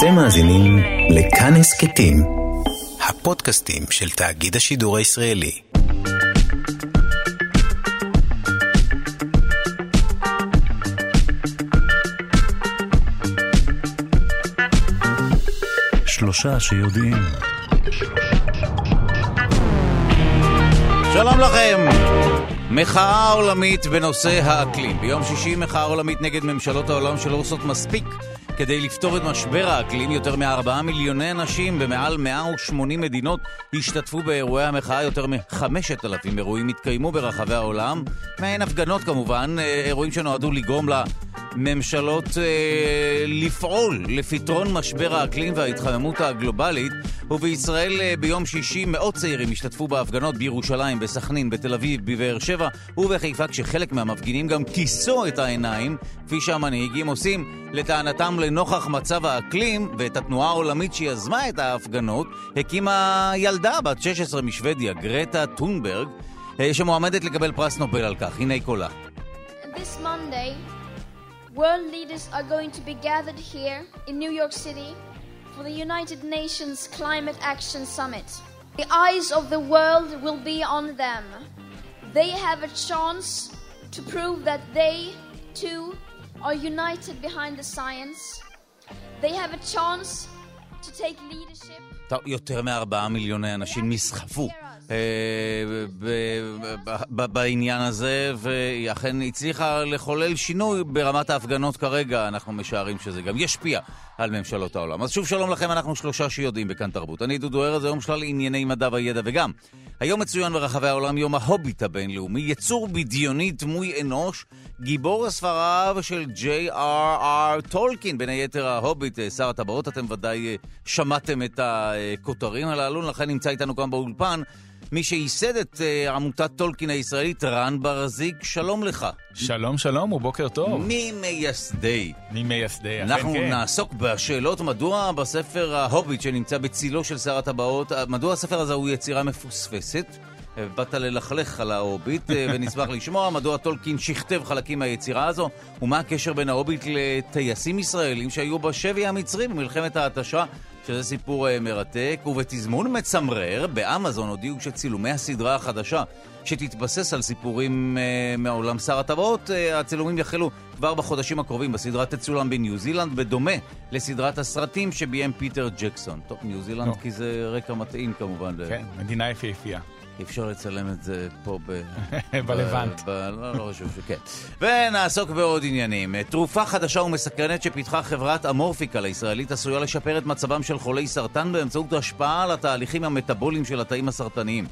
אתם מאזינים לכאן הסכתים, הפודקאסטים של תאגיד השידור הישראלי. שלושה שיודעים. שלום לכם! מחאה עולמית בנושא האקלים. ביום שישי מחאה עולמית נגד ממשלות העולם שלא עושות מספיק כדי לפתור את משבר האקלים. יותר מ-4 מיליוני אנשים במעל 180 מדינות השתתפו באירועי המחאה. יותר מ-5,000 אירועים התקיימו ברחבי העולם. מהן הפגנות כמובן, אה, אירועים שנועדו לגרום לה... ממשלות אה, לפעול לפתרון משבר האקלים וההתחממות הגלובלית, ובישראל אה, ביום שישי מאות צעירים השתתפו בהפגנות בירושלים, בסכנין, בתל אביב, בבאר שבע ובחיפה, כשחלק מהמפגינים גם כיסו את העיניים, כפי שהמנהיגים עושים, לטענתם לנוכח מצב האקלים, ואת התנועה העולמית שיזמה את ההפגנות, הקימה ילדה בת 16 משוודיה, גרטה טונברג, אה, שמועמדת לקבל פרס נובל על כך. הנה קולה. This Monday, world leaders are going to be gathered here in New York City for the United Nations Climate Action Summit. The eyes of the world will be on them. They have a chance to prove that they, too, are united behind the science. They have a chance to take leadership. טוב, יותר מארבעה מיליוני אנשים נסחפו אה, ב- ב- ב- בעניין הזה, והיא אכן הצליחה לחולל שינוי ברמת ההפגנות כרגע. אנחנו משערים שזה גם ישפיע על ממשלות העולם. אז שוב שלום לכם, אנחנו שלושה שיודעים בכאן תרבות. אני דודו ארז, היום שלל ענייני מדע וידע וגם. היום מצוין ברחבי העולם יום ההוביט הבינלאומי, יצור בדיוני דמוי אנוש, גיבור הספריו של J.R.R. טולקין, בין היתר ההוביט, אה, שר הטבעות, אתם ודאי אה, שמעתם את הכותרים הללו, לכן נמצא איתנו גם באולפן. מי שייסד את אה, עמותת טולקין הישראלית, רן ברזיק, שלום לך. שלום שלום ובוקר טוב. ממייסדי. ממייסדי, אכן אנחנו כן. נעסוק בשאלות מדוע בספר ההוביט שנמצא בצילו של שר הטבעות, מדוע הספר הזה הוא יצירה מפוספסת. אה, באת ללכלך על ההוביט, אה, ונשמח לשמוע מדוע טולקין שכתב חלקים מהיצירה הזו, ומה הקשר בין ההוביט לטייסים ישראלים שהיו בשבי המצרי במלחמת ההתשה, שזה סיפור אה, מרתק, ובתזמון מצמרר, באמזון הודיעו שצילומי הסדרה החדשה, שתתבסס על סיפורים אה, מעולם שר הטבעות, אה, הצילומים יחלו כבר בחודשים הקרובים. בסדרה תצולם בניו זילנד, בדומה לסדרת הסרטים שביים פיטר ג'קסון. טוב, ניו זילנד נו. כי זה רקע מתאים כמובן. ל- כן, מדינה יפהפייה. אפשר לצלם את זה פה ב... בלבנט. ב... לא, לא חושב שכן. ונעסוק בעוד עניינים. תרופה חדשה ומסקרנת שפיתחה חברת אמורפיקל הישראלית עשויה לשפר את מצבם של חולי סרטן באמצעות השפעה על התהליכים המטבוליים של התאים הסרטניים.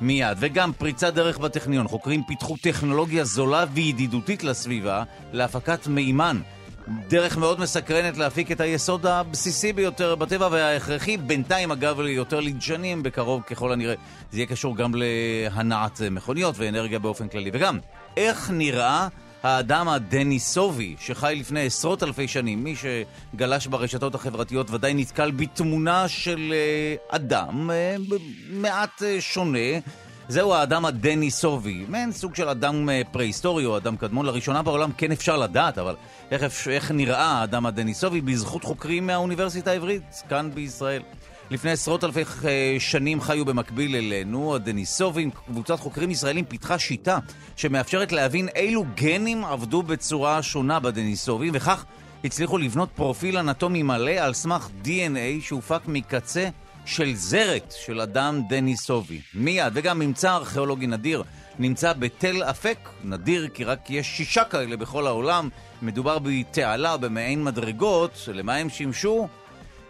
מיד, וגם פריצת דרך בטכניון. חוקרים פיתחו טכנולוגיה זולה וידידותית לסביבה להפקת מימן. דרך מאוד מסקרנת להפיק את היסוד הבסיסי ביותר בטבע וההכרחי, בינתיים אגב ליותר לידשנים, בקרוב ככל הנראה זה יהיה קשור גם להנעת מכוניות ואנרגיה באופן כללי. וגם, איך נראה האדם הדניסובי שחי לפני עשרות אלפי שנים? מי שגלש ברשתות החברתיות ודאי נתקל בתמונה של אה, אדם אה, מעט אה, שונה. זהו האדם הדניסובי, מעין סוג של אדם אה, פרה-היסטורי או אדם קדמון. לראשונה בעולם כן אפשר לדעת, אבל איך, איך נראה האדם הדניסובי בזכות חוקרים מהאוניברסיטה העברית כאן בישראל. לפני עשרות אלפי אה, שנים חיו במקביל אלינו, הדניסובים, קבוצת חוקרים ישראלים פיתחה שיטה שמאפשרת להבין אילו גנים עבדו בצורה שונה בדניסובים, וכך הצליחו לבנות פרופיל אנטומי מלא על סמך DNA שהופק מקצה של זרת של אדם דניסובי. מיד, וגם ממצא ארכיאולוגי נדיר נמצא בתל אפק, נדיר כי רק יש שישה כאלה בכל העולם. מדובר בתעלה במעין מדרגות, למה הם שימשו?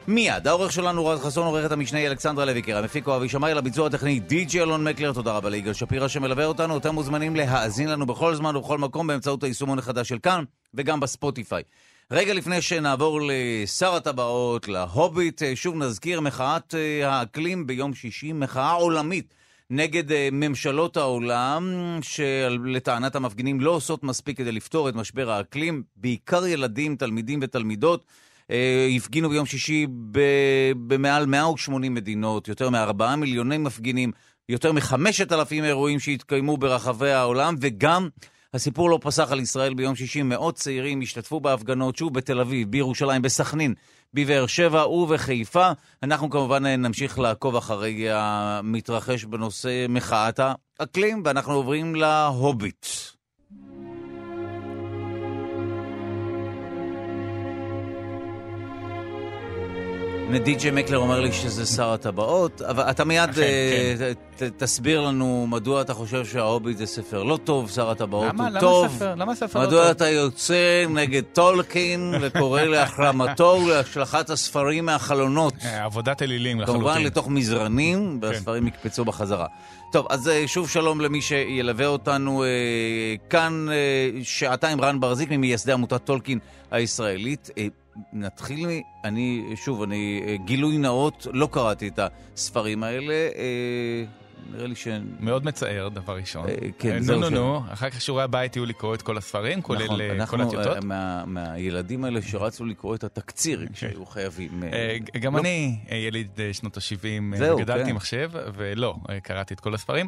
מיד, העורך שלנו רז חסון, עורכת המשנה אלכסנדרה לויקר, המפיק אוהבי שמאי, לביצוע הטכני די.ג'י אלון מקלר, תודה רבה ליגאל שפירא שמלווה אותנו, אתם מוזמנים להאזין לנו בכל זמן ובכל מקום באמצעות היישומון החדש של כאן, וגם בספוטיפיי. רגע לפני שנעבור לשר הטבעות, להוביט, אה, שוב נזכיר מחאת אה, האקלים ביום שישי, מחאה עולמית. נגד אה, ממשלות העולם, שלטענת המפגינים לא עושות מספיק כדי לפתור את משבר האקלים, בעיקר ילדים, תלמידים ותלמידות. הפגינו ביום שישי במעל 180 מדינות, יותר מארבעה מיליוני מפגינים, יותר מחמשת אלפים אירועים שהתקיימו ברחבי העולם, וגם הסיפור לא פסח על ישראל ביום שישי, מאות צעירים השתתפו בהפגנות, שוב בתל אביב, בירושלים, בסכנין, בבאר שבע ובחיפה. אנחנו כמובן נמשיך לעקוב אחרי המתרחש בנושא מחאת האקלים, ואנחנו עוברים להוביט. די.ג'יי מקלר אומר לי שזה שר הטבעות, אבל אתה מיד אכן, אה, ת- תסביר לנו מדוע אתה חושב שההוביט זה ספר לא טוב, שר הטבעות למה- הוא למה טוב. ספר- למה ספר לא מדוע טוב? אתה יוצא נגד טולקין וקורא להחרמתו ולהשלכת הספרים מהחלונות? אה, עבודת אלילים לחלוטין. כמובן לתוך מזרנים, כן. והספרים יקפצו בחזרה. טוב, אז אה, שוב שלום למי שילווה אותנו אה, כאן, אה, שעתיים רן ברזיק ממייסדי עמותת טולקין הישראלית. אה, נתחיל, מ- אני, שוב, אני, אה, גילוי נאות, לא קראתי את הספרים האלה. אה, נראה לי ש... מאוד מצער, דבר ראשון. אה, כן, אה, זהו נו, נו, נו, אחר כך שיעורי הבית יהיו לקרוא את כל הספרים, כולל נכון, אה, כל אנחנו הטיוטות. אה, מה- מהילדים האלה שרצו לקרוא את התקציר כשהיו חייבים. אה, אה, גם לא- אני יליד שנות ה-70, זהו, גדלתי כן. עם מחשב, ולא, קראתי את כל הספרים.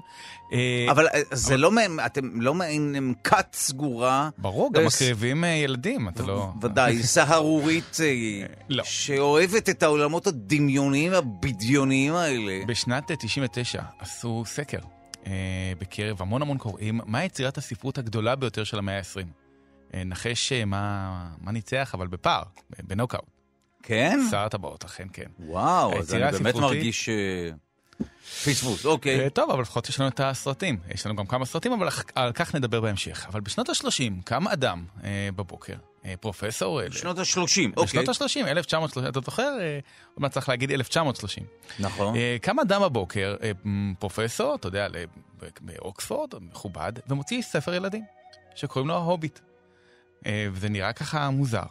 אבל זה לא מעין, אתם לא מעין כת סגורה. ברור, גם מקריבים ילדים, אתה לא... ודאי, סהרורית לא. שאוהבת את העולמות הדמיוניים הבדיוניים האלה. בשנת 99 עשו סקר אה, בקרב המון המון קוראים, מה יצירת הספרות הגדולה ביותר של המאה ה-20. אה, נחש אה, מה, מה ניצח, אבל בפער, בנוקאוט. כן? שר הטבעות, אכן כן. וואו, אז אני באמת הספרותית- מרגיש אה, פספוס. אוקיי. אה, טוב, אבל לפחות יש לנו את הסרטים. יש לנו גם כמה סרטים, אבל על כך נדבר בהמשך. אבל בשנות ה-30 קם אדם אה, בבוקר, פרופסור... אה, שנות ה-30, אוקיי. בשנות ה-30, 1930, אתה זוכר? אה, עוד מעט צריך להגיד 1930. נכון. אה, קם אדם בבוקר, אה, פרופסור, אתה יודע, באוקספורד, מכובד, ומוציא ספר ילדים, שקוראים לו ההוביט. אה, וזה נראה ככה מוזר.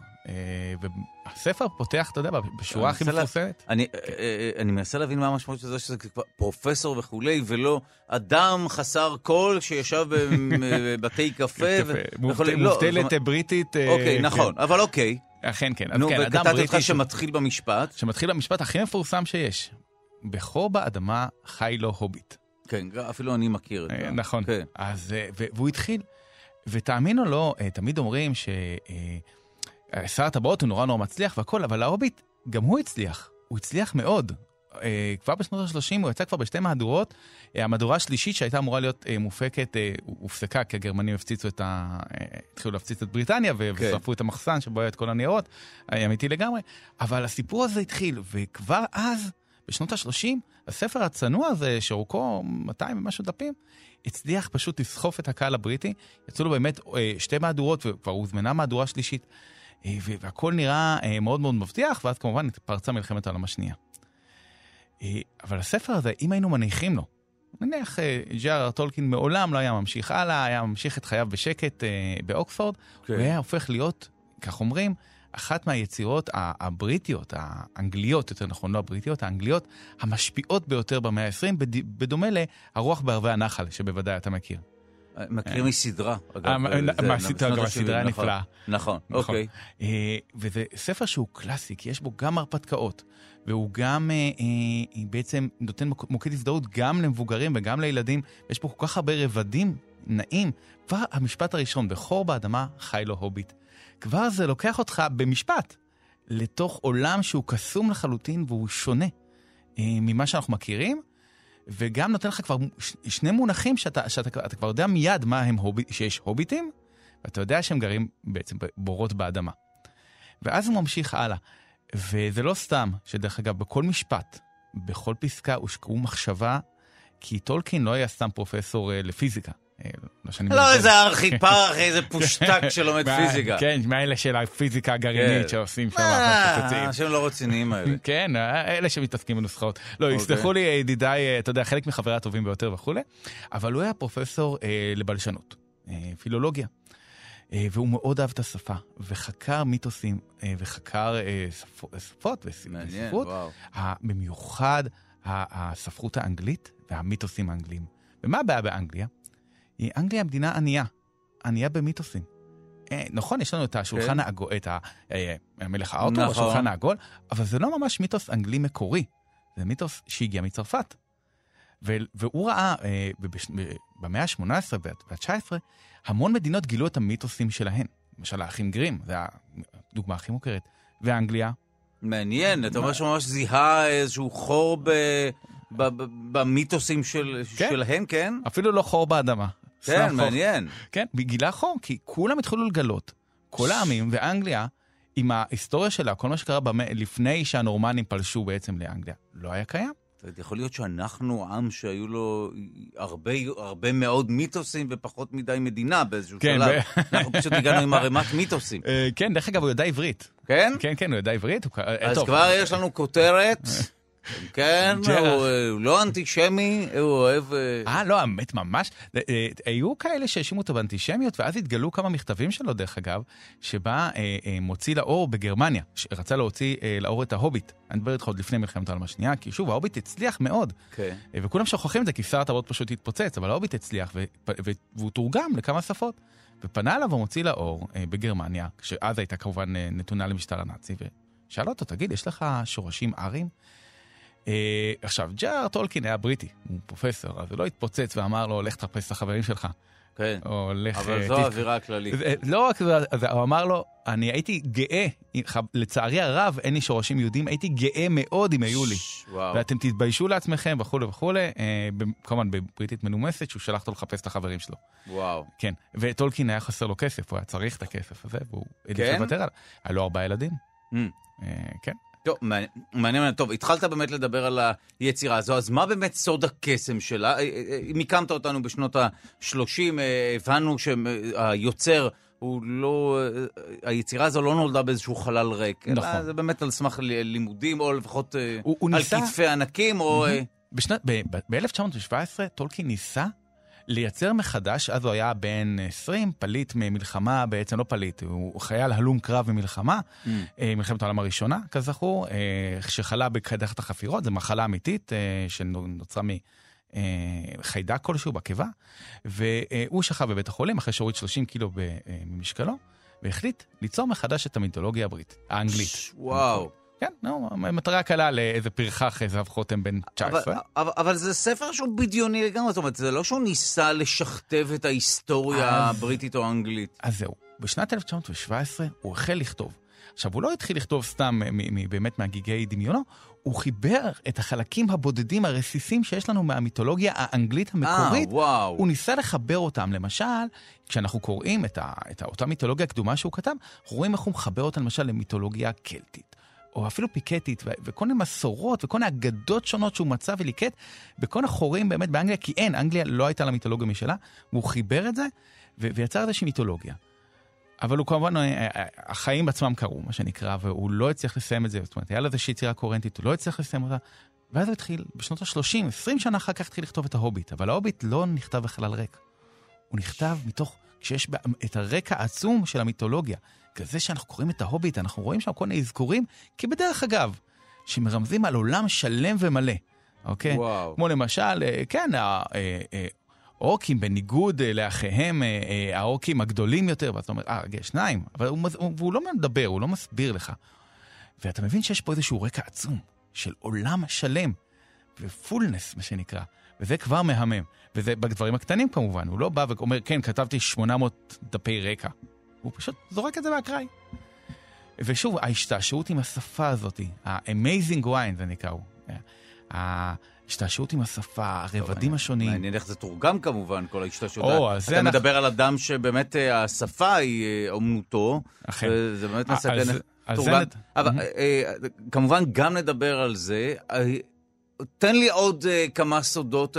והספר פותח, אתה יודע, בשורה הכי מפורסמת. אני, אה, אה, אני מנסה להבין מה המשמעות של זה שזה פרופסור וכולי, ולא אדם חסר קול שישב בבתי קפה. לא, מובטלת בריטית. אה, אוקיי, כן. נכון, אבל אוקיי. אכן כן. אז נו, כן, אדם וקטעתי אותך ש- שמתחיל במשפט. שמתחיל במשפט הכי מפורסם שיש. בכור באדמה חי לו הוביט. כן, אפילו אני מכיר את זה. נכון. כן. אז, והוא התחיל. ותאמין או לא, תמיד אומרים ששר הטבעות הוא נורא נורא מצליח והכל, אבל ההוביט, גם הוא הצליח. הוא הצליח מאוד. אה, כבר בשנות ה-30 הוא יצא כבר בשתי מהדורות. אה, המהדורה השלישית שהייתה אמורה להיות אה, מופקת, אה, הופסקה כי הגרמנים הפציצו את ה... אה, התחילו להפציץ את בריטניה כן. ושרפו את המחסן שבו היה את כל הניירות, היה אמיתי לגמרי. אבל הסיפור הזה התחיל, וכבר אז, בשנות ה-30, הספר הצנוע הזה, שאורכו 200 ומשהו דפים, הצליח פשוט לסחוף את הקהל הבריטי. יצאו לו באמת אה, שתי מהדורות, וכבר הוזמנה מהדורה שלישית. אה, והכל נראה אה, מאוד מאוד מבטיח, ואז כמובן פרצה מלחמת העולם השנייה. אה, אבל הספר הזה, אם היינו מניחים לו, נניח ג'אר טולקין מעולם לא היה ממשיך הלאה, היה ממשיך את חייו בשקט באוקספורד, כן. הוא היה הופך להיות, כך אומרים, אחת מהיצירות הבריטיות, האנגליות, יותר נכון, לא הבריטיות, האנגליות, המשפיעות ביותר במאה ה-20, בדומה ל"הרוח בערבי הנחל", שבוודאי אתה מכיר. מכיר מסדרה, אגב. אה, מה- זה מהסדרה, בשנות גם ה-70, הסדרה נכון. נפלאה. נכון, נכון. אוקיי. אה, וזה ספר שהוא קלאסי, כי יש בו גם הרפתקאות, והוא גם אה, אה, בעצם נותן מוק- מוקד הזדהות גם למבוגרים וגם לילדים. יש פה כל כך הרבה רבדים נעים. כבר המשפט הראשון, בכור באדמה חי לו הוביט. כבר זה לוקח אותך במשפט לתוך עולם שהוא קסום לחלוטין והוא שונה אה, ממה שאנחנו מכירים. וגם נותן לך כבר שני מונחים שאתה, שאתה אתה כבר יודע מיד מה הם הוביט, שיש הוביטים, ואתה יודע שהם גרים בעצם בורות באדמה. ואז הוא ממשיך הלאה. וזה לא סתם שדרך אגב, בכל משפט, בכל פסקה הושקעו מחשבה, כי טולקין לא היה סתם פרופסור אה, לפיזיקה. אה, לא שאני לא מזלזל. איזה איזה פושטק שלומד מה- פיזיקה. כן, מאלה של הפיזיקה הגרעינית כן. שעושים שם אה. אנשים לא רציניים האלה. כן, אלה שמתעסקים בנוסחאות. לא, אוקיי. יסלחו לי ידידיי, אה, אתה יודע, חלק מחברי הטובים ביותר וכולי, אבל הוא היה פרופסור אה, לבלשנות, אה, פילולוגיה. אה, והוא מאוד אהב את השפה, וחקר מיתוסים, אה, וחקר אה, שפו- שפות וספרות, במיוחד הספרות האנגלית והמיתוסים האנגליים. ומה הבעיה באנגליה? היא אנגליה מדינה ענייה, ענייה במיתוסים. אה, נכון, יש לנו את השולחן כן. העגול, את אה, המלך הארתור, נכון. השולחן העגול, אבל זה לא ממש מיתוס אנגלי מקורי, זה מיתוס שהגיע מצרפת. ו- והוא ראה אה, במאה ה-18 וה-19, המון מדינות גילו את המיתוסים שלהן. למשל האחים גרים, זו הדוגמה הכי מוכרת. ואנגליה, מעניין, אתה אומר שממש זיהה איזשהו חור. ב... במיתוסים של... כן. שלהם, כן? אפילו לא חור באדמה. כן. מעניין. כן, גילה חור, כי כולם התחילו לגלות, כל העמים, ואנגליה, עם ההיסטוריה שלה, כל מה שקרה במ... לפני שהנורמנים פלשו בעצם לאנגליה, לא היה קיים. יכול להיות שאנחנו עם שהיו לו הרבה, הרבה מאוד מיתוסים ופחות מדי מדינה באיזשהו כן, שלב. אנחנו פשוט הגענו עם ערימת מיתוסים. אה, כן, דרך אגב, הוא יודע עברית. כן? כן, כן, הוא יודע עברית. אה, אז. כבר יש לנו כותרת. כן. הוא לא אנטישמי, הוא אוהב... אה, אה, לא, האמת, ממש. אה, אה, היו כאלה שהאשימו אותו באנטישמיות, ואז התגלו כמה מכתבים שלו, דרך אגב, שבה מוציא לאור בגרמניה, שרצה להוציא לאור את ההוביט. אני מדבר איתך עוד לפני מלחמת העולם השנייה, כי שוב, ההוביט הצליח מאוד. כן. וכולם שוכחים את זה, כי שר הטבות פשוט התפוצץ, אבל ההוביט הצליח, והוא תורגם לכמה שפות. ופנה אליו המוציא לאור בגרמניה, שאז הייתה כמובן נתונה למשטר הנאצי, ושאל אותו, תגיד, יש לך שורשים ארים? אה, עכשיו, ג'אר טולקין היה בריטי, הוא פרופסור, אז הוא לא התפוצץ ואמר לו, לך תחפש את החברים שלך. כן. או לך... אבל אה, זו האווירה הכללית. לא רק זה, הוא אמר לו, אני הייתי גאה, לצערי הרב, אין לי שורשים יהודים, הייתי גאה מאוד אם היו לי. וואו. ואתם תתביישו לעצמכם וכולי וכולי, אה, כמובן בבריטית מנומסת, שהוא שלח אותו לחפש את החברים שלו. וואו. כן, וטולקין היה חסר לו כסף, הוא היה צריך את הכסף הזה, והוא העדיף כן? לוותר עליו. היה לו ארבעה ילדים. Mm. אה, כן. טוב, מעניין, מעניין. טוב, התחלת באמת לדבר על היצירה הזו, אז מה באמת סוד הקסם שלה? אה, אה, אה, מיקמת אותנו בשנות ה-30, הבנו שהיוצר הוא לא, היצירה הזו לא נולדה באיזשהו חלל ריק. אלא נכון. זה באמת על סמך לימודים, או לפחות הוא- הוא על ניסה- כתפי ענקים, או... בשנת, ב-1917 טולקין ניסה לייצר מחדש, אז הוא היה בן 20, פליט ממלחמה, בעצם לא פליט, הוא חייל הלום קרב ממלחמה, Mm. אה, מלחמת העולם הראשונה, כזכור, אה, שחלה בקדחת החפירות, זו מחלה אמיתית אה, שנוצרה מחיידק כלשהו בקיבה, והוא שכב בבית החולים אחרי שהוריד 30 קילו ב- ממשקלו, והחליט ליצור מחדש את המיתולוגיה הבריטית, האנגלית. וואו. כן, נו, מטרה קלה לאיזה פרחח זהב חותם בן 19. אבל, אבל, אבל זה ספר שהוא בדיוני לגמרי, זאת אומרת, זה לא שהוא ניסה לשכתב את ההיסטוריה אז- הבריטית או האנגלית. אז זהו, בשנת 1917 הוא החל לכתוב. עכשיו, הוא לא התחיל לכתוב סתם באמת מהגיגי דמיונו, הוא חיבר את החלקים הבודדים הרסיסים שיש לנו מהמיתולוגיה האנגלית המקורית. אה, וואו. הוא ניסה לחבר אותם. למשל, כשאנחנו קוראים את, ה, את אותה מיתולוגיה הקדומה שהוא כתב, אנחנו רואים איך הוא מחבר אותה למשל למיתולוגיה קלטית. או אפילו פיקטית, וכל מיני מסורות וכל מיני אגדות שונות שהוא מצא וליקט בכל החורים באמת באנגליה, כי אין, אנגליה לא הייתה לה מיתולוגיה משלה, והוא חיבר את זה ויצר איזושהי מיתולוגיה. אבל הוא כמובן, אה, אה, החיים עצמם קרו, מה שנקרא, והוא לא הצליח לסיים את זה, זאת אומרת, היה לו איזושהי יצירה קוהרנטית, הוא לא הצליח לסיים אותה, ואז הוא התחיל, בשנות ה-30, 20 שנה אחר כך התחיל לכתוב את ההוביט, אבל ההוביט לא נכתב בחלל ריק. הוא נכתב מתוך, כשיש את הרקע העצום של המיתולוגיה. כזה שאנחנו קוראים את ההוביט, אנחנו רואים שם כל מיני אזכורים, כי בדרך אגב, שמרמזים על עולם שלם ומלא, אוקיי? וואו. כמו למשל, אה, כן, אה, אה, אורקים בניגוד לאחיהם, האורקים הגדולים יותר, ואתה אומר, אה, רגע, שניים, אבל הוא, הוא, והוא לא מדבר, הוא לא מסביר לך. ואתה מבין שיש פה איזשהו רקע עצום של עולם שלם, ופולנס, מה שנקרא, וזה כבר מהמם. וזה בדברים הקטנים כמובן, הוא לא בא ואומר, כן, כתבתי 800 דפי רקע. הוא פשוט זורק את זה באקראי. ושוב, ההשתעשעות עם השפה הזאת, ה-amazing wine זה נקרא הוא. ההשתעשעות עם השפה, הרבדים השונים. מעניין איך זה תורגם כמובן, כל ההשתלשלות. או, זה אתה אנחנו- מדבר על אדם שבאמת אה, השפה היא אה, אומנותו. אכן. וזה באמת אה, אז תורגם. זה אבל כמובן גם נדבר על זה. תן לי עוד כמה סודות,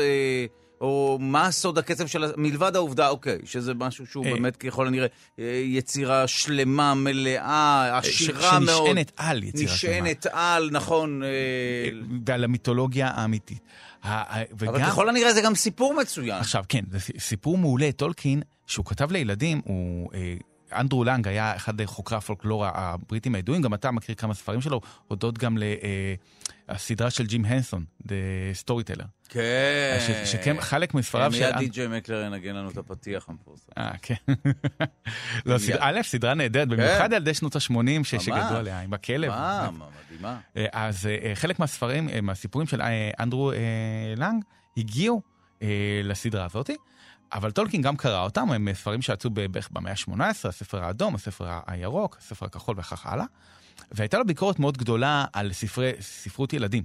או מה סוד הקצב של... מלבד העובדה, אוקיי, שזה משהו שהוא אה. באמת ככל הנראה אה, יצירה שלמה, מלאה, ש- עשירה מאוד. שנשענת על יצירה שלמה. נשענת על, נכון. אה, ועל המיתולוגיה האמיתית. ה- אבל וגם- ככל הנראה זה גם סיפור מצוין. עכשיו, כן, זה סיפור מעולה. טולקין, שהוא כתב לילדים, הוא... אה, אנדרו לנג היה אחד חוקרי הפולקלור הבריטים הידועים, גם אתה מכיר כמה ספרים שלו, הודות גם לסדרה של ג'ים הנסון, The Storyteller. כן. ש- שכן, חלק מספריו של... מיד די.ג'יי מקלר ינגן לנו את הפתיח המפורסם. אה, כן. לא, סד- א', סדרה נהדרת, כן. במיוחד על ידי שנות ה-80 שגדלו עליה, עם הכלב. מה, מה, מדהימה. אה, אז אה, חלק מהספרים, אה, מהסיפורים של אה, אנדרו אה, לנג, הגיעו אה, לסדרה הזאת, אבל טולקין גם קרא אותם, הם ספרים שיצאו בערך במאה ה-18, הספר האדום, הספר הירוק, הספר הכחול וכך הלאה. והייתה לו ביקורת מאוד גדולה על ספרי, ספרות ילדים.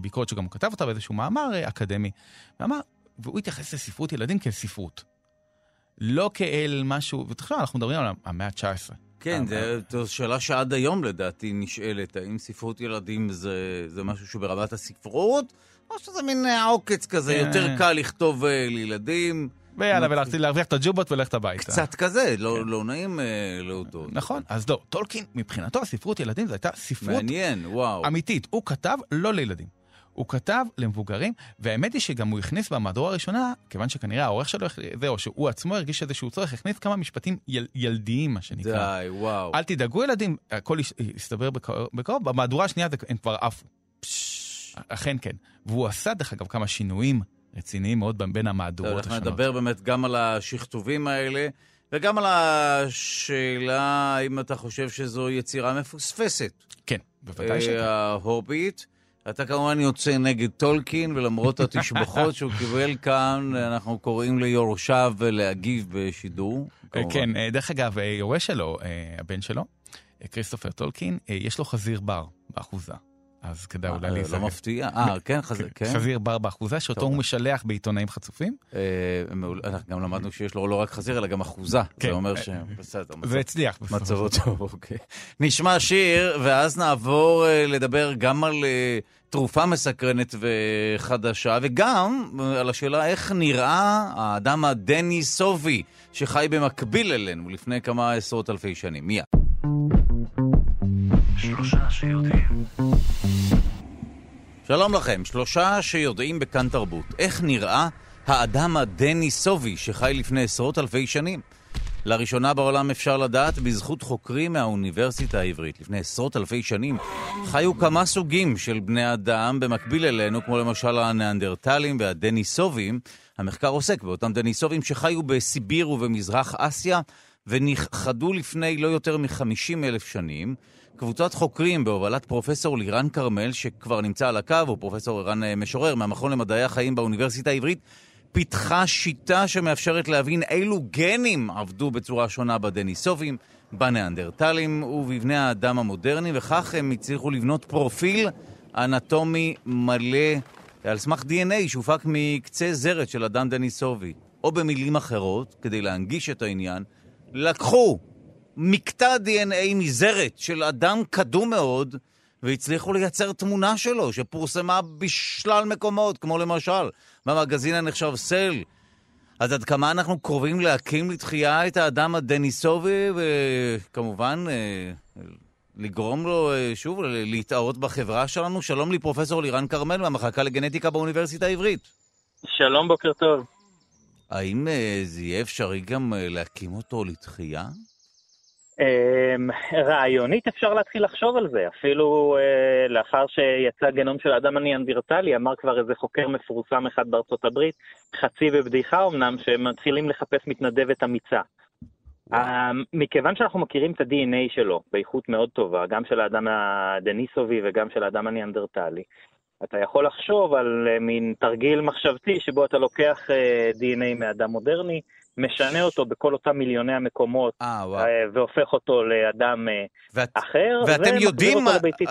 ביקורת שגם הוא כתב אותה באיזשהו מאמר אקדמי. ואמר, והוא התייחס לספרות ילדים כאל ספרות. לא כאל משהו, ותחשוב, אנחנו מדברים על המאה ה-19. כן, זו שאלה שעד היום לדעתי נשאלת, האם ספרות ילדים זה, זה משהו שברמת הספרות, או שזה מין עוקץ כזה, יותר קל לכתוב לילדים. ויאללה, ולהרוויח את הג'ובות וללכת הביתה. קצת כזה, לא, לא נעים להודות. נכון, אז לא, טולקין, מבחינתו הספרות ילדים זו הייתה ספרות מעניין, וואו. אמיתית. הוא כתב לא לילדים. הוא כתב למבוגרים, והאמת היא שגם הוא הכניס במהדורה הראשונה, כיוון שכנראה העורך שלו, זה, או שהוא עצמו הרגיש איזשהו צורך, הכניס כמה משפטים יל, ילדיים, מה שנקרא. די, וואו. אל תדאגו ילדים, הכל יסתבר בקרוב, במהדורה השנייה הם כבר עפו. אכן כן. והוא עשה, דרך אגב, כמה שינויים רציניים מאוד בין המהדורות השונות. אנחנו נדבר באמת גם על השכתובים האלה, וגם על השאלה האם אתה חושב שזו יצירה מפוספסת. כן, בוודאי שכן. ההוביט. אתה כמובן יוצא נגד טולקין, ולמרות התשבחות שהוא קיבל כאן, אנחנו קוראים ליורשיו להגיב בשידור. כן, דרך אגב, יורש שלו, הבן שלו, כריסטופר טולקין, יש לו חזיר בר באחוזה. אז כדאי אולי להיזהר. לא מפתיע. אה, כן, חזיר, כן. חזיר בר באחוזה, שאותו הוא משלח בעיתונאים חצופים. אנחנו גם למדנו שיש לו לא רק חזיר, אלא גם אחוזה. זה אומר ש... בסדר. זה הצליח. מצבו טוב, אוקיי. נשמע שיר, ואז נעבור לדבר גם על תרופה מסקרנת וחדשה, וגם על השאלה איך נראה האדם הדניסובי, שחי במקביל אלינו לפני כמה עשרות אלפי שנים. מיד. שלושה שיודעים. שלום לכם, שלושה שיודעים בכאן תרבות. איך נראה האדם הדניסובי שחי לפני עשרות אלפי שנים? לראשונה בעולם אפשר לדעת בזכות חוקרים מהאוניברסיטה העברית. לפני עשרות אלפי שנים חיו כמה סוגים של בני אדם במקביל אלינו, כמו למשל הניאנדרטלים והדניסובים. המחקר עוסק באותם דניסובים שחיו בסיביר ובמזרח אסיה ונכחדו לפני לא יותר מ-50 אלף שנים. קבוצת חוקרים בהובלת פרופסור לירן כרמל, שכבר נמצא על הקו, הוא פרופסור ערן משורר מהמכון למדעי החיים באוניברסיטה העברית, פיתחה שיטה שמאפשרת להבין אילו גנים עבדו בצורה שונה בדניסובים, בניאנדרטלים ובבני האדם המודרני, וכך הם הצליחו לבנות פרופיל אנטומי מלא על סמך DNA שהופק מקצה זרת של אדם דניסובי. או במילים אחרות, כדי להנגיש את העניין, לקחו מקטע DNA מזרת של אדם קדום מאוד, והצליחו לייצר תמונה שלו, שפורסמה בשלל מקומות, כמו למשל במגזין הנחשב סל. אז עד כמה אנחנו קרובים להקים לתחייה את האדם הדניסובי, וכמובן לגרום לו שוב להתערות בחברה שלנו? שלום לי, פרופסור לירן כרמל מהמחלקה לגנטיקה באוניברסיטה העברית. שלום, בוקר טוב. האם זה יהיה אפשרי גם להקים אותו לתחייה? רעיונית אפשר להתחיל לחשוב על זה, אפילו uh, לאחר שיצא גנום של האדם הניאנדרטלי, אמר כבר איזה חוקר מפורסם אחד בארצות הברית, חצי בבדיחה אמנם, שהם מתחילים לחפש מתנדבת אמיצה. Uh, מכיוון שאנחנו מכירים את ה-DNA שלו באיכות מאוד טובה, גם של האדם הדניסובי וגם של האדם הניאנדרטלי, אתה יכול לחשוב על uh, מין תרגיל מחשבתי שבו אתה לוקח uh, DNA מאדם מודרני, משנה אותו בכל אותם מיליוני המקומות, 아, והופך אותו לאדם ואת, אחר, ואתם יודעים,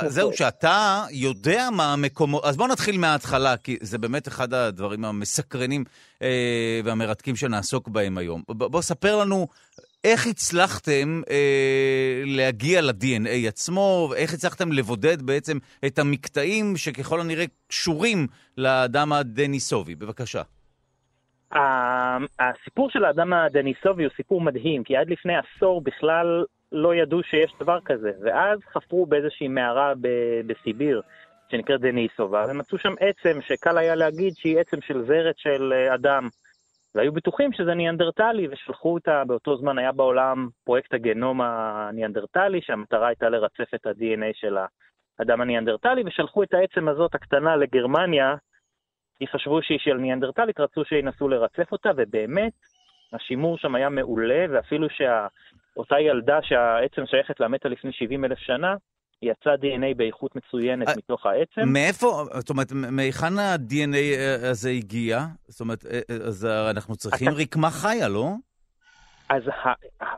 זהו, שאתה יודע מה המקומות, אז בואו נתחיל מההתחלה, כי זה באמת אחד הדברים המסקרנים אה, והמרתקים שנעסוק בהם היום. בואו ספר לנו איך הצלחתם אה, להגיע ל-DNA עצמו, איך הצלחתם לבודד בעצם את המקטעים שככל הנראה קשורים לאדם הדניסובי. בבקשה. הסיפור של האדם הדניסובי הוא סיפור מדהים, כי עד לפני עשור בכלל לא ידעו שיש דבר כזה, ואז חפרו באיזושהי מערה בסיביר, שנקראת דניסובה, ומצאו שם עצם שקל היה להגיד שהיא עצם של זרת של אדם. והיו בטוחים שזה ניאנדרטלי, ושלחו אותה, באותו זמן היה בעולם פרויקט הגנום הניאנדרטלי, שהמטרה הייתה לרצף את ה-DNA של האדם הניאנדרטלי, ושלחו את העצם הזאת הקטנה לגרמניה, כי חשבו שהיא של ניאנדרטלית, רצו שינסו לרצף אותה, ובאמת, השימור שם היה מעולה, ואפילו שאותה ילדה שהעצם שייכת לה מתה לפני 70 אלף שנה, יצא DNA באיכות מצוינת אה, מתוך העצם. מאיפה, זאת אומרת, מהיכן ה-DNA הזה הגיע? זאת אומרת, אה, אה, אז אנחנו צריכים אתה- רקמה חיה, לא? אז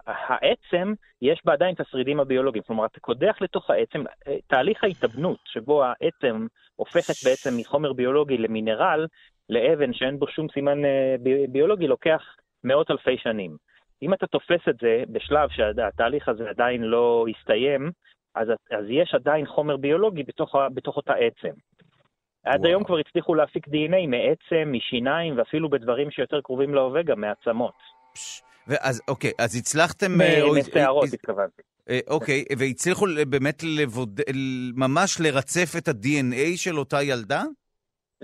העצם, יש בה עדיין את השרידים הביולוגיים. כלומר, אתה קודח לתוך העצם, אה, תהליך ההתאבנות, שבו העצם הופכת בעצם מחומר ביולוגי למינרל, לאבן שאין בו שום סימן אה, בי- ביולוגי, לוקח מאות אלפי שנים. אם אתה תופס את זה בשלב שהתהליך הזה עדיין לא הסתיים, אז, אז יש עדיין חומר ביולוגי בתוך, בתוך אותה עצם. עד וואו. היום כבר הצליחו להפיק DNA מעצם, משיניים, ואפילו בדברים שיותר קרובים להווה, גם מעצמות. פש, ואז, אוקיי, אז הצלחתם... אה, או- משערות אה, התכוונתי. אה, אוקיי, והצליחו באמת לבוד... ממש לרצף את ה-DNA של אותה ילדה?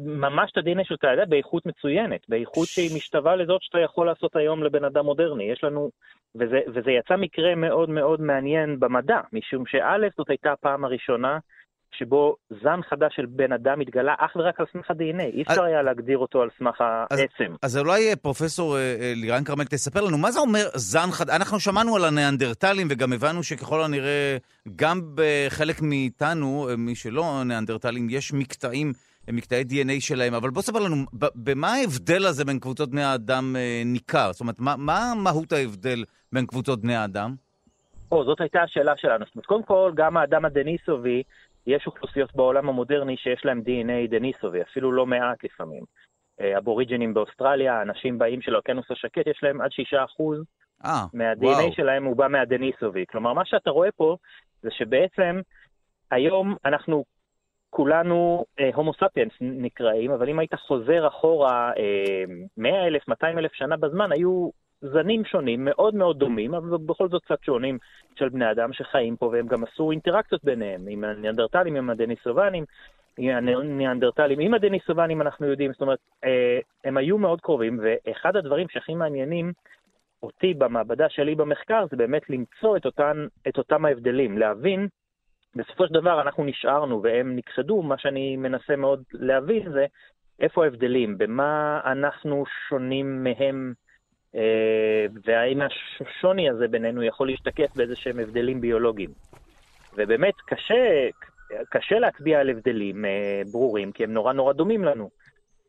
ממש את ה-DNA של תעדה באיכות מצוינת, באיכות שהיא משתווה לזאת שאתה יכול לעשות היום לבן אדם מודרני. יש לנו, וזה, וזה יצא מקרה מאוד מאוד מעניין במדע, משום שא' זאת הייתה הפעם הראשונה שבו זן חדש של בן אדם התגלה אך ורק על סמך ה-DNA. אי אפשר היה להגדיר אותו על סמך העצם. אז אולי אה, פרופסור אה, אה, לירן כרמל תספר לנו, מה זה אומר זן חדש? אנחנו שמענו על הניאנדרטלים וגם הבנו שככל הנראה גם בחלק מאיתנו, אה, מי שלא ניאנדרטלים, יש מקטעים, מקטעי DNA שלהם, אבל בוא ספר לנו, במה ההבדל הזה בין קבוצות בני האדם ניכר? זאת אומרת, מה, מה מהות ההבדל בין קבוצות בני האדם? או, זאת הייתה השאלה שלנו. זאת אומרת, קודם כל, גם האדם הדניסובי, יש אוכלוסיות בעולם המודרני שיש להם DNA דניסובי, אפילו לא מעט לפעמים. אה, אבוריג'ינים באוסטרליה, אנשים באים של האוקיינוס השקט, יש להם עד 6% אה, מה-DNA וואו. שלהם הוא בא מהדניסובי. כלומר, מה שאתה רואה פה זה שבעצם היום אנחנו כולנו אה, הומו ספיאנס נקראים, אבל אם היית חוזר אחורה אה, 100 אלף, 200 אלף שנה בזמן, היו זנים שונים, מאוד מאוד דומים, אבל בכל זאת קצת שונים של בני אדם שחיים פה, והם גם עשו אינטראקציות ביניהם, עם הניאנדרטלים, עם הדניסובנים, הניאנדרטלים, עם הדניסובנים אנחנו יודעים, זאת אומרת, אה, הם היו מאוד קרובים, ואחד הדברים שהכי מעניינים אותי במעבדה שלי במחקר זה באמת למצוא את, אותן, את אותם ההבדלים, להבין, בסופו של דבר אנחנו נשארנו והם נכחדו, מה שאני מנסה מאוד להבין זה איפה ההבדלים, במה אנחנו שונים מהם, והאם השוני הזה בינינו יכול להשתקף באיזה שהם הבדלים ביולוגיים. ובאמת קשה, קשה להצביע על הבדלים אה, ברורים, כי הם נורא נורא דומים לנו.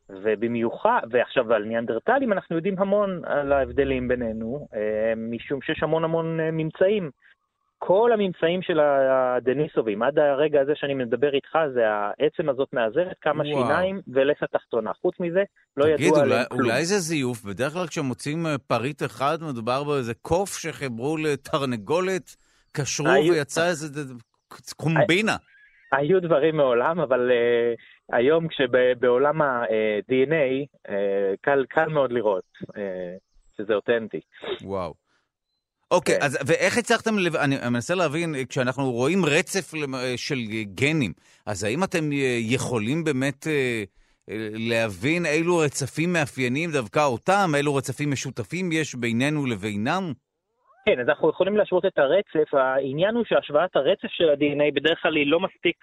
ובמיוחד, ועכשיו על ניאנדרטלים אנחנו יודעים המון על ההבדלים בינינו, אה, משום שיש המון המון אה, ממצאים. כל הממצאים של הדניסובים, עד הרגע הזה שאני מדבר איתך, זה העצם הזאת מעזרת, כמה וואו. שיניים ולסת תחתונה. חוץ מזה, לא תגיד, ידוע עליהם כלום. אולי זה זיוף? בדרך כלל כשמוצאים אה, פריט אחד, מדובר באיזה קוף שחיברו לתרנגולת, קשרו היו- ויצא איזה קומבינה. היו דברים מעולם, אבל uh, היום כשבעולם ה-DNA, uh, קל, קל מאוד לראות uh, שזה אותנטי. וואו. אוקיי, כן. אז ואיך הצלחתם, לב... אני אני מנסה להבין, כשאנחנו רואים רצף אה, של גנים, אז האם אתם אה, יכולים באמת אה, להבין אילו רצפים מאפיינים דווקא אותם, אילו רצפים משותפים יש בינינו לבינם? כן, אז אנחנו יכולים להשוות את הרצף. העניין הוא שהשוואת הרצף של ה-DNA בדרך כלל היא לא מספיק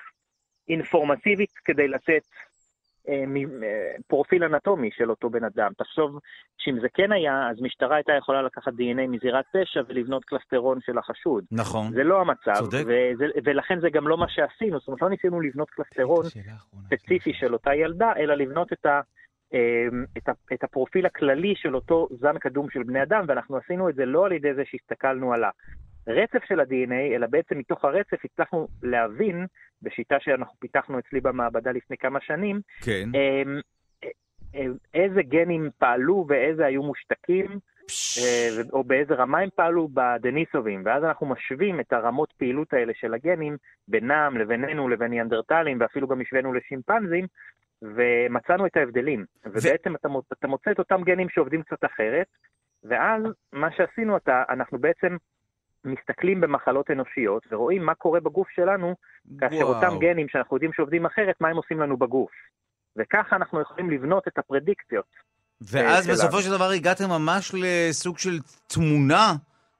אינפורמטיבית כדי לתת פרופיל אנטומי של אותו בן אדם. תחשוב שאם זה כן היה, אז משטרה הייתה יכולה לקחת DNA מזירת פשע ולבנות קלסטרון של החשוד. נכון. זה לא המצב, צודק. וזה, ולכן זה גם לא מה שעשינו. זאת אומרת, לא ניסינו לבנות קלסטרון אחרונה. ספציפי של אותה ילדה, אלא לבנות את, ה, אה, את, ה, את הפרופיל הכללי של אותו זן קדום של בני אדם, ואנחנו עשינו את זה לא על ידי זה שהסתכלנו על הרצף של ה-DNA, אלא בעצם מתוך הרצף הצלחנו להבין, בשיטה שאנחנו פיתחנו אצלי במעבדה לפני כמה שנים, כן. אה, אה, איזה גנים פעלו ואיזה היו מושתקים, אה, או באיזה רמה הם פעלו בדניסובים, ואז אנחנו משווים את הרמות פעילות האלה של הגנים בינם לבינינו לבין ניאנדרטלים, ואפילו גם השווינו לשימפנזים, ומצאנו את ההבדלים. ובעצם אתה, אתה מוצא את אותם גנים שעובדים קצת אחרת, ואז מה שעשינו, אתה, אנחנו בעצם מסתכלים במחלות אנושיות ורואים מה קורה בגוף שלנו, כאשר וואו. אותם גנים שאנחנו יודעים שעובדים אחרת, מה הם עושים לנו בגוף. וככה אנחנו יכולים לבנות את הפרדיקציות. ואז שלנו. בסופו של דבר הגעתם ממש לסוג של תמונה,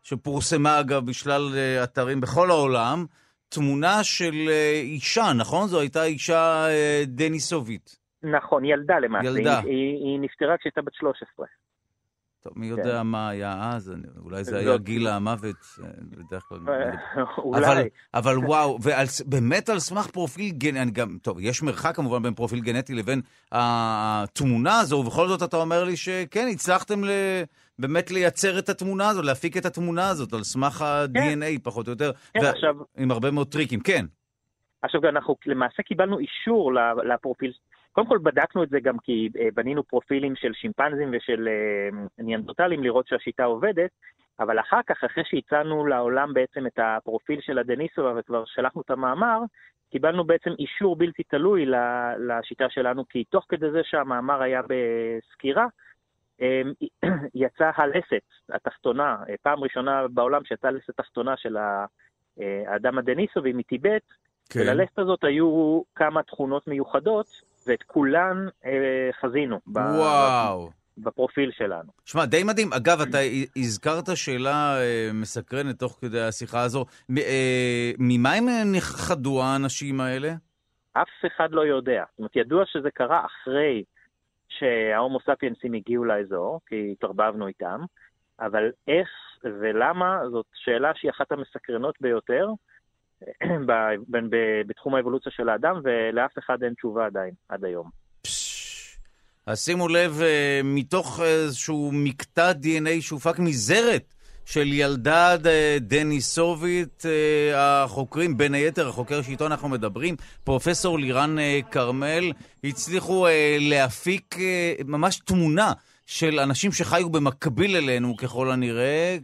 שפורסמה אגב בשלל אה, אתרים בכל העולם, תמונה של אה, אישה, נכון? זו הייתה אישה אה, דניסובית. נכון, ילדה למעשה. ילדה. היא, היא, היא נפטרה כשהייתה בת 13. טוב, מי יודע מה היה אז, אני- אולי זה היה גיל המוות, בדרך כלל. אה, אבל, אולי. אבל וואו, ובאמת על סמך פרופיל גנטי, גם, טוב, יש מרחק כמובן בין פרופיל גנטי לבין התמונה הזו, ובכל זאת אתה אומר לי שכן, הצלחתם ל... באמת לייצר את התמונה הזו, להפיק את התמונה הזאת על סמך ה-DNA, פחות או יותר, כן, ו- עכשיו, עם הרבה מאוד טריקים, כן. עכשיו אנחנו למעשה קיבלנו אישור לפרופיל, קודם כל בדקנו את זה גם כי אה, בנינו פרופילים של שימפנזים ושל אה, ניאנדרטלים לראות שהשיטה עובדת, אבל אחר כך, אחרי שהצענו לעולם בעצם את הפרופיל של הדניסובה וכבר שלחנו את המאמר, קיבלנו בעצם אישור בלתי תלוי לשיטה שלנו, כי תוך כדי זה שהמאמר היה בסקירה, אה, יצאה הלסת התחתונה, אה, פעם ראשונה בעולם שיצאה לסת תחתונה של האדם הדניסובי מטיבט, כן. וללסת הזאת היו כמה תכונות מיוחדות, ואת כולן אה, חזינו ב- וואו. בפרופיל שלנו. שמע, די מדהים. אגב, אתה הזכרת שאלה אה, מסקרנת תוך כדי השיחה הזו. מ- אה, ממה הם נכחדו האנשים האלה? אף אחד לא יודע. זאת אומרת, ידוע שזה קרה אחרי שההומו ספיינסים הגיעו לאזור, כי התערבבנו איתם, אבל איך ולמה זאת שאלה שהיא אחת המסקרנות ביותר בתחום האבולוציה של האדם, ולאף אחד אין תשובה עדיין, עד היום. אז שימו לב, אה, מתוך איזשהו מקטע DNA שהופק מזרת של ילדה אה, דניסובית, אה, החוקרים, בין היתר החוקר שאיתו אנחנו מדברים, פרופסור לירן כרמל, הצליחו להפיק ממש תמונה. של אנשים שחיו במקביל אלינו ככל הנראה,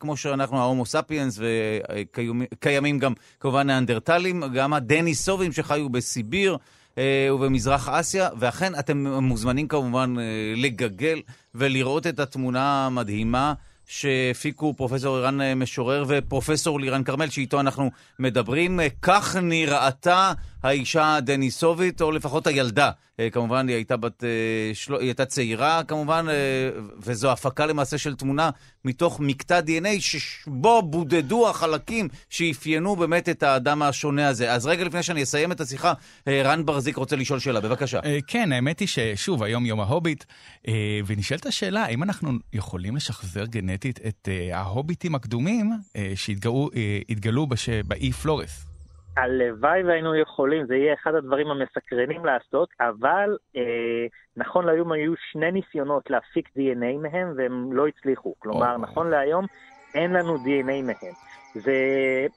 כמו שאנחנו ההומו ספיאנס, וקיימים גם כמובן ניאנדרטלים, גם הדניסובים שחיו בסיביר. אה, ובמזרח אסיה, ואכן אתם מוזמנים כמובן אה, לגגל ולראות את התמונה המדהימה שהפיקו פרופסור ערן אה, משורר ופרופסור לירן כרמל, שאיתו אנחנו מדברים. כך נראתה האישה הדניסובית, או לפחות הילדה. אה, כמובן, היא הייתה, בת, אה. היא הייתה צעירה, כמובן, אה, וזו הפקה למעשה של תמונה מתוך מקטע DNA, שבו בודדו החלקים שאפיינו באמת את האדם השונה הזה. אז רגע לפני שאני אסיים את השיחה, רן ברזיק רוצה לשאול שאלה, בבקשה. כן, האמת היא ששוב, היום יום ההוביט, ונשאלת השאלה, האם אנחנו יכולים לשחזר גנטית את ההוביטים הקדומים שהתגלו באי פלורס? הלוואי והיינו יכולים, זה יהיה אחד הדברים המסקרנים לעשות, אבל אה, נכון להיום היו שני ניסיונות להפיק DNA מהם והם לא הצליחו. כלומר, או. נכון להיום אין לנו DNA מהם. זה,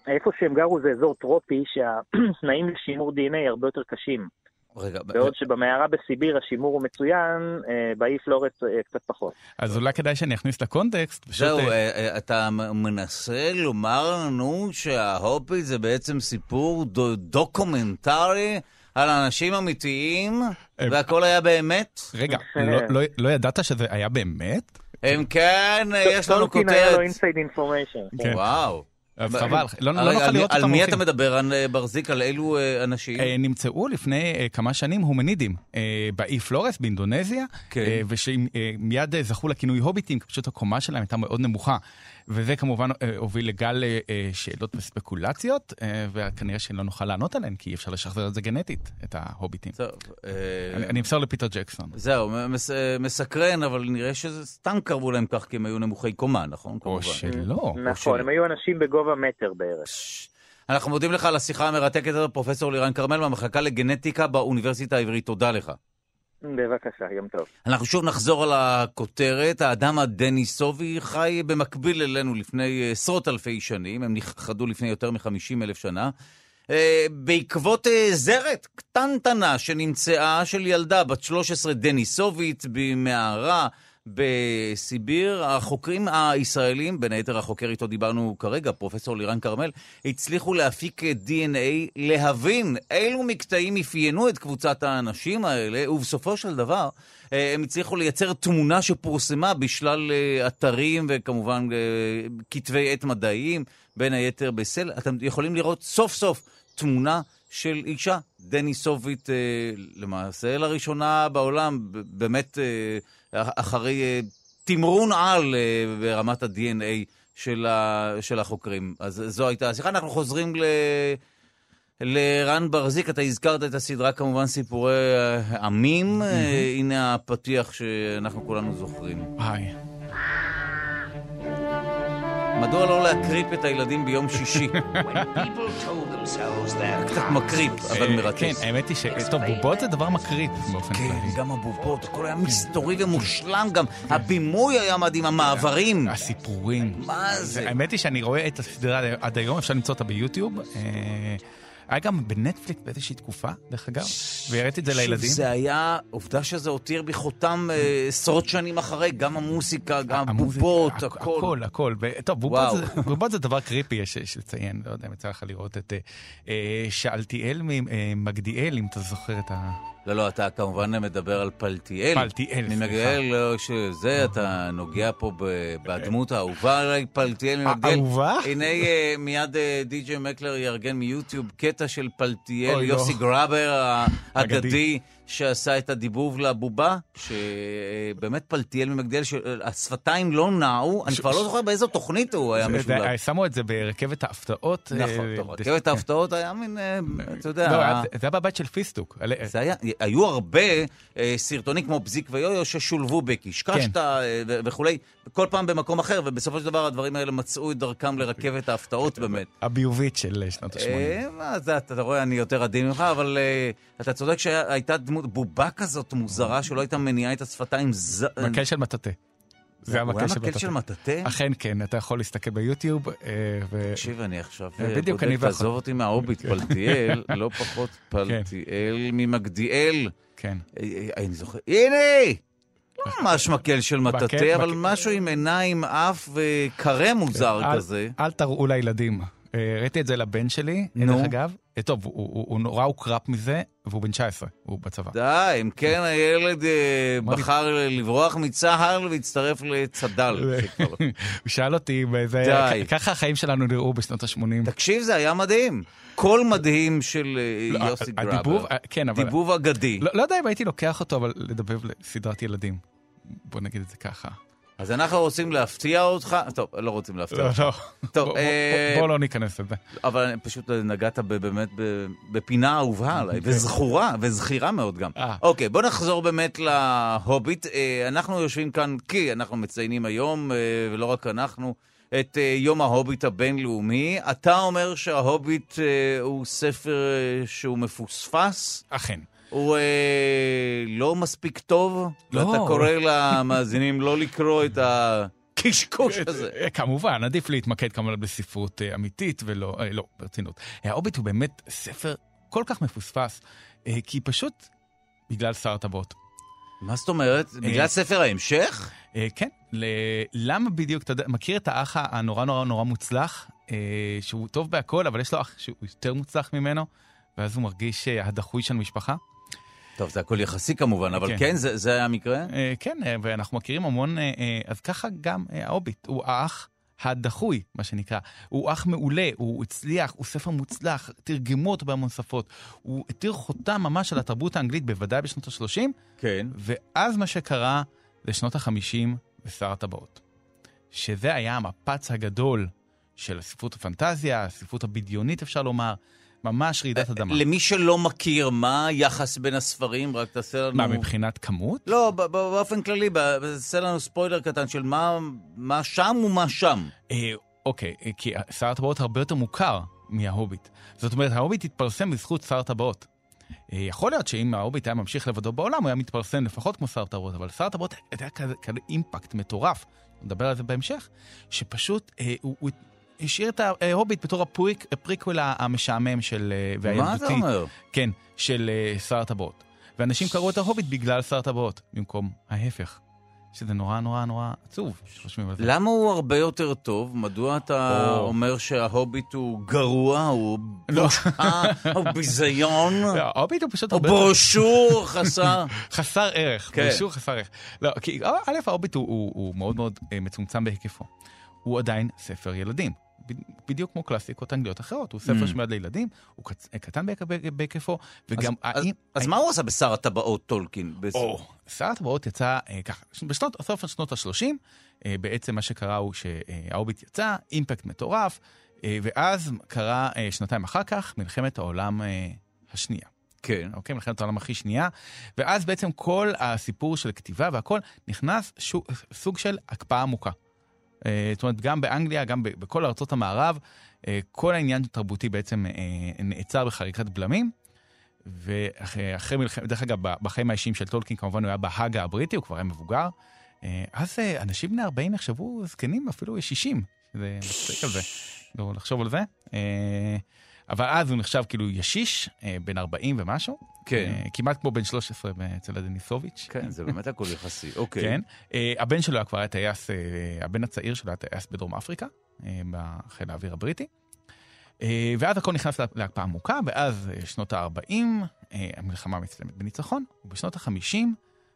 איפה שהם גרו זה אזור טרופי שהתנאים לשימור DNA הרבה יותר קשים. רגע, ב- בעוד שבמערה בסיביר השימור הוא מצוין, אה, באי פלורס אה, קצת פחות. אז אולי כדאי שאני אכניס לקונטקסט. פשוט, זהו, אה, אתה מנסה לומר לנו שההוביט זה בעצם סיפור דו- דוקומנטרי על אנשים אמיתיים, והכל היה באמת? רגע, לא- לא- לא ידעת שזה היה באמת? אם כן, יש לנו טולקין היה לו כותרת. inside information. כן. וואו. חבל, לא לא נוכל על מי- לראות על אותם מי הולכים. אתה מדבר, אה, ברזיק? על אילו אה, אנשים? אה, נמצאו לפני כמה שנים הומנידים באי פלורס באינדונזיה, כן. ושמיד זכו לכינוי הוביטים, כי פשוט הקומה שלהם הייתה מאוד נמוכה. וזה כמובן אה, הוביל לגל אה, אה, שאלות וספקולציות, אה, וכנראה שלא נוכל לענות עליהן, כי אי אפשר לשחזר את זה גנטית, את ההוביטים. טוב, אני אמסור לפיטר ג'קסון. זהו, מס- מסקרן, אבל נראה שזה סתם קראו להם כך כי הם היו נמוכי קומה, נכון? או כמובן. שלא. נכון, הם היו אנשים בגובה מטר בערך. אנחנו מודים לך על השיחה המרתקת הזאת, פרופסור לירן כרמל מהמחלקה לגנטיקה באוניברסיטה העברית. תודה לך. בבקשה, יום טוב. אנחנו שוב נחזור על הכותרת. האדם הדניסובי חי במקביל אלינו לפני עשרות אלפי שנים, הם נכחדו לפני יותר מ-50 אלף שנה. אה, בעקבות אה, זרת קטנטנה שנמצאה של ילדה בת 13 דניסובית במערה בסיביר, החוקרים הישראלים, בין היתר החוקר איתו דיברנו כרגע, פרופסור לירן כרמל, הצליחו להפיק DNA, להבין אילו מקטעים אפיינו את קבוצת האנשים האלה, ובסופו של דבר אה, הם הצליחו לייצר תמונה שפורסמה בשלל אה, אתרים וכמובן אה, כתבי עת מדעיים, בין היתר בסל. אתם יכולים לראות סוף סוף תמונה של אישה דניסובית, למעשה לראשונה בעולם, באמת אחרי אה, תמרון על אה, ברמת ה-DNA של, ה, של החוקרים. אז זו הייתה השיחה. אנחנו חוזרים ל... לרן ברזיק, אתה הזכרת את הסדרה כמובן סיפורי אה, עמים, הנה הפתיח שאנחנו כולנו זוכרים. היי. מדוע לא להקריפ את הילדים ביום שישי? קצת מקריפ, אבל אה, מרתק. כן, האמת היא ש... טוב, בובות זה דבר מקריפ באופן כן, כללי. גם הבובות, הכל היה מסתורי ומושלם גם. הבימוי היה מדהים, המעברים. הסיפורים. מה זה? האמת היא שאני רואה את הסדרה עד היום, אפשר למצוא אותה ביוטיוב. היה גם בנטפליקס באיזושהי תקופה, דרך אגב, והראיתי את זה לילדים. זה היה, עובדה שזה הותיר בי חותם אה, עשרות שנים אחרי, גם המוסיקה, גם הבובות, הכ- הכל. הכל, הכל. טוב, בובות. זה, דבר קריפי, יש, לציין, לא יודע אם יצא לך לראות את אה, אה, שאלתיאל ממגדיאל, אם אתה זוכר את ה... לא, לא, אתה כמובן מדבר על פלטיאל. פלטיאל, ממגדיאל, לא, שזה, אתה נוגע פה בדמות האהובה עליי, פלטיאל. האהובה? הנה אה, מיד אה, די.ג'יי מקלר יארגן מיוטיוב קטע של פלטיאל, לא. יוסי גראבר האגדי, אגדי. שעשה את הדיבוב לבובה, שבאמת פלטיאל ממגדיאל, שהשפתיים לא נעו, אני כבר לא זוכר באיזו תוכנית הוא היה משולב. שמו את זה ברכבת ההפתעות. נכון, אה, טוב, ד- רכבת ההפתעות היה מין, אה, אתה יודע... לא, זה היה בבית של פיסטוק. היו הרבה אה, סרטונים כמו בזיק ויויו ששולבו בקישקשתא כן. וכולי, כל פעם במקום אחר, ובסופו של דבר הדברים האלה מצאו את דרכם לרכבת ההפתעות באמת. הביובית של שנות ה-80. אה, מה זה, אתה רואה, אני יותר עדין ממך, אבל אתה צודק שהייתה דמות, בובה כזאת מוזרה שלא הייתה מניעה את השפתיים. ז- מקל של מטאטה. זה הוא המקל היה של מקל של. מטאטה? אכן כן, אתה יכול להסתכל ביוטיוב. אה, ו- תקשיב, אני עכשיו אה, אה, בדיוק, בודק. תעזוב אותי מההוביט, פלטיאל, לא פחות פלטיאל ממגדיאל. כן. אה, אה, אני זוכר, הנה! לא ממש מקל של מטאטא, אבל משהו עם עיניים, אף וקרה מוזר אל- כזה. אל תראו לילדים. הראיתי את זה לבן שלי. דרך אגב. אה, טוב, הוא- הוא הוא נורא הוקרפ מזה, והוא בן 19, הוא בצבא. די, אם כן הילד אה, בחר לברוח מצה"ל והצטרף לצד"ל. הוא שאל אותי, די. ככה החיים שלנו נראו בשנות ה-80. תקשיב, זה היה מדהים. קול מדהים של אה, לא, יוסי אה, כן, אבל... דיבוב אגדי. לא לא יודע אם הייתי לוקח אותו, אבל לדבב לסדרת ילדים. בוא נגיד את זה ככה. אז אנחנו רוצים להפתיע אותך, טוב, לא רוצים להפתיע לא, אותך. לא. טוב, בוא- אה, בוא בוא לא ניכנס לזה. אבל פשוט נגעת ב- באמת בפינה אהובה עליי, וזכורה, וזכירה מאוד גם. אה. אוקיי, בוא נחזור באמת להוביט. אה, אנחנו יושבים כאן כי אנחנו מציינים היום, ולא רק אנחנו, את יום ההוביט הבינלאומי. אתה אומר שההוביט הוא ספר שהוא מפוספס? אכן. הוא אה, לא מספיק טוב? לא. ואתה קורא למאזינים לא לקרוא את הקשקוש הזה. אה, כמובן, עדיף להתמקד כמובן בספרות אה, אמיתית ולא, אה, לא, ברצינות. ההוביט הוא באמת ספר כל כך מפוספס, אה, כי פשוט בגלל שר הטבעות. מה זאת אומרת? בגלל ספר ההמשך? אה, כן, למה בדיוק, אתה מכיר את האח הנורא נורא נורא מוצלח, אה, שהוא טוב בהכל, אבל יש לו אח שהוא יותר מוצלח ממנו, ואז הוא מרגיש אה, הדחוי של המשפחה? טוב, זה הכל יחסי כמובן, אבל כן. כן, זה, זה היה המקרה? אה, כן, אה, ואנחנו מכירים המון, אה, אז ככה גם ההוביט, הוא האח הדחוי, מה שנקרא. הוא אח מעולה, הוא הצליח, הוא ספר מוצלח, תרגמו אותו בהמון שפות. הוא התיר חותם ממש על התרבות האנגלית, בוודאי בשנות ה-30, כן. ואז מה שקרה זה שנות ה-50 ושר הטבעות. שזה היה המפץ הגדול של הספרות הפנטזיה, הספרות הבדיונית אפשר לומר, ממש רעידת אדמה. למי שלא מכיר, מה היחס בין הספרים? רק תעשה לנו... מה, מבחינת כמות? לא, באופן כללי, תעשה לנו ספוילר קטן של מה, מה שם ומה שם. אה, אוקיי, אה, כי שר הטבעות הרבה יותר מוכר מההוביט. זאת אומרת, ההוביט התפרסם בזכות שר הטבעות. אה, יכול להיות שאם ההוביט היה ממשיך לבדו בעולם, הוא היה מתפרסם לפחות כמו שר הטבעות, אבל שר הטבעות היה כזה, כזה אימפקט מטורף, נדבר על זה בהמשך, שפשוט אה, הוא, הוא השאיר את ההוביט בתור הפריק, הפריקוול המשעמם של... אה. מה אתה אומר? כן, של אה, שר הטבעות. ואנשים קראו את ההוביט בגלל שר הטבעות, במקום ההפך. שזה נורא נורא נורא עצוב, שחושבים על זה. למה הוא הרבה יותר טוב? מדוע אתה או. אומר שההוביט הוא גרוע, הוא לא. בושה, הוא ביזיון, לא, ההוביט הוא פשוט הוא הרבה יותר... ברושור חסר? חסר ערך, כן. ברשור חסר ערך. לא, כי א', ההוביט הוא, הוא, הוא מאוד מאוד אה, מצומצם בהיקפו. הוא עדיין ספר ילדים. בדיוק כמו קלאסיקות אנגליות אחרות. הוא ספר Mm. שמיועד לילדים, הוא. קטן בהיק- בהיקפו, וגם אז- מה הוא עשה בשר הטבעות טולקין? שר הטבעות יצא אה, ככה, בשנות, סוף שנות ה-30, אה, בעצם מה שקרה הוא שההוביט יצא, אימפקט מטורף, אה, ואז קרה שנתיים אחר כך מלחמת העולם השנייה. כן. אוקיי? מלחמת העולם הכי שנייה, ואז בעצם כל הסיפור של כתיבה והכל נכנס שו, סוג של הקפאה עמוקה. אה, זאת אומרת, גם באנגליה, גם בכל ארצות המערב, אה, כל העניין התרבותי בעצם אה, נעצר בחריקת בלמים. ואחרי מלחמת, דרך אגב, בחיים האישיים של טולקין, כמובן הוא היה בהאגה הבריטי, הוא כבר היה מבוגר. אז אנשים בני 40 נחשבו זקנים, אפילו 60. זה מצחיק על זה, לא לחשוב על זה. אבל אז הוא נחשב כאילו ישיש, אה, בן 40 ומשהו. כן. אה, כמעט כמו בן 13 אצל הדניסוביץ'. כן, זה באמת הכל יחסי. אוקיי. כן. אה, הבן שלו היה כבר היה טייס, הבן הצעיר שלו היה טייס בדרום אפריקה, בחיל האוויר הבריטי. ואז הכל נכנס לה- להקפאה עמוקה, ואז שנות ה-40, המלחמה מסתיימת בניצחון, ובשנות ה-50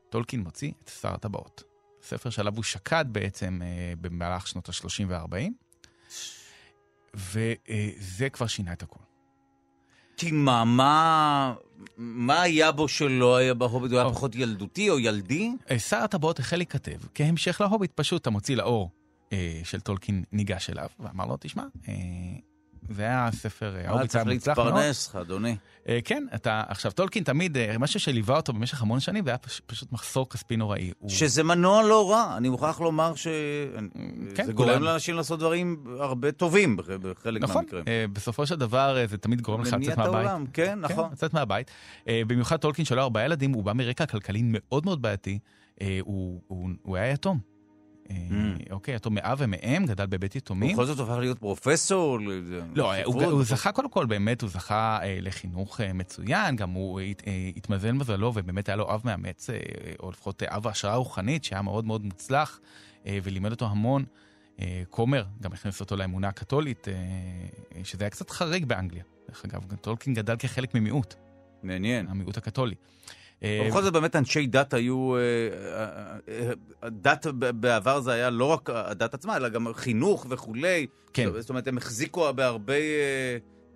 טולקין מוציא את שר הטבעות. ספר שעליו הוא שקד בעצם במהלך שנות ה-30 וה-40, וזה כבר שינה את הכל. כי מה, מה, היה בו שלא היה בהוביט? הוא היה או. פחות ילדותי או ילדי? אה, שר הטבעות החל להיכתב כהמשך להוביט, פשוט המוציא לאור אה, של טולקין ניגש אליו ואמר לו, תשמע, אה, זה היה ספר, אה, צריך. להתפרנס, אדוני. אה, כן, אתה, עכשיו טולקין תמיד, אה, משהו שליווה אותו במשך המון שנים, זה היה פש, פשוט מחסור כספי נוראי. שזה מנוע לא רע, אני מוכרח לומר שזה כן, גורם כולם. לאנשים לעשות דברים הרבה טובים בח- בחלק נכון, מהמקרים. אה, בסופו של דבר זה תמיד גורם לך לצאת מהבית. העולם, כן, נכון. כן, לצאת מהבית. במיוחד טולקין שלו ארבעה ילדים, הוא בא מרקע כלכלי מאוד מאוד בעייתי. הוא היה יתום. אה. אוקיי, יתום מאב ומאם, גדל בבית יתומים. בכל זאת הופך להיות פרופסור? לא, הוא, זכה קודם כל, באמת, הוא זכה אה, לחינוך אה, מצוין, גם הוא הת, התמזל מזלו, ובאמת היה לו אב מאמץ, או לפחות אב השראה רוחנית, שהיה מאוד מאוד מוצלח, ולימד אותו המון. כומר, גם הכניס אותו לאמונה הקתולית, שזה היה קצת חריג באנגליה. דרך אגב, טולקין גדל כחלק ממיעוט, מעניין. המיעוט הקתולי. אה, בכל זאת באמת אנשי דת היו, אה, אה, ב- בעבר זה היה לא רק הדת עצמה, אלא גם חינוך וכולי. כן. זאת אומרת, הם החזיקו בהרבה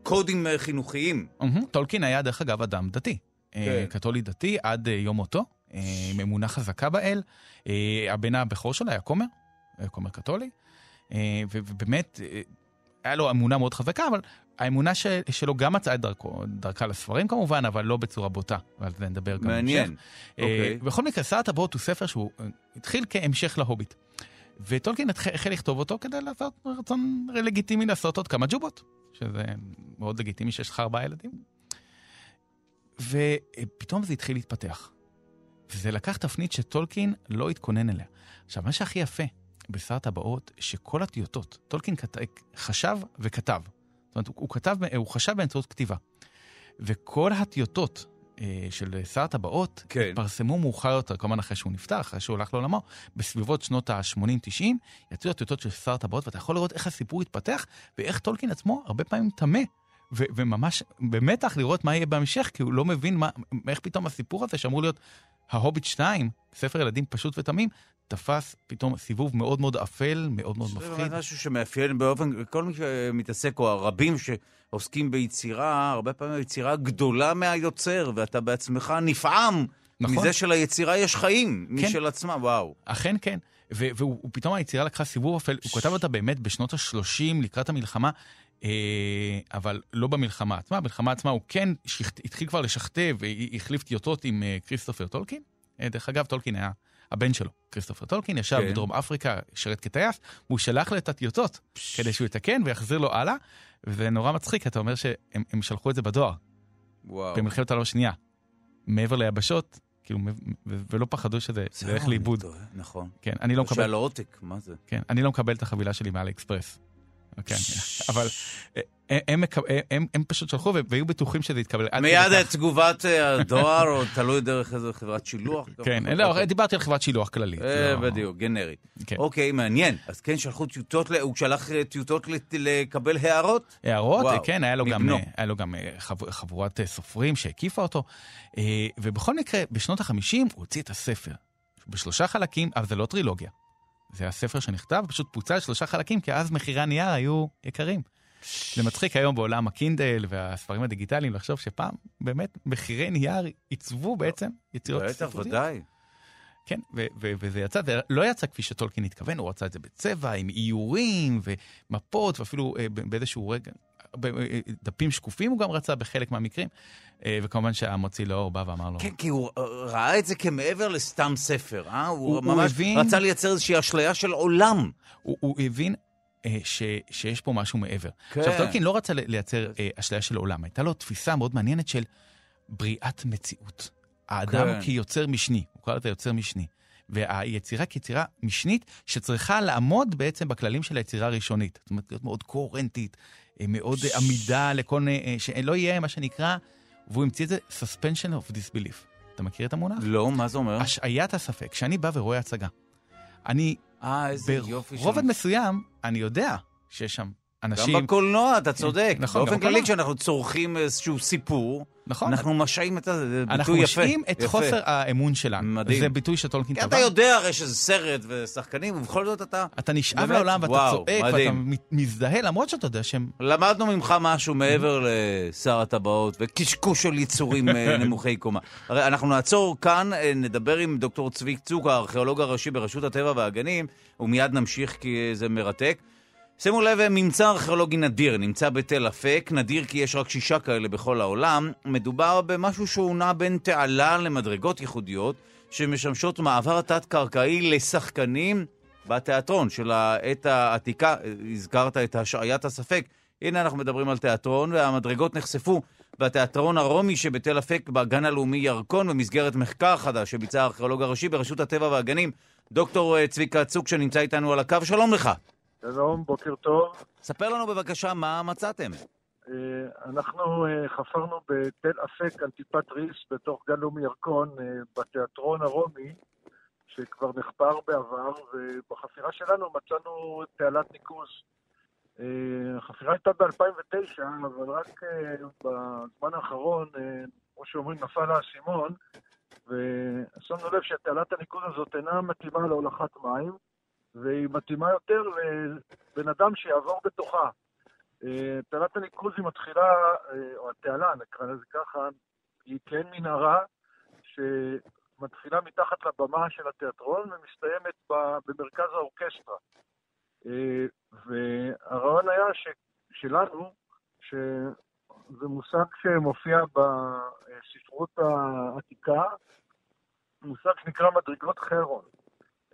קודים חינוכיים. טולקין היה, דרך אגב, אדם דתי. כן. קתולי דתי עד יום מותו, עם אמונה חזקה באל. הבן הבכור שלו היה כומר, כומר קתולי, ובאמת, היה לו אמונה מאוד חזקה, אבל האמונה ש- שלו גם מצאה את דרכו, דרכה לספרים כמובן, אבל לא בצורה בוטה, ועל זה נדבר גם מעניין. בהמשך. אה, אוקיי. בכל מקרה, שר הטבעות הוא ספר שהוא אה, התחיל כהמשך להוביט. וטולקין החל לכתוב אותו כדי לעשות רצון לגיטימי לעשות עוד כמה ג'ובות, שזה מאוד לגיטימי שיש לך ארבעה ילדים. ופתאום זה התחיל להתפתח. וזה לקח תפנית שטולקין לא התכונן אליה. עכשיו, מה שהכי יפה בשר הטבעות, שכל הטיוטות, טולקין כת... חשב וכתב. זאת אומרת, הוא, הוא כתב, הוא חשב באמצעות כתיבה. וכל הטיוטות אה, של שר הטבעות כן. התפרסמו מאוחר יותר, כמובן אחרי שהוא נפטר, אחרי שהוא הלך לעולמו, בסביבות שנות ה-80-90, יצאו הטיוטות של שר הטבעות, ואתה יכול לראות איך הסיפור התפתח, ואיך טולקין עצמו הרבה פעמים טמא. ו- וממש במתח לראות מה יהיה בהמשך, כי הוא לא מבין מה, איך פתאום הסיפור הזה שאמור להיות ההוביט 2, ספר ילדים פשוט ותמים, תפס פתאום סיבוב מאוד מאוד אפל, מאוד מאוד זה מפחיד. באמת משהו שמאפיין באופן, כל מי שמתעסק, או הרבים שעוסקים ביצירה, הרבה פעמים היצירה גדולה מהיוצר, ואתה בעצמך נפעם נכון. מזה שלהיצירה יש חיים, משל עצמה, וואו. אכן כן. והוא הוא פתאום היצירה לקחה סיבוב אפל, הוא כתב אותה באמת בשנות ה-30 לקראת המלחמה, אבל לא במלחמה עצמה. במלחמה עצמה הוא כן שכתב, התחיל כבר לשכתב, והחליף טיוטות עם אה, כריסטופר טולקין. אה, דרך אגב, טולקין היה הבן שלו, כריסטופר טולקין, ישב כן. בדרום אפריקה, שירת כטייס, והוא שלח לו את הטיוטות כדי שהוא יתקן ויחזיר לו הלאה, וזה נורא מצחיק, אתה אומר שהם הם שלחו את זה בדואר, וואו. במלחמת העולם השנייה. מעבר ליבשות, כאילו, ולא פחדו שזה זה ילך זהו, לאיבוד. נכון. כן, אני לא מקבל לו עותק, מה זה? כן, אני לא מקבל את החבילה שלי מאלי אקספרס. כן, אבל אה, הם, הם, מקב- הם, הם פשוט שלחו והיו בטוחים שזה יתקבל. מיד. תגובת אה, הדואר, או תלוי דרך איזה חברת שילוח. כן. לא, דיברתי על חברת שילוח כללית. אה, לא- בדיוק, גנרי. כן. אוקיי, מעניין. אז כן, שלחו טיוטות, הוא שלח אה, טיוטות לקבל הערות? הערות, וואו, כן, היה לו גם, מבנו. אה, היה לו גם אה, חב- חבורת אה, סופרים שהקיפה אותו. אה, ובכל מקרה, בשנות ה-50 הוא הוציא את הספר. בשלושה חלקים, אבל זה לא טרילוגיה. זה הספר שנכתב, פשוט פוצל לשלושה חלקים, כי אז מחירי הנייר היו יקרים. זה מצחיק היום בעולם הקינדל והספרים הדיגיטליים לחשוב שפעם באמת מחירי נייר עיצבו בעצם יצירות בטח, ספרותיות. ודאי. כן, ו- ו- וזה יצא, זה לא יצא כפי שטולקין התכוון, הוא רצה את זה בצבע, עם איורים ומפות, ואפילו אה, באיזשהו רגע, דפים שקופים הוא גם רצה בחלק מהמקרים, אה, וכמובן שהמוציא לאור בא ואמר לו... כן, כי הוא אה, ראה את זה כמעבר לסתם ספר, אה? הוא, הוא- ממש הבין- רצה לייצר איזושהי אשליה של עולם. הוא, הוא הבין אה, ש, שיש פה משהו מעבר. כן. עכשיו, טולקין לא רצה לייצר אה, אשליה של עולם, הייתה לו תפיסה מאוד מעניינת של בריאת מציאות. האדם כן. כיוצר משני, הוא קרא לזה יוצר משני. והיצירה כיצירה משנית שצריכה לעמוד בעצם בכללים של היצירה הראשונית. זאת אומרת, להיות מאוד קוהרנטית, אה, מאוד אה, עמידה לכל... אה, שלא יהיה מה שנקרא, והוא המציא את זה suspension of disbelief. אתה מכיר את המונח? לא, מה זה אומר? השעיית הספק. כשאני בא ורואה הצגה, אני אה, איזה יופי שם. ברובד מסוים, אני יודע שיש שם אנשים... גם בקולנוע, אתה צודק. נכון, באופן כללי. כשאנחנו צורכים איזשהו סיפור, נכון. אנחנו משעים את זה, זה ביטוי יפה. אנחנו משאים את יפה. חוסר האמון שלנו. מדהים. זה ביטוי שטולקין טבע. אתה יודע הרי שזה סרט ושחקנים, ובכל זאת אתה... אתה נשאב? לעולם ואתה וואו, צועק ואתה מדהים. מת- מזדהה, למרות שאתה יודע שהם... למדנו ממך משהו מעבר לשר הטבעות וקשקוש של יצורים אה, נמוכי קומה. הרי אנחנו נעצור כאן, אה, נדבר עם דוקטור צבי צוק, הארכיאולוג הראשי ברשות הטבע והגנים, ומיד נמשיך כי זה מרתק. שימו לב, אה, ממצא ארכיאולוגי נדיר, נמצא בתל אפק, נדיר כי יש רק שישה כאלה בכל העולם. מדובר במשהו שהוא נע בין תעלה למדרגות ייחודיות, שמשמשות מעבר תת-קרקעי לשחקנים בתיאטרון של העת העתיקה. הזכרת את השעיית הספק. הנה אנחנו מדברים על תיאטרון, והמדרגות נחשפו בתיאטרון הרומי שבתל אפק בגן הלאומי ירקון, במסגרת מחקר חדש שביצע הארכיאולוג הראשי ברשות הטבע והגנים, דוקטור אה, צביקה צוק שנמצא איתנו על הקו. שלום לך. שלום, בוקר טוב. ספר לנו בבקשה מה מצאתם. אה, אנחנו אה, חפרנו בתל אפק על טיפת ריס בתוך גן לאומי ירקון, אה, בתיאטרון הרומי, שכבר נחפר בעבר, ובחפירה שלנו מצאנו תעלת ניקוז. החפירה הייתה ב-2009, אבל רק בזמן האחרון, כמו שאומרים, נפל האסימון, ושמנו לב שתעלת הניקוז הזאת אינה מתאימה להולכת מים, והיא מתאימה יותר לבן אדם שיעבור בתוכה. אה, תעלת הניקוז היא מתחילה, אה, או התעלה, נקרא לזה ככה, היא כן מנהרה שמתחילה מתחת לבמה של התיאטרון ומסתיימת במרכז האורקסטרה. אה, והרעיון היה ש, שלנו, שזה מושג שמופיע בספרות העתיקה, מושג שנקרא מדרגות חרון.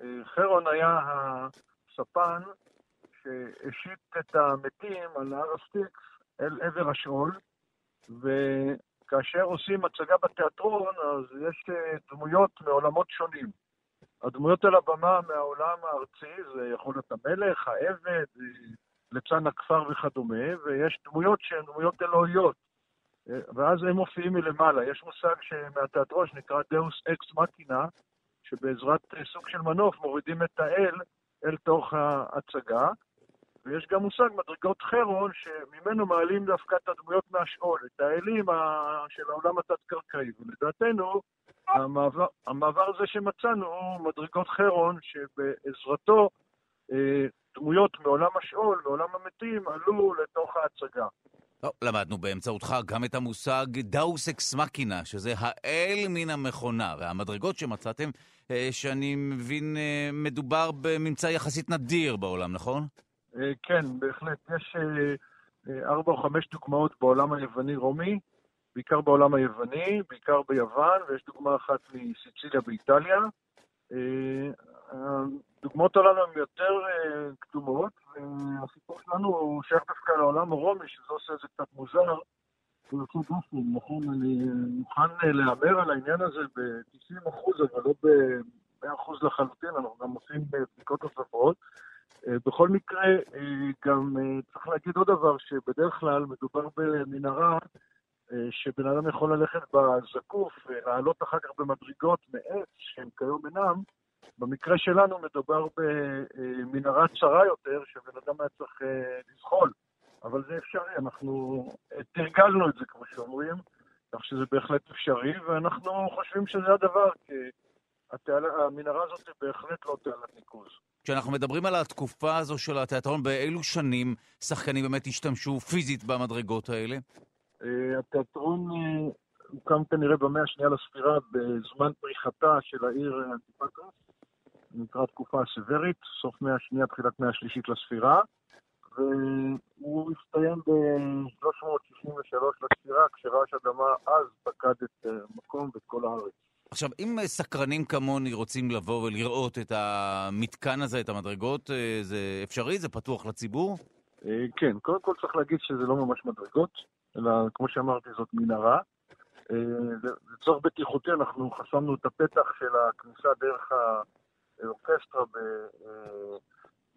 אה, חרון היה הספן שהשיט את המתים על הר הסטיקס אל עבר השאול, וכאשר עושים הצגה בתיאטרון, אז יש אה, דמויות מעולמות שונים. הדמויות על הבמה מהעולם הארצי, זה יכול להיות המלך, העבד, אה, ליצן הכפר וכדומה, ויש דמויות שהן דמויות אלוהיות. ואז הם מופיעים מלמעלה. יש מושג מהתיאטרון שנקרא deus ex machina, שבעזרת אה, סוג של מנוף מורידים את האל אל תוך ההצגה. ויש גם מושג מדרגות חרון, שממנו מעלים דווקא את הדמויות מהשאול, את האלים ה- של העולם התת-קרקעי. ולדעתנו, המעבר, המעבר הזה שמצאנו הוא מדרגות חרון, שבעזרתו אה, דמויות מעולם השאול, מעולם המתים, עלו לתוך ההצגה. טוב, למדנו באמצעותך גם את המושג דאוס אקס מקינה, שזה האל מן המכונה, והמדרגות שמצאתם, אה, שאני מבין, אה, מדובר בממצא יחסית נדיר בעולם, נכון? אה, כן, בהחלט. יש ארבע או חמש דוגמאות בעולם היווני-רומי, בעיקר בעולם היווני, בעיקר ביוון, ויש דוגמה אחת מסיציליה באיטליה. אה, הדוגמאות הללו הן יותר אה, קדומות, והסיפור שלנו הוא שייך דווקא לעולם הרומי, שזה עושה את זה קצת מוזר. נכון? אני מוכן אה, להמר על העניין הזה ב-90 אחוז, אבל לא ב-100 אחוז לחלוטין, אנחנו גם עושים אה, בדיקות נוספות. אה, בכל מקרה, אה, גם אה, צריך להגיד עוד דבר, שבדרך כלל מדובר במנהרה אה, שבן אדם יכול ללכת בזקוף ולעלות אחר כך במדרגות מעץ, שהם כיום אינם. במקרה שלנו מדובר במנהרה צרה יותר, שבן אדם היה צריך אה, לזחול. אבל זה אפשרי, אנחנו אה, תרגלנו את זה, כמו שאומרים, כך שזה בהחלט אפשרי, ואנחנו חושבים שזה הדבר, כי התעלה, המנהרה הזאת היא בהחלט לא תעלת ניקוז. כשאנחנו מדברים על התקופה הזו של התיאטרון, באילו שנים שחקנים באמת השתמשו פיזית במדרגות האלה? אה, התיאטרון הוקם כנראה במאה השנייה לספירה בזמן פריחתה של העיר אנטיפטרס, נקרא תקופה הסוורית, סוף מאה השנייה, תחילת מאה השלישית לספירה, והוא הסתיים ב-363 לספירה, כשרעש אדמה אז פקד את המקום ואת כל הארץ. עכשיו, אם סקרנים כמוני רוצים לבוא ולראות את המתקן הזה, את המדרגות, זה אפשרי? זה פתוח לציבור? כן, קודם כל צריך להגיד שזה לא ממש מדרגות, אלא כמו שאמרתי, זאת מנהרה. לצורך בטיחותי אנחנו חסמנו את הפתח של הכניסה דרך האורקסטרה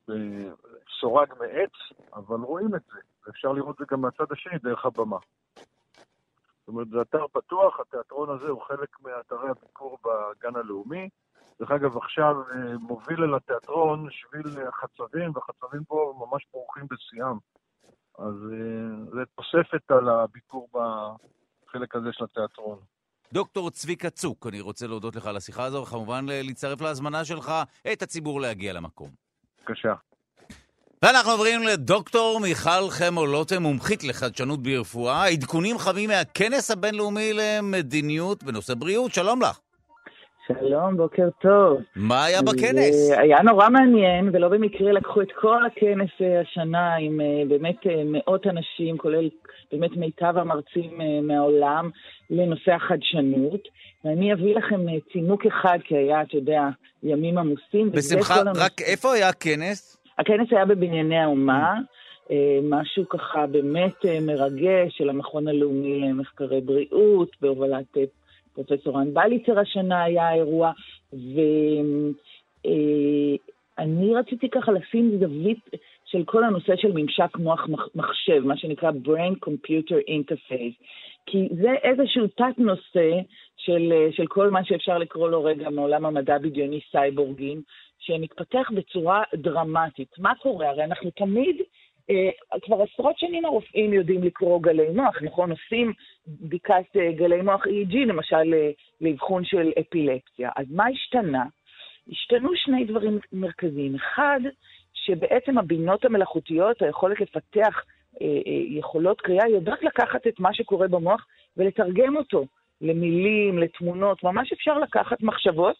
בסורג מעץ, אבל רואים את זה, ואפשר לראות את זה גם מהצד השני, דרך הבמה. זאת אומרת, זה אתר פתוח, התיאטרון הזה הוא חלק מאתרי הביקור בגן הלאומי. דרך אגב, עכשיו מוביל אל התיאטרון שביל החצבים, והחצבים פה ממש פורחים בשיאם. אז זה תוספת על הביקור בחלק הזה של התיאטרון. דוקטור צביקה צוק, אני רוצה להודות לך על השיחה הזו, וכמובן להצטרף להזמנה שלך את הציבור להגיע למקום. בבקשה. ואנחנו עוברים לדוקטור מיכל חמו לוטם, מומחית לחדשנות ברפואה. עדכונים חמים מהכנס הבינלאומי למדיניות בנושא בריאות. שלום לך. שלום, בוקר טוב. מה היה בכנס? היה נורא מעניין, ולא במקרה לקחו את כל הכנס השנה עם באמת מאות אנשים, כולל באמת מיטב המרצים מהעולם, לנושא החדשנות. ואני אביא לכם צינוק אחד, כי היה, אתה יודע, ימים עמוסים. בשמחה, רק איפה היה הכנס? הכנס היה בבנייני האומה, משהו ככה באמת מרגש של המכון הלאומי למחקרי בריאות, בהובלת פרופסור רן בליצר השנה היה האירוע, ואני רציתי ככה לשים זווית של כל הנושא של ממשק מוח מחשב, מה שנקרא Brain Computer Interface, כי זה איזשהו תת-נושא של, של כל מה שאפשר לקרוא לו רגע מעולם המדע בדיוני סייבורגים, שמתפתח בצורה דרמטית. מה קורה? הרי אנחנו תמיד, אה, כבר עשרות שנים הרופאים יודעים לקרוא גלי מוח, נכון? עושים בדיקת אה, גלי מוח EEG, למשל אה, לאבחון של אפילפסיה. אז מה השתנה? השתנו שני דברים מרכזיים. אחד, שבעצם הבינות המלאכותיות, היכולת לפתח אה, אה, יכולות קריאה, יודעת לקחת את מה שקורה במוח ולתרגם אותו למילים, לתמונות, ממש אפשר לקחת מחשבות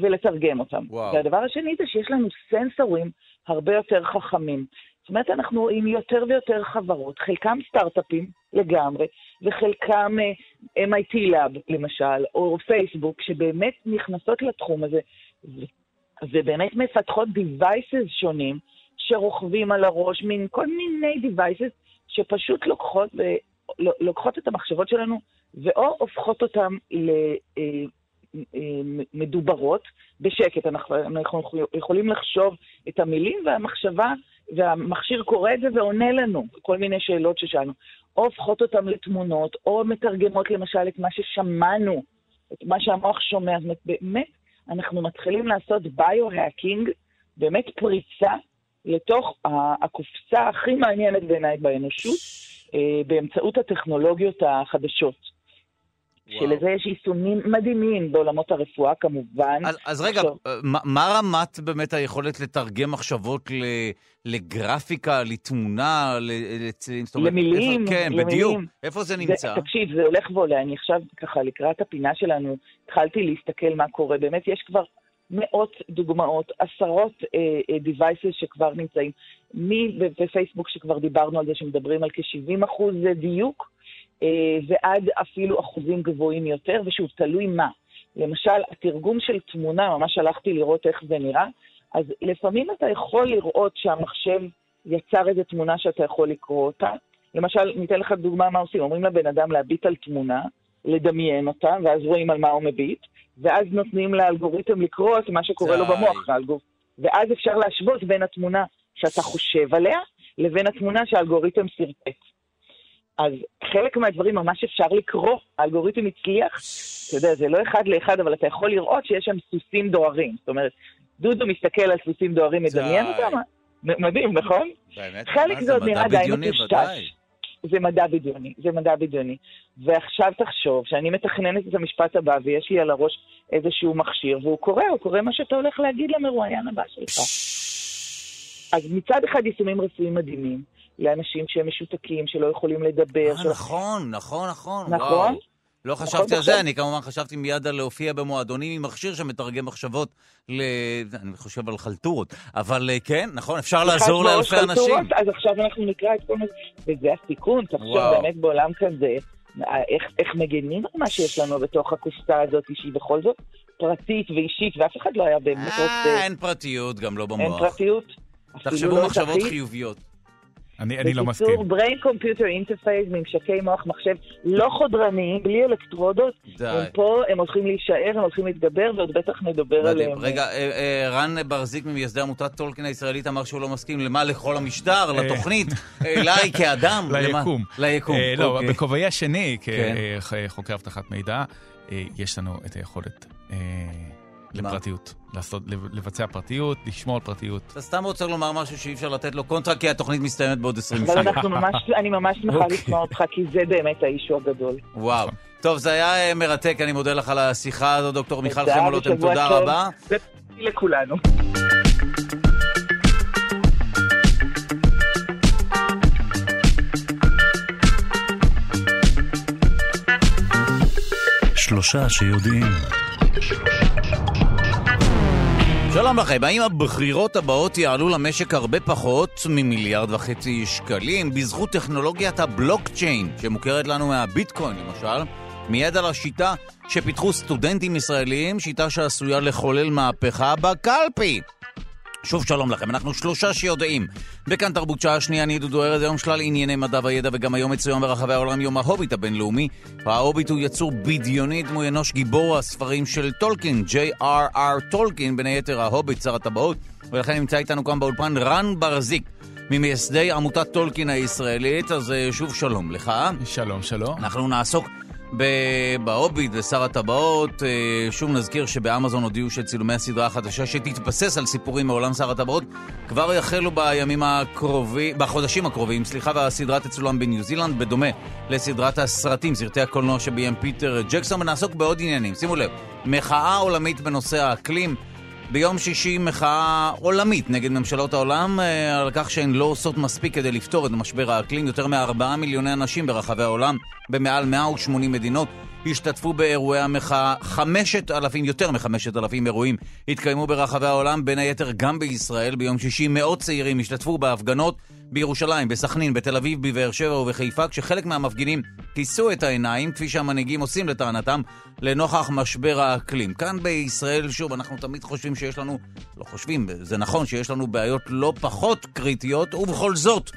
ולתרגם אותם. וואו. והדבר השני זה שיש לנו סנסורים הרבה יותר חכמים. זאת אומרת, אנחנו רואים יותר ויותר חברות, חלקם סטארט-אפים לגמרי, וחלקם uh, MIT Lab למשל, או פייסבוק, שבאמת נכנסות לתחום הזה, ובאמת מפתחות devices שונים, שרוכבים על הראש, מין כל מיני devices, שפשוט לוקחות, ו- לוקחות את המחשבות שלנו, ואו הופכות אותן ל... מדוברות בשקט. אנחנו, אנחנו יכולים לחשוב את המילים והמחשבה, והמכשיר קורא את זה ועונה לנו, כל מיני שאלות ששאלנו. או הופכות אותן לתמונות, או מתרגמות למשל את מה ששמענו, את מה שהמוח שומע. זאת אומרת, באמת, אנחנו מתחילים לעשות ביו-האקינג, באמת פריצה לתוך הקופסה הכי מעניינת בעיניי באנושות, באמצעות הטכנולוגיות החדשות. שלזה יש יישומים מדהימים בעולמות הרפואה, כמובן. אז, אז רגע, עכשיו... מה, מה רמת באמת היכולת לתרגם מחשבות ל, לגרפיקה, לתמונה, ל, למילים, איפה, כן, למילים. בדיוק. איפה זה נמצא? זה, תקשיב, זה הולך ועולה. אני עכשיו, ככה, לקראת הפינה שלנו, התחלתי להסתכל מה קורה. באמת, יש כבר מאות דוגמאות, עשרות אה, אה, devices שכבר נמצאים. מי בפייסבוק שכבר דיברנו על זה, שמדברים על כ-70 אחוז דיוק, ועד אפילו אחוזים גבוהים יותר, ושוב, תלוי מה. למשל, התרגום של תמונה, ממש הלכתי לראות איך זה נראה, אז לפעמים אתה יכול לראות שהמחשב יצר איזו תמונה שאתה יכול לקרוא אותה. למשל, ניתן לך דוגמה מה עושים. אומרים לבן אדם להביט על תמונה, לדמיין אותה, ואז רואים על מה הוא מביט, ואז נותנים לאלגוריתם לקרוא את מה שקורה לו במוח, האלגור... ואז אפשר להשוות בין התמונה שאתה חושב עליה, לבין התמונה שהאלגוריתם סרטט. אז חלק מהדברים ממש אפשר לקרוא, האלגוריתם הצליח, אתה יודע, זה לא אחד לאחד, אבל אתה יכול לראות שיש שם סוסים דוהרים. זאת אומרת, דודו מסתכל על סוסים דוהרים, מדמיין אותם, מדהים, נכון? באמת? חלק זה עוד נראה די מטושטש. זה מדע בדיוני, זה מדע בדיוני. ועכשיו תחשוב שאני מתכננת את המשפט הבא, ויש לי על הראש איזשהו מכשיר, והוא קורא, הוא קורא מה שאתה הולך להגיד למרואיין הבא שלך. אז מצד אחד יישומים רפואיים מדהימים, לאנשים שהם משותקים, שלא יכולים לדבר. אה, נכון, נכון, נכון. נכון? לא נכון, חשבתי על עכשיו- זה, אני כמובן חשבתי מיד על להופיע במועדונים עם מכשיר שמתרגם מחשבות ל... אני חושב על חלטורות. אבל אה, כן, נכון, אפשר לעזור לאלפי אנשים. חלטורות, אז עכשיו אנחנו נקרא את כל מה... וזה הסיכון, תחשוב וואו. באמת בעולם כזה, איך, איך מגנים על מה שיש לנו בתוך הקופסה הזאת, שהיא בכל זאת פרטית ואישית, ואף אחד לא היה באמת אה. אין פרטיות, גם לא אין במוח. פרטיות. אפילו תחשבו לא מחשבות חיוביות. אני אני לא מסכים. בקיצור, brain computer interface, ממשקי מוח מחשב לא חודרניים, בלי אלקטרודות. די. הם פה, הם הולכים להישאר, הם הולכים להתגבר, ועוד בטח נדבר מדהים. עליהם. רגע, אה, אה, רן ברזיק ממייסדי עמותת טולקין הישראלית אמר שהוא לא מסכים למה? לכל המשטר, לתוכנית, אליי כאדם. ליקום. ליקום, אה, לא, אוקיי. בכובעי השני, כן. כחוקר אבטחת מידע, אה, יש לנו את היכולת אה, לפרטיות. לעשות, לבצע פרטיות, לשמור על פרטיות. אתה סתם רוצה לומר משהו שאי אפשר לתת לו קונטרה, כי התוכנית מסתיימת בעוד 20 אבל שנה. אנחנו ממש, אני ממש שמחה אוקיי. לשמוע אותך, כי זה באמת האישו הגדול. וואו. טוב, זה היה אה, מרתק, אני מודה לך על השיחה הזו, דוקטור מיכל חמולוטם, ושבוע תודה. רבה. לכולנו. שלושה שיודעים. שלום לכם, האם הבחירות הבאות יעלו למשק הרבה פחות ממיליארד וחצי שקלים בזכות טכנולוגיית הבלוקצ'יין, שמוכרת לנו מהביטקוין למשל? מיד על השיטה שפיתחו סטודנטים ישראלים, שיטה שעשויה לחולל מהפכה בקלפי. שוב שלום לכם, אנחנו שלושה שיודעים. בכאן תרבות שעה שנייה, אני דודו ארז, היום שלל ענייני מדע וידע, וגם היום מצוין ברחבי העולם יום ההוביט הבינלאומי. ההוביט הוא יצור בדיוני דמוי אנוש גיבור הספרים של טולקין, J.R.R. טולקין, בין היתר ההוביט, שר הטבעות, ולכן נמצא איתנו כאן באולפן רן ברזיק, ממייסדי עמותת טולקין הישראלית, אז אה, שוב שלום לך. שלום, שלום. אנחנו נעסוק בהוביט ושר הטבעות. אה, שוב נזכיר שבאמזון הודיעו שצילומי הסדרה החדשה שתתבסס על סיפורים מעולם שר הטבעות כבר יחלו בימים הקרובים, בחודשים הקרובים, סליחה, והסדרה תצולם בניו זילנד, בדומה לסדרת הסרטים, סרטי הקולנוע שביים פיטר ג'קסון, ונעסוק בעוד עניינים. שימו לב, מחאה עולמית בנושא האקלים. ביום שישי מחאה עולמית נגד ממשלות העולם אה, על כך שהן לא עושות מספיק כדי לפתור את משבר האקלים. יותר מארבעה מיליוני אנשים ברחבי העולם, במעל 180 מדינות, השתתפו באירועי המחאה. חמשת אלפים, יותר מחמשת אלפים אירועים התקיימו ברחבי העולם, בין היתר גם בישראל. ביום שישי מאות צעירים השתתפו בהפגנות בירושלים, בסכנין, בתל אביב, בבאר שבע ובחיפה, כשחלק מהמפגינים כיסו את העיניים, כפי שהמנהיגים עושים לטענתם, לנוכח משבר האקלים. כאן בישראל, שוב, אנחנו תמיד חושבים שיש לנו, לא חושבים, זה נכון שיש לנו בעיות לא פחות קריטיות, ובכל זאת,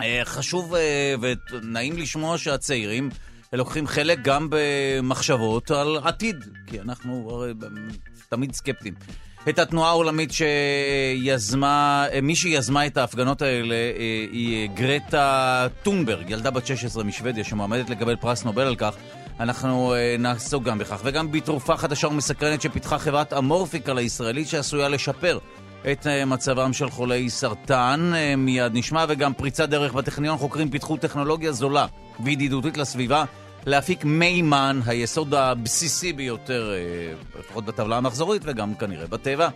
אה, חשוב אה, ונעים לשמוע שהצעירים לוקחים חלק גם במחשבות על עתיד, כי אנחנו הרי תמיד סקפטיים. את התנועה העולמית שיזמה, מי שיזמה את ההפגנות האלה אה, היא גרטה טונברג, ילדה בת 16 משוודיה שמועמדת לקבל פרס נובל על כך. אנחנו אה, נעסוק גם בכך, וגם בתרופה חדשה ומסקרנת שפיתחה חברת אמורפיקל הישראלית שעשויה לשפר את אה, מצבם של חולי סרטן. מיד נשמע, וגם פריצת דרך בטכניון חוקרים פיתחו טכנולוגיה זולה וידידותית לסביבה להפיק מימן, היסוד הבסיסי ביותר, אה, לפחות בטבלה המחזורית וגם כנראה בטבע.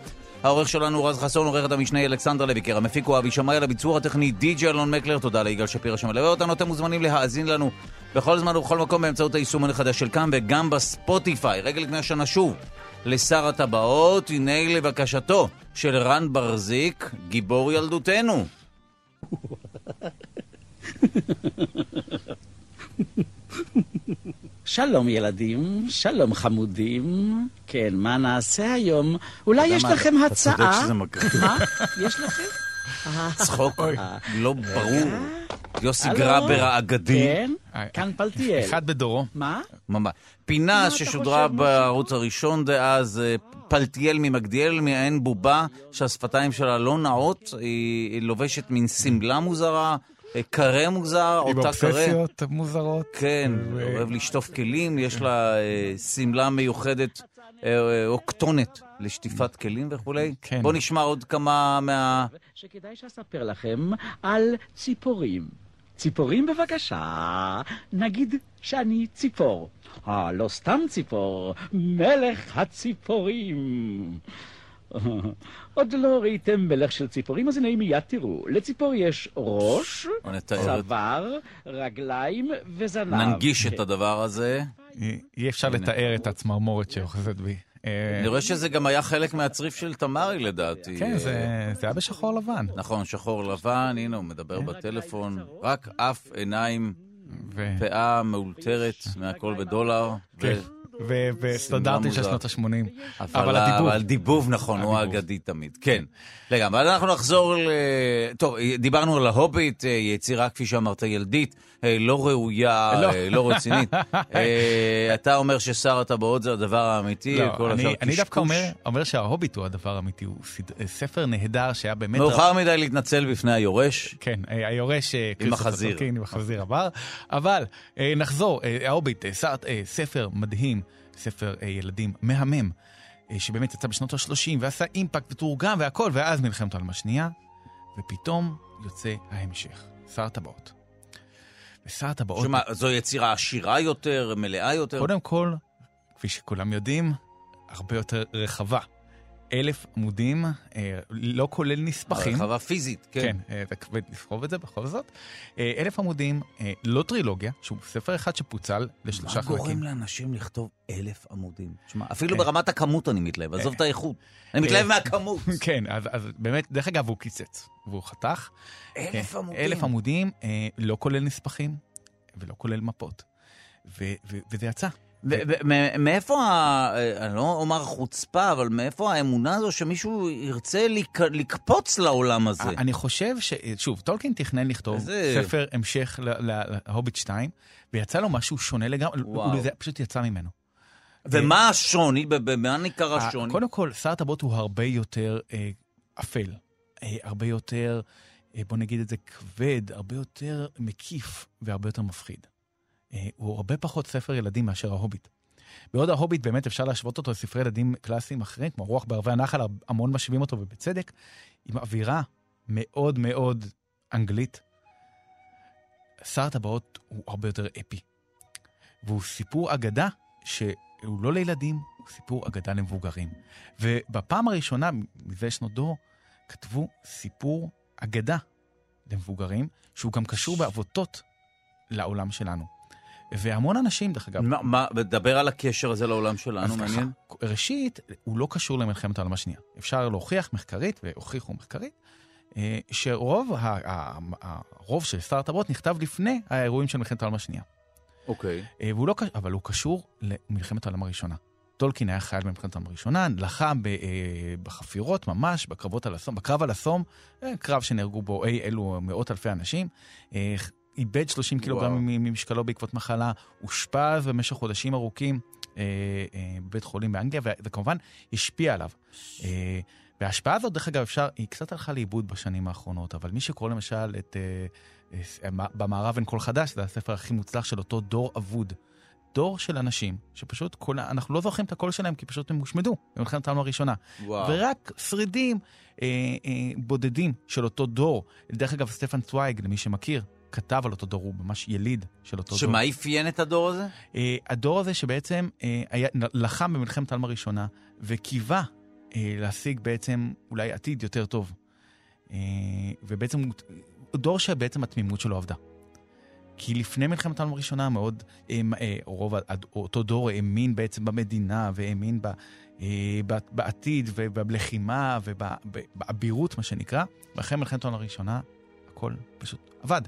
העורך שלנו רז חסון, עורכת המשנה אלכסנדרה לויקר, המפיק הוא אבי שמאי, על הביצוע הטכני די.ג'י אלון מקלר, תודה ליגאל שפירא שמלווה אותנו, אתם מוזמנים להאזין לנו בכל זמן ובכל מקום באמצעות היישומון החדש של כאן וגם בספוטיפיי. רגע לפני השנה שוב, לשר הטבעות, הנה לבקשתו של רן ברזיק, גיבור ילדותנו. שלום ילדים, שלום חמודים. כן, מה נעשה היום? אולי יש לכם אתה צודק הצעה? שזה מגניב. מה? יש לכם? צחוק לא ברור. יוסי? גרבר האגדי. כן, כאן פלטיאל. אחד בדורו. מה? ממש. פינה ששודרה בערוץ הראשון דאז, אה, פלטיאל ממגדיאל, מעין בובה שהשפתיים שלה לא נעות, היא לובשת מין שמלה מוזרה, אה, קרה מוזר, עם אותה קרה. אובססיות מוזרות. כן, ו- אוהב לשטוף כלים, יש לה אה, שמלה מיוחדת, אה, אה, או כתונת לשטיפת כלים וכולי. כן. בואו נשמע עוד כמה מה... שכדאי שאספר לכם על ציפורים. ציפורים בבקשה, נגיד שאני ציפור. אה, לא סתם ציפור, מלך הציפורים. עוד לא ראיתם מלך של ציפורים, אז הנה מיד תראו. לציפור יש ראש, צוואר, רגליים וזנב. ננגיש כן. את הדבר הזה. אי- אפשר. לתאר את הצמרמורת שאוחזת בי. אה, אני רואה שזה גם היה חלק מהצריף של תמרי לדעתי. כן, זה זה היה בשחור לבן. נכון, שחור לבן, הנה הוא מדבר בטלפון. רק אף, עיניים, פאה מאולתרת, מהכל בדולר. וסטנדרטים של. שנות ה-80. אבל הדיבוב. אבל דיבוב נכון, הוא. האגדי תמיד. כן. רגע, אבל אנחנו נחזור ל... טוב, דיברנו על ההוביט, אה, יצירה, כפי שאמרת, ילדית, אה, לא ראויה, לא. אה, לא רצינית. אה, אתה אומר ששר הטבעות זה הדבר האמיתי, לא, כל השאר אני דווקא קשקוש. אומר- שההוביט הוא הדבר האמיתי, הוא ספר נהדר שהיה באמת... מאוחר מדי להתנצל בפני היורש. כן, היורש... כריסטופר החזיר. עם החזיר עבר. אבל נחזור, ההוביט, ספר מדהים, ספר אה, ילדים מהמם, אה, שבאמת יצא בשנות ה-30 ועשה אימפקט ותורגם והכל, ואז מלחמת העולם השנייה, ופתאום יוצא ההמשך, שר הטבעות. ושר הטבעות... שמה, זו יצירה עשירה יותר, מלאה יותר? קודם כל, כפי שכולם יודעים, הרבה יותר רחבה. אלף עמודים, אה, לא כולל נספחים. הרחבה פיזית, כן. כן, אה, זה כבד לסחוב את זה בכל זאת. אה, אלף עמודים, לא טרילוגיה, שהוא ספר אחד שפוצל לשלושה מה גורם חלקים. לאנשים לכתוב אלף עמודים? תשמע, אפילו. ברמת הכמות אני מתלהב, עזוב. את האיכות. אני מתלהב. מהכמות. כן, אז, באמת, דרך אגב, הוא קיצץ, והוא חתך. אלף כן, עמודים. אלף עמודים, לא כולל נספחים, ולא כולל מפות. וזה יצא. מאיפה, ה- אה, אני לא אומר חוצפה, אבל מאיפה האמונה הזו שמישהו ירצה לק- לקפוץ לעולם הזה? אני חושב ש... שוב, טולקין תכנן לכתוב איזה- ספר המשך ל- ל- להוביט 2, ויצא לו משהו שונה לגמרי, וואו. הוא- זה פשוט יצא ממנו. ומה השוני? במה ניכר השוני? קודם כל, שר הטבעות הוא הרבה יותר אה, אפל, אה, הרבה יותר, אה, בוא נגיד את זה, כבד, הרבה יותר מקיף והרבה יותר מפחיד. אה, הוא הרבה פחות ספר ילדים מאשר ההוביט. בעוד ההוביט באמת אפשר להשוות אותו לספרי ילדים קלאסיים אחרים, כמו רוח בערבי הנחל, המון משווים אותו ובצדק, עם אווירה מאוד מאוד אנגלית. שר הטבעות הוא הרבה יותר אפי. והוא סיפור אגדה שהוא לא לילדים, הוא סיפור אגדה למבוגרים. ובפעם הראשונה, מזה שנות דור, כתבו סיפור אגדה למבוגרים, שהוא גם קשור בעבותות לעולם שלנו. והמון אנשים, דרך אגב, מה- מה, דבר על הקשר הזה לעולם שלנו, מעניין. ככה, ראשית, הוא לא קשור למלחמת העולם השנייה. אפשר להוכיח מחקרית, והוכיחו מחקרית, אה, שרוב ה- ה- הרוב של שר הטבעות נכתב לפני האירועים של מלחמת העולם השנייה. אוקיי. אה, והוא לא, אבל הוא קשור למלחמת העולם הראשונה. טולקין היה חייל במלחמת העולם הראשונה, לחם ב, אה, בחפירות ממש, בקרבות על הסום, בקרב על הסום, אה, קרב שנהרגו בו אי אלו מאות אלפי אנשים. איבד 30 קילוגרם ממשקלו בעקבות מחלה, אושפז במשך חודשים ארוכים אה, אה, בבית חולים באנגליה, וזה כמובן השפיע עליו. אה, וההשפעה הזאת, דרך אגב, אפשר, היא קצת הלכה לאיבוד בשנים האחרונות, אבל מי שקורא למשל את אה, אה, במערב אין קול חדש, זה הספר הכי מוצלח של אותו דור אבוד. דור של אנשים שפשוט, כל, אנחנו לא זוכרים את הקול שלהם כי פשוט הם הושמדו במלחמת העולם הראשונה. וואו. ורק שרידים אה, אה, בודדים של אותו דור. דרך אגב, סטפן צוויג, למי שמכיר, כתב על אותו דור, הוא ממש יליד של אותו דור. שמה אפיין את הדור הזה? אה, הדור הזה שבעצם אה, היה, לחם במלחמת העולם הראשונה וקיווה אה, להשיג בעצם אולי עתיד יותר טוב. אה, ובעצם הוא דור שבעצם התמימות שלו עבדה. כי לפני מלחמת העולם הראשונה מאוד, אה, אה, רוב אותו דור האמין בעצם במדינה והאמין ב, אה, בעתיד ובלחימה ובאבירות, מה שנקרא. ואחרי מלחמת העולם הראשונה, הכל פשוט עבד.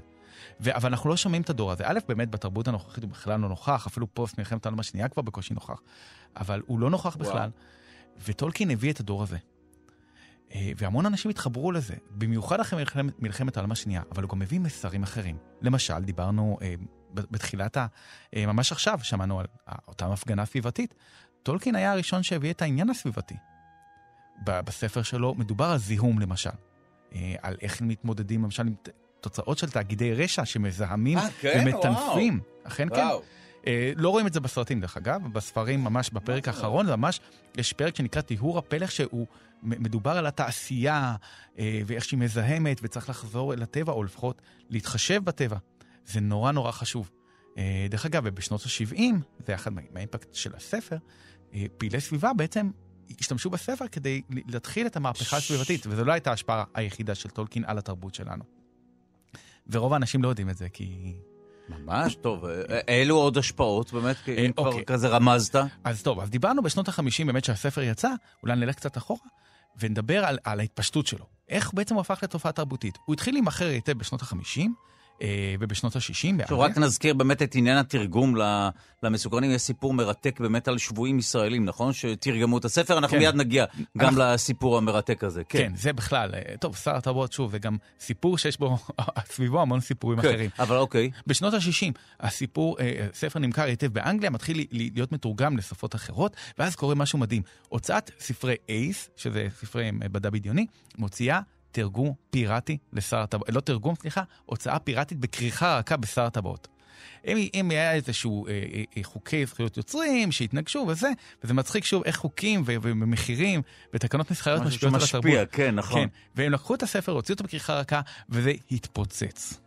ו- אבל אנחנו לא שומעים את הדור הזה. א', באמת בתרבות הנוכחית הוא בכלל לא נוכח, אפילו פוסט מלחמת העולם השנייה כבר בקושי נוכח. אבל הוא לא נוכח וואו. בכלל. וטולקין הביא את הדור הזה. אה, והמון אנשים התחברו לזה, במיוחד אחרי מלחמת, מלחמת העולם השנייה, אבל הוא גם מביא מסרים אחרים. למשל, דיברנו אה, בתחילת ה... אה, ממש עכשיו שמענו על אותה הפגנה סביבתית. טולקין היה הראשון שהביא את העניין הסביבתי. בספר שלו מדובר על זיהום למשל, אה, על איך מתמודדים למשל עם תוצאות של תאגידי רשע שמזהמים אה, כן? ומטנפים. אכן כן. וואו. אה, לא רואים את זה בסרטים דרך אגב, בספרים ממש בפרק האחרון, ממש, יש פרק שנקרא טיהור הפלך שהוא מדובר על התעשייה אה, ואיך שהיא מזהמת וצריך לחזור אל הטבע או לפחות להתחשב בטבע. זה נורא נורא חשוב. אה, דרך אגב, ובשנות ה-70, זה אחד מה- מהאימפקט של הספר, אה, פעילי סביבה בעצם השתמשו בספר כדי להתחיל את המהפכה הסביבתית, וזו לא הייתה ההשפעה היחידה של טולקין על התרבות שלנו. ורוב האנשים לא יודעים את זה, כי... ממש טוב. אה, אילו עוד השפעות, באמת, כי אה, אם כבר אוקיי. כזה רמזת? אז טוב, אז דיברנו בשנות ה-50 באמת שהספר יצא, אולי נלך קצת אחורה, ונדבר על, על ההתפשטות שלו. איך בעצם הוא הפך לתופעה תרבותית. הוא התחיל להימכר היטב בשנות ה-50 אה, ובשנות ה-60 עכשיו באנגליה. רק נזכיר באמת את עניין התרגום ל- למסוקרנים. יש סיפור מרתק באמת על שבויים ישראלים, נכון? שתרגמו את הספר, אנחנו כן. מיד נגיע גם אנחנו- לסיפור המרתק הזה. כן. כן, זה בכלל, אה, טוב, שר התרבות, שוב, זה גם סיפור שיש בו סביבו המון סיפורים אחרים. כן, אבל אוקיי. בשנות ה-60 הסיפור, אה, הספר נמכר היטב באנגליה, מתחיל להיות מתורגם לשפות אחרות, ואז קורה משהו מדהים. הוצאת ספרי אייס, שזה ספרי אה, מדע בדיוני, מוציאה תרגום פיראטי לשר הטבעות, לא תרגום, סליחה, הוצאה פיראטית בכריכה רכה בשר הטבעות. אם, אם היה איזשהו אה, אה, אה, חוקי זכויות יוצרים שהתנגשו וזה, וזה מצחיק שוב איך חוקים ו- ומחירים ותקנות מסחריות משהו משפיעות על התרבות. שמשפיע, כן, נכון. כן, והם לקחו את הספר, הוציאו אותו בכריכה רכה, וזה התפוצץ.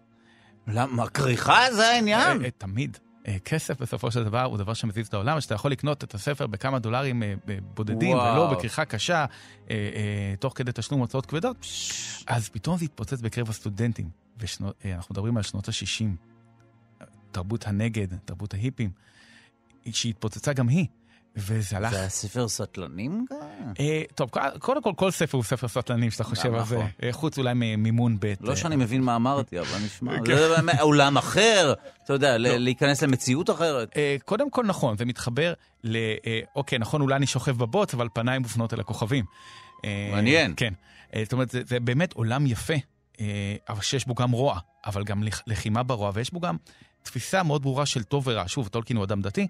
למה? כריכה זה העניין. אה, אה, תמיד. אה, כסף בסופו של דבר הוא דבר שמזיז את העולם, שאתה יכול לקנות את הספר בכמה דולרים אה, בודדים, וואו. ולא בכריכה קשה, אה, תוך כדי תשלום הוצאות כבדות. אז פתאום זה התפוצץ בקרב הסטודנטים. ואנחנו מדברים על שנות ה-60. תרבות הנגד, תרבות ההיפים, שהתפוצצה גם היא. וזה הלך... זה ספר סטלנים גם? אה, טוב, קודם כל, כל ספר הוא ספר סטלנים, שאתה חושב על זה, נכון. אה, חוץ אולי ממימון ב'. לא אה, שאני מבין מה אמרתי, אבל נשמע. כן. זה עולם אחר, אתה יודע, לא. להיכנס למציאות אחרת. אה, קודם כל נכון, זה מתחבר ל... אה, אוקיי, נכון, אולי אני שוכב בבוץ, אבל פניי מופנות אל הכוכבים. אה, מעניין. כן. אה, זאת אומרת, זה, באמת עולם יפה, אה, אבל שיש בו גם רוע, אבל גם לח- לחימה ברוע, ויש בו גם תפיסה מאוד ברורה של טוב ורע. שוב, טולקין הוא אדם דתי, אה,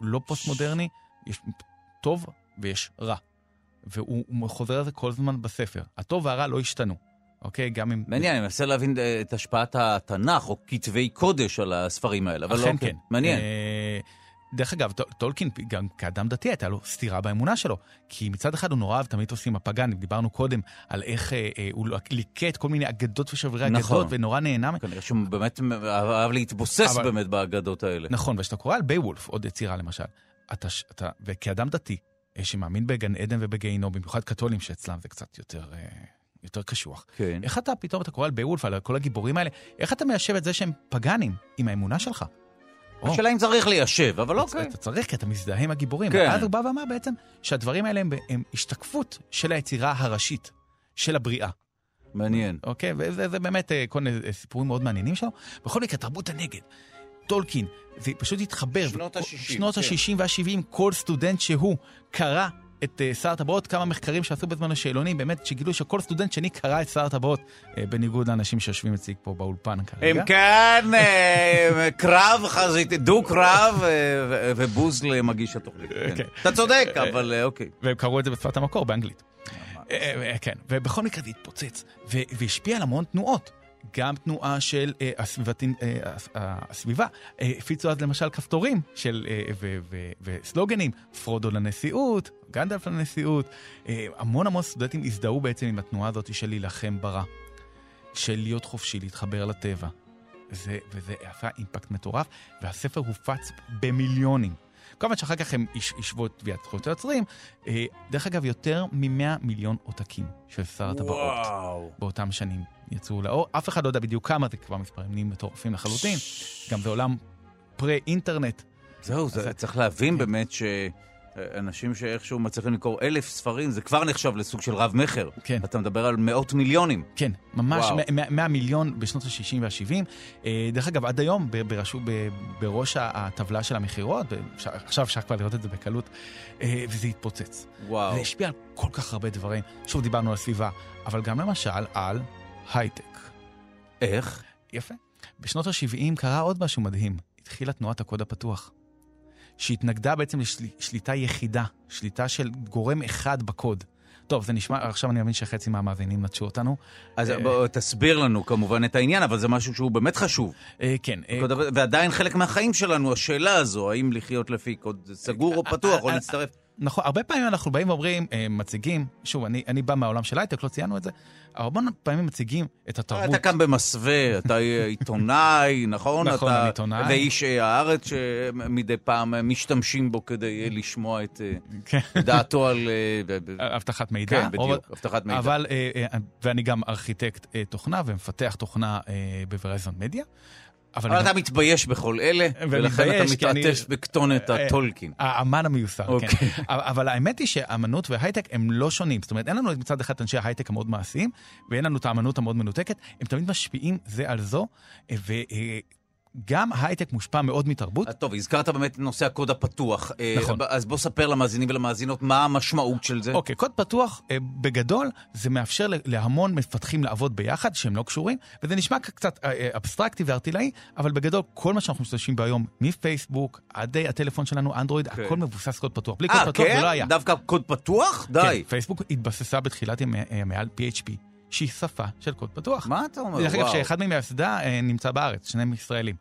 לא פוסט-מודרני, יש טוב ויש רע. והוא הוא חוזר על זה כל הזמן בספר. הטוב והרע לא השתנו, אוקיי? גם אם... מעניין, אני מנסה להבין אה, את השפעת התנ"ך או כתבי קודש על הספרים האלה, אבל לא... אכן אוקיי. כן. מעניין. דרך אגב, טול- טולקין, גם כאדם דתי, הייתה לו סתירה באמונה שלו. כי מצד אחד הוא נורא אהב תמיד עושים הפגאנים. דיברנו קודם על איך אה, אה, הוא ליקט כל מיני אגדות ושברי נכון. אגדות, ונורא נהנה. כנראה שהוא באמת אהב להתבוסס אבל- באמת באגדות האלה. נכון, וכשאתה קורא על בייוולף, עוד יצירה למשל, אתה, אתה, וכאדם דתי, אה, שמאמין בגן עדן ובגיהינום, במיוחד קתולים שאצלם זה קצת יותר, אה, יותר קשוח. כן. איך אתה פתאום, אתה קורא על בייוולף, על כל הגיבורים האלה, איך אתה מיישב את זה שהם פגאנים עם האמונה שלך? השאלה אם צריך ליישב, אבל אוקיי. אתה צריך, כי אתה מזדהה עם הגיבורים. כן. ואז הוא בא ואמר בעצם שהדברים האלה הם, השתקפות של היצירה הראשית, של הבריאה. מעניין. אוקיי? וזה זה באמת אה, כל מיני אה, סיפורים מאוד מעניינים שלו. בכל מקרה, תרבות הנגד, טולקין, זה פשוט התחבר. שנות וכל- ה-60, שנות כן. ה-60 וה-70, כל סטודנט שהוא קרא את אה, שר הטבעות, כמה מחקרים שעשו בזמן שאלונים, באמת, שגילו שכל סטודנט שני קרא את שר הטבעות, אה, בניגוד לאנשים שיושבים אצלי פה באולפן כרגע. אם כן, אה, קרב חזיתי, דו-קרב ובוז למגיש התוכנית. כן. כן. אתה צודק, אבל אוקיי. והם קראו את זה בשפת המקור, באנגלית. כן, ובכל מקרה זה התפוצץ, והשפיע על המון תנועות. גם תנועה של אה, הסביבתים, אה, הס- הסביבה. אה, הפיצו אז למשל כפתורים של, אה, ו- ו- וסלוגנים, פרודו לנשיאות, גנדלף לנשיאות. אה, המון המון סטודנטים הזדהו בעצם עם התנועה הזאת של להילחם ברע. של להיות חופשי, להתחבר לטבע. זה, וזה עשה אימפקט מטורף, והספר הופץ במיליונים. כמובן שאחר כך הם יש- השוו את תביעת זכויות היוצרים. אה, דרך אגב, יותר מ-100 מיליון עותקים של שר הטבעות. באותם שנים יצאו לאור. אף אחד לא יודע בדיוק כמה, זה כבר מספרים נהיים מטורפים לחלוטין. גם זה עולם פרה-אינטרנט. זהו, זה- צריך להבין באמת שאנשים שאיכשהו מצליחים למכור אלף ספרים, זה כבר נחשב לסוג של רב-מכר. כן. אתה מדבר על מאות מיליונים. כן, ממש וואו. 100, 100 מיליון בשנות ה-60 וה-70. דרך אגב, עד היום, ברשו, בראש הטבלה של המכירות, עכשיו אפשר כבר לראות את זה בקלות, אה, וזה התפוצץ. וואו. זה השפיע על כל כך הרבה דברים. שוב, דיברנו על סביבה, אבל גם למשל על הייטק. איך? יפה. בשנות ה-70 קרה עוד משהו מדהים. התחילה תנועת הקוד הפתוח. שהתנגדה בעצם לשליטה יחידה, שליטה של גורם אחד בקוד. טוב, זה נשמע, עכשיו אני מבין שחצי מהמאזינים נטשו אותנו. אז אה, בוא, תסביר לנו כמובן את העניין, אבל זה משהו שהוא באמת חשוב. אה, כן. אה, ועדיין חלק מהחיים שלנו, השאלה הזו, האם לחיות לפי קוד סגור או פתוח, או להצטרף. נכון, הרבה פעמים אנחנו באים ואומרים, אה, מציגים, שוב, אני, אני בא מהעולם של הייטק, לא ציינו את זה, הרבה פעמים מציגים את התרבות. אתה כאן במסווה, אתה עיתונאי, נכון? נכון, אתה- אני עיתונאי. ואיש אה, הארץ שמדי פעם אה, משתמשים בו כדי אה, לשמוע את אה, כן. דעתו על... אה, אבטחת מידע. כן, בדיוק, אבטחת מידע. אבל, אה, אה, ואני גם ארכיטקט אה, תוכנה ומפתח תוכנה אה, בוורייזון מדיה. אבל אבל אתה מתבייש בכל אלה, ולכן אתה כי אני- מתעטף בכתונת אה, הטולקין. האמן המיוסר, אוקיי. כן. אבל- אבל האמת היא שאמנות והייטק הם לא שונים. זאת אומרת, אין לנו מצד אחד אנשי ההייטק המאוד מעשיים, ואין לנו את האמנות המאוד מנותקת, הם תמיד משפיעים זה על זו, וגם ההייטק מושפע מאוד מתרבות. טוב, הזכרת באמת נושא הקוד הפתוח. אה, נכון. אז בוא ספר למאזינים ולמאזינות מה המשמעות של זה. אוקיי, קוד פתוח, אה, בגדול, זה מאפשר להמון מפתחים לעבוד ביחד, שהם לא קשורים, וזה נשמע קצת אה, אבסטרקטי וארטילאי, אבל בגדול, כל מה שאנחנו משתמשים בו היום, מפייסבוק עד הטלפון שלנו, אנדרואיד, כן. הכל מבוסס קוד פתוח. בלי קוד אה, פתוח זה לא כן? היה. דווקא קוד פתוח? די. כן, פייסבוק התבססה בתחילת ימי- ימיה על PHP, שהיא שפה של קוד פתוח. מה אתה אומר? דרך אגב. שאחד ממייסדה אה, נמצא בארץ, שניהם ישראלים.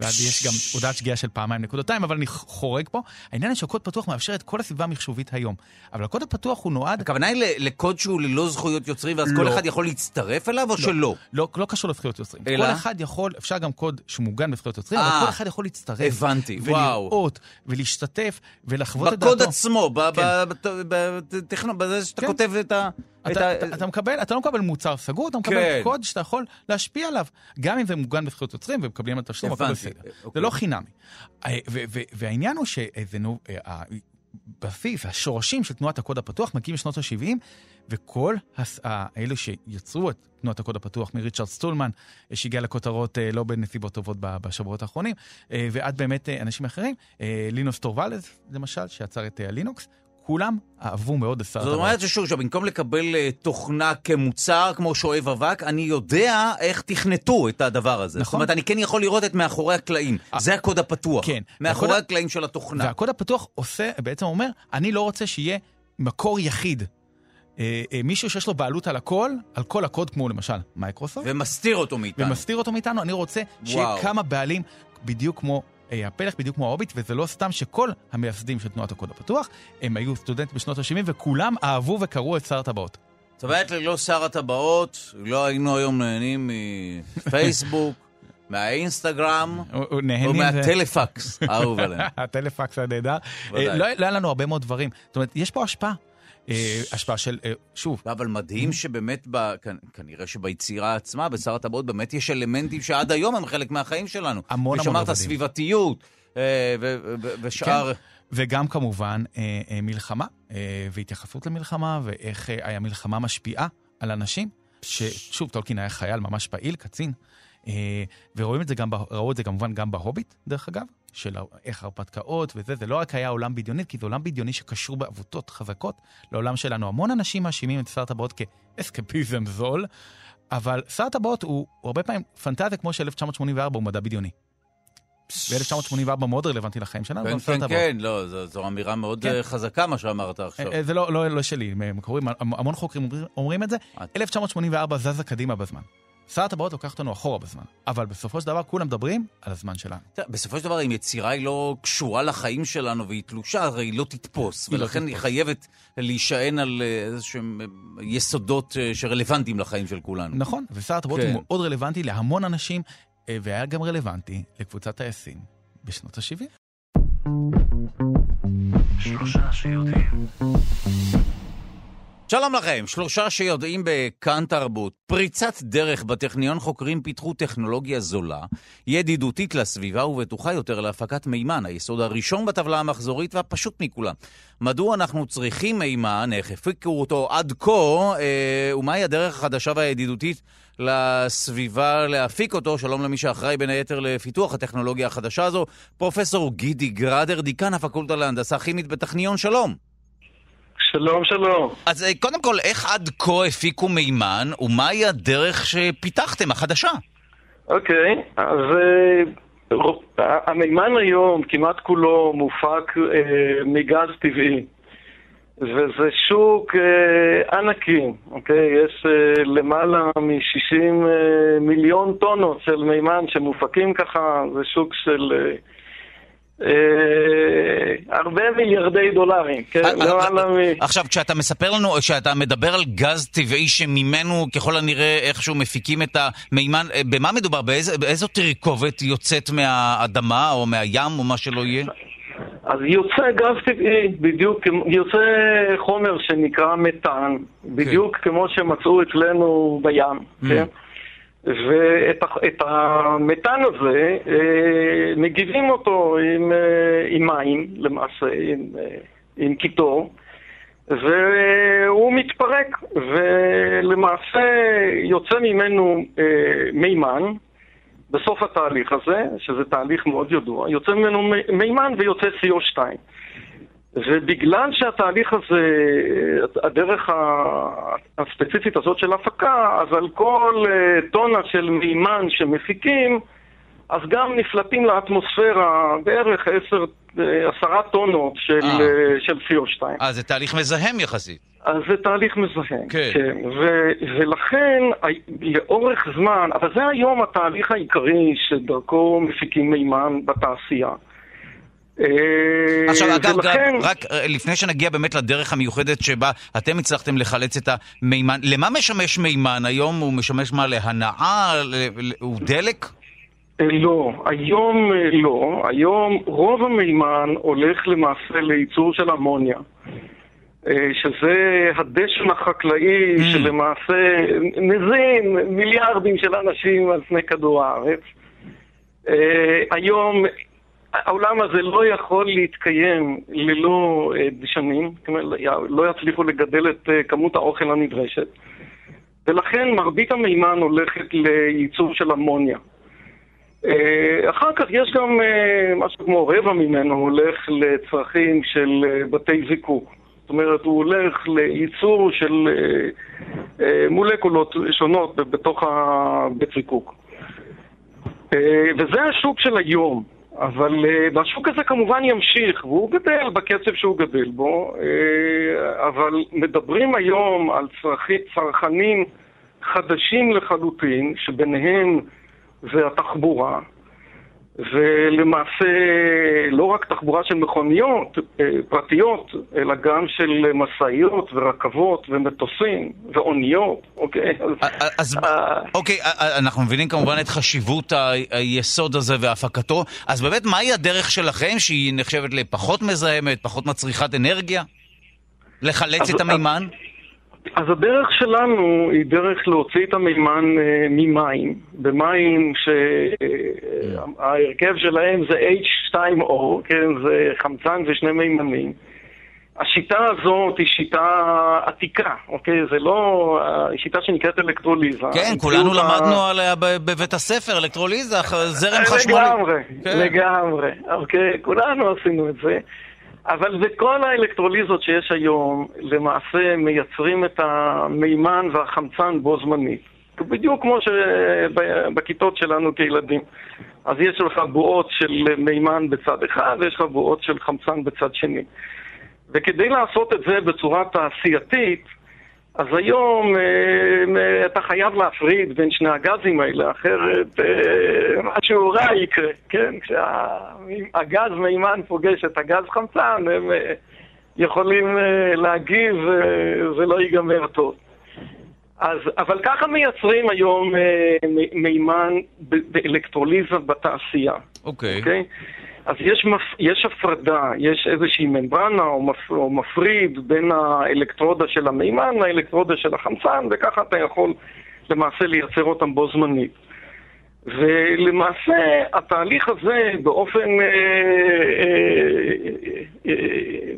ואז יש גם הודעת שגיאה של פעמיים נקודתיים, אבל אני חורג פה. העניין הוא שהקוד פתוח מאפשר את כל הסביבה המחשובית היום. אבל הקוד הפתוח הוא נועד... הכוונה היא לקוד שהוא ללא זכויות יוצרים, ואז כל לא. אחד יכול להצטרף אליו, או שלא? לא, לא קשור לזכויות יוצרים. אלא? כל אחד יכול, אפשר גם קוד שהוא מוגן בזכויות יוצרים, אה, אבל כל אחד יכול להצטרף. הבנתי, וואו. ולראות, ולהשתתף, ולחוות את דעתו. בקוד עצמו, כן. בזה שאתה כן. כותב את ה... את אתה, ה- אתה, אתה, מקבל, אתה לא מקבל מוצר סגור, אתה מקבל כן. קוד שאתה יכול להשפיע עליו, גם אם זה מוגן בזכויות יוצרים ומקבלים על תשלום, הכל בסדר. אוקיי. זה לא חינמי. אה, והעניין הוא שהבסיס, השורשים של תנועת הקוד הפתוח מגיעים משנות ה-70, וכל הס- האלו שיצרו את תנועת הקוד הפתוח, מריצ'רד סטולמן, אה, שהגיע לכותרות אה, לא בנסיבות טובות בשבועות האחרונים, אה, ועד באמת אה, אנשים אחרים, אה, לינוס טורבלדס, למשל, שיצר את אה, הלינוקס, כולם אהבו מאוד את שר זאת אומרת ששוב, שבמקום לקבל אה, תוכנה כמוצר, כמו שואב אבק, אני יודע איך תכנתו את הדבר הזה. זאת נכון. אומרת, אני כן יכול לראות את מאחורי הקלעים. זה הקוד הפתוח. כן. מאחורי הקוד- הקלעים של התוכנה. והקוד הפתוח עושה, בעצם אומר, אני לא רוצה שיהיה מקור יחיד. אה, אה, מישהו שיש לו בעלות על הכל, על כל הקוד, כמו למשל מייקרוסופט, ומסתיר אותו מאיתנו. ומסתיר אותו מאיתנו, אני רוצה שיהיה וואו. כמה בעלים, בדיוק כמו אה, הפלך, בדיוק כמו ההוביט, וזה לא סתם שכל המייסדים של תנועת הקוד הפתוח, הם היו סטודנטים בשנות ה-70, וכולם אהבו וקראו את שר הטבעות. זאת אומרת, ללא שר הטבעות, לא היינו היום נהנים מפייסבוק, מהאינסטגרם, הוא- הוא או נהנים ו- מהטלפקס, האהוב עליהם. הטלפקס הנהדר. לא לא היה לנו הרבה מאוד דברים. זאת אומרת, יש פה השפעה. אה, השפעה של, אה, שוב, אבל מדהים שבאמת, ב, כנראה שביצירה עצמה, בשר הטבעות, באמת יש אלמנטים שעד היום הם חלק מהחיים שלנו. המון המון ושמרת רבדים. סביבתיות, אה, ושאר... וגם כמובן מלחמה, והתייחסות למלחמה, ואיך המלחמה משפיעה על אנשים, ששוב, טולקין היה חייל ממש פעיל, קצין, ורואים את זה גם, ראו את זה כמובן גם בהוביט, דרך אגב, של איך הרפתקאות וזה, זה לא רק היה עולם בדיוני, כי זה עולם בדיוני שקשור בעבותות חזקות לעולם שלנו. המון אנשים מאשימים את שר הטבעות כאסקפיזם זול, אבל שר הטבעות הוא, הוא הרבה פעמים פנטזיה כמו של 1984 הוא מדע בדיוני. ב-1984 מאוד רלוונטי לחיים שלנו, כן, כן. כן, לא, זו, זו אמירה מאוד כן. אה, חזקה, מה שאמרת עכשיו. אה, זה לא, לא, לא שלי, מקורים, המון חוקרים אומרים- אומרים את זה. אה. 1984 זזה קדימה בזמן. שר הטבעות לוקח אותנו אחורה בזמן, אבל בסופו של דבר כולם מדברים על הזמן שלנו. בסופו של דבר, אם יצירה היא לא קשורה לחיים שלנו והיא תלושה, הרי היא לא תתפוס, היא לא ולכן היא. חייבת להישען על אה, איזשהם אה, יסודות אה, שרלוונטיים לחיים של כולנו. נכון, ושר הטבעות כן. הוא מאוד רלוונטי להמון אנשים, והיה גם רלוונטי לקבוצת טייסים בשנות ה-70. שלום לכם, שלושה שיודעים בכאן תרבות. פריצת דרך בטכניון חוקרים פיתחו טכנולוגיה זולה, ידידותית לסביבה ובטוחה יותר להפקת מימן, היסוד הראשון בטבלה המחזורית והפשוט מכולם. מדוע אנחנו צריכים מימן, איך הפיקו אותו עד כה, אה, ומהי הדרך החדשה והידידותית לסביבה להפיק אותו? שלום למי שאחראי בין היתר לפיתוח הטכנולוגיה החדשה הזו, פרופסור גידי גראדר, דיקן הפקולטה להנדסה כימית בטכניון, שלום. שלום, שלום. אז אה, קודם כל, איך עד כה הפיקו מימן, ומהי הדרך שפיתחתם, החדשה? אוקיי, אז אה, המימן היום כמעט כולו מופק אה, מגז טבעי. וזה שוק אה, ענקי, אוקיי? יש אה, למעלה מ-60 אה, מיליון טונות של מימן שמופקים ככה, זה שוק של אה, הרבה מיליארדי דולרים, כן, אה, למעלה מ... עכשיו, כשאתה מספר לנו, כשאתה מדבר על גז טבעי שממנו ככל הנראה איכשהו מפיקים את המימן, אה, במה מדובר? באיזו תרכובת יוצאת מהאדמה או מהים או מה שלא יהיה? אז יוצא גז טבעי, בדיוק, יוצא חומר שנקרא מתאן, בדיוק כמו שמצאו אצלנו בים, כן? ואת המתאן הזה, אה, מגיבים אותו עם, אה, עם מים, למעשה, עם, אה, עם קיטור, והוא מתפרק, ולמעשה יוצא ממנו מימן, בסוף התהליך הזה, שזה תהליך מאוד ידוע, יוצא ממנו מי- מימן ויוצא CO2. ובגלל שהתהליך הזה, הדרך הספציפית הזאת של הפקה, אז על כל אה, טונה של מימן שמפיקים, אז גם נפלטים לאטמוספירה בערך עשר, אה, עשרה טונות של, אה. אה, של CO2. אה, זה תהליך מזהם יחסית. אז זה תהליך מזהם. כן. כן. ו- ולכן, לאורך זמן, אבל זה היום התהליך העיקרי שדרכו מפיקים מימן בתעשייה. אה, עכשיו, אגב, ולכן, גם, רק אה, לפני שנגיע באמת לדרך המיוחדת שבה אתם הצלחתם לחלץ את המימן, למה משמש מימן היום? הוא משמש מה, להנאה? ל- ל- הוא דלק? אה, לא, היום אה, לא. היום רוב המימן הולך למעשה לייצור של אמוניה. אה, שזה הדשן החקלאי Mm. שלמעשה מזין מיליארדים של אנשים על פני כדור הארץ. אה, היום העולם הזה לא יכול להתקיים ללא אה, דשנים, לא יצליחו לגדל את אה, כמות האוכל הנדרשת, ולכן מרבית המימן הולכת לייצור של אמוניה. אה, אחר כך יש גם משהו כמו רבע ממנו הולך לצרכים של בתי זיקוק. זאת אומרת, הוא הולך לייצור של מולקולות שונות בתוך הבית זיקוק. וזה השוק של היום. אבל, אה, והשוק הזה כמובן ימשיך, והוא גדל בקצב שהוא גדל בו, אה, אבל מדברים היום על צרכי, צרכנים חדשים לחלוטין, שביניהם זה התחבורה, ולמעשה לא רק תחבורה של מכוניות אה, פרטיות, אלא גם של משאיות ורכבות ומטוסים ואוניות, אוקיי? אז, אה, אוקיי, אנחנו מבינים כמובן את חשיבות היסוד הזה והפקתו, אז באמת מהי הדרך שלכם שהיא נחשבת לפחות מזהמת, פחות מצריכת אנרגיה? לחלץ את המימן? אז הדרך שלנו היא דרך להוציא את המימן אה, ממים, במים שההרכב שלהם זה H2O, כן, זה חמצן ושני מימנים. השיטה הזאת היא שיטה עתיקה, אוקיי? זה לא... היא שיטה שנקראת אלקטרוליזה. כן, כולנו אותה- למדנו עליה בבית הספר, אלקטרוליזה, זרם חשמלי. לגמרי, כן. לגמרי. אוקיי, כולנו עשינו את זה. אבל בכל האלקטרוליזות שיש היום, למעשה מייצרים את המימן והחמצן בו זמנית. בדיוק כמו שבכיתות שלנו כילדים. אז יש לך בועות של מימן בצד אחד ויש לך בועות של חמצן בצד שני. וכדי לעשות את זה בצורה תעשייתית, אז היום אה, אתה חייב להפריד בין שני הגזים האלה, אחרת אה, משהו רע יקרה, כן? כשהגז מימן פוגש את הגז חמצן, הם אה, יכולים אה, להגיב וזה לא ייגמר טוב. אז, אבל ככה מייצרים היום אה, מימן באלקטרוליזה בתעשייה. אוקיי. אוקיי? אז יש, מפ... יש הפרדה, יש איזושהי ממברנה או, מפ... או מפריד בין האלקטרודה של המימן לאלקטרודה של החמצן, וככה אתה יכול למעשה לייצר אותם בו זמנית. ולמעשה התהליך הזה באופן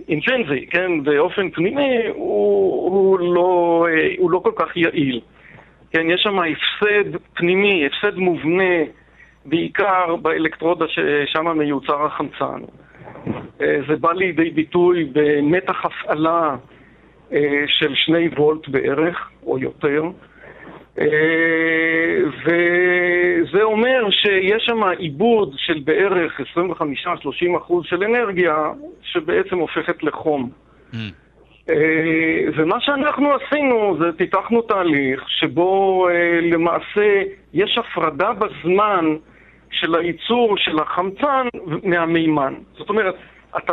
אינטרנזי, כן, באופן פנימי, הוא, הוא, לא, אה, הוא לא כל כך יעיל. כן, יש שם הפסד פנימי, הפסד מובנה, בעיקר באלקטרודה ששם מיוצר החמצן. אה, זה בא לידי ביטוי במתח הפעלה אה, של שני וולט בערך, או יותר. אה, וזה אומר שיש שם עיבוד של בערך 25-30 אחוז של אנרגיה, שבעצם הופכת לחום. אה, ומה שאנחנו עשינו זה פיתחנו תהליך שבו למעשה יש הפרדה בזמן של הייצור של החמצן מהמימן. זאת אומרת, אתה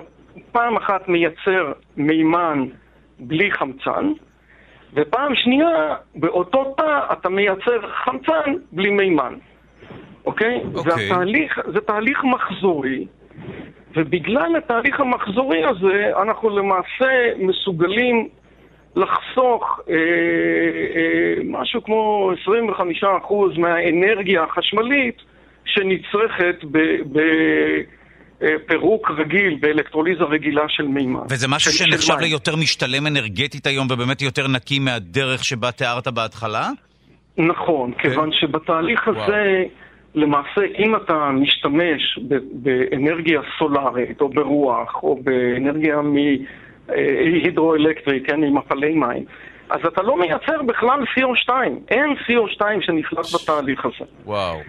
פעם אחת מייצר מימן בלי חמצן, ופעם שנייה, באותו תא אתה מייצר חמצן בלי מימן, אוקיי? אוקיי. והתהליך, זה תהליך מחזורי, ובגלל התהליך המחזורי הזה, אנחנו למעשה מסוגלים לחסוך אה, אה, משהו כמו 25% מהאנרגיה החשמלית שנצרכת בפירוק רגיל, באלקטרוליזה רגילה של מימן. וזה משהו של- שנחשב. ליותר משתלם אנרגטית היום ובאמת יותר נקי מהדרך שבה תיארת בהתחלה? נכון, כן. כיוון שבתהליך הזה, למעשה, אם אתה משתמש באנרגיה סולארית, או ברוח, או באנרגיה מהידרואלקטרית, כן, ממפלי מים, אז אתה לא מייצר בכלל CO2. אין CO2 שנפלט בתהליך הזה. וואו.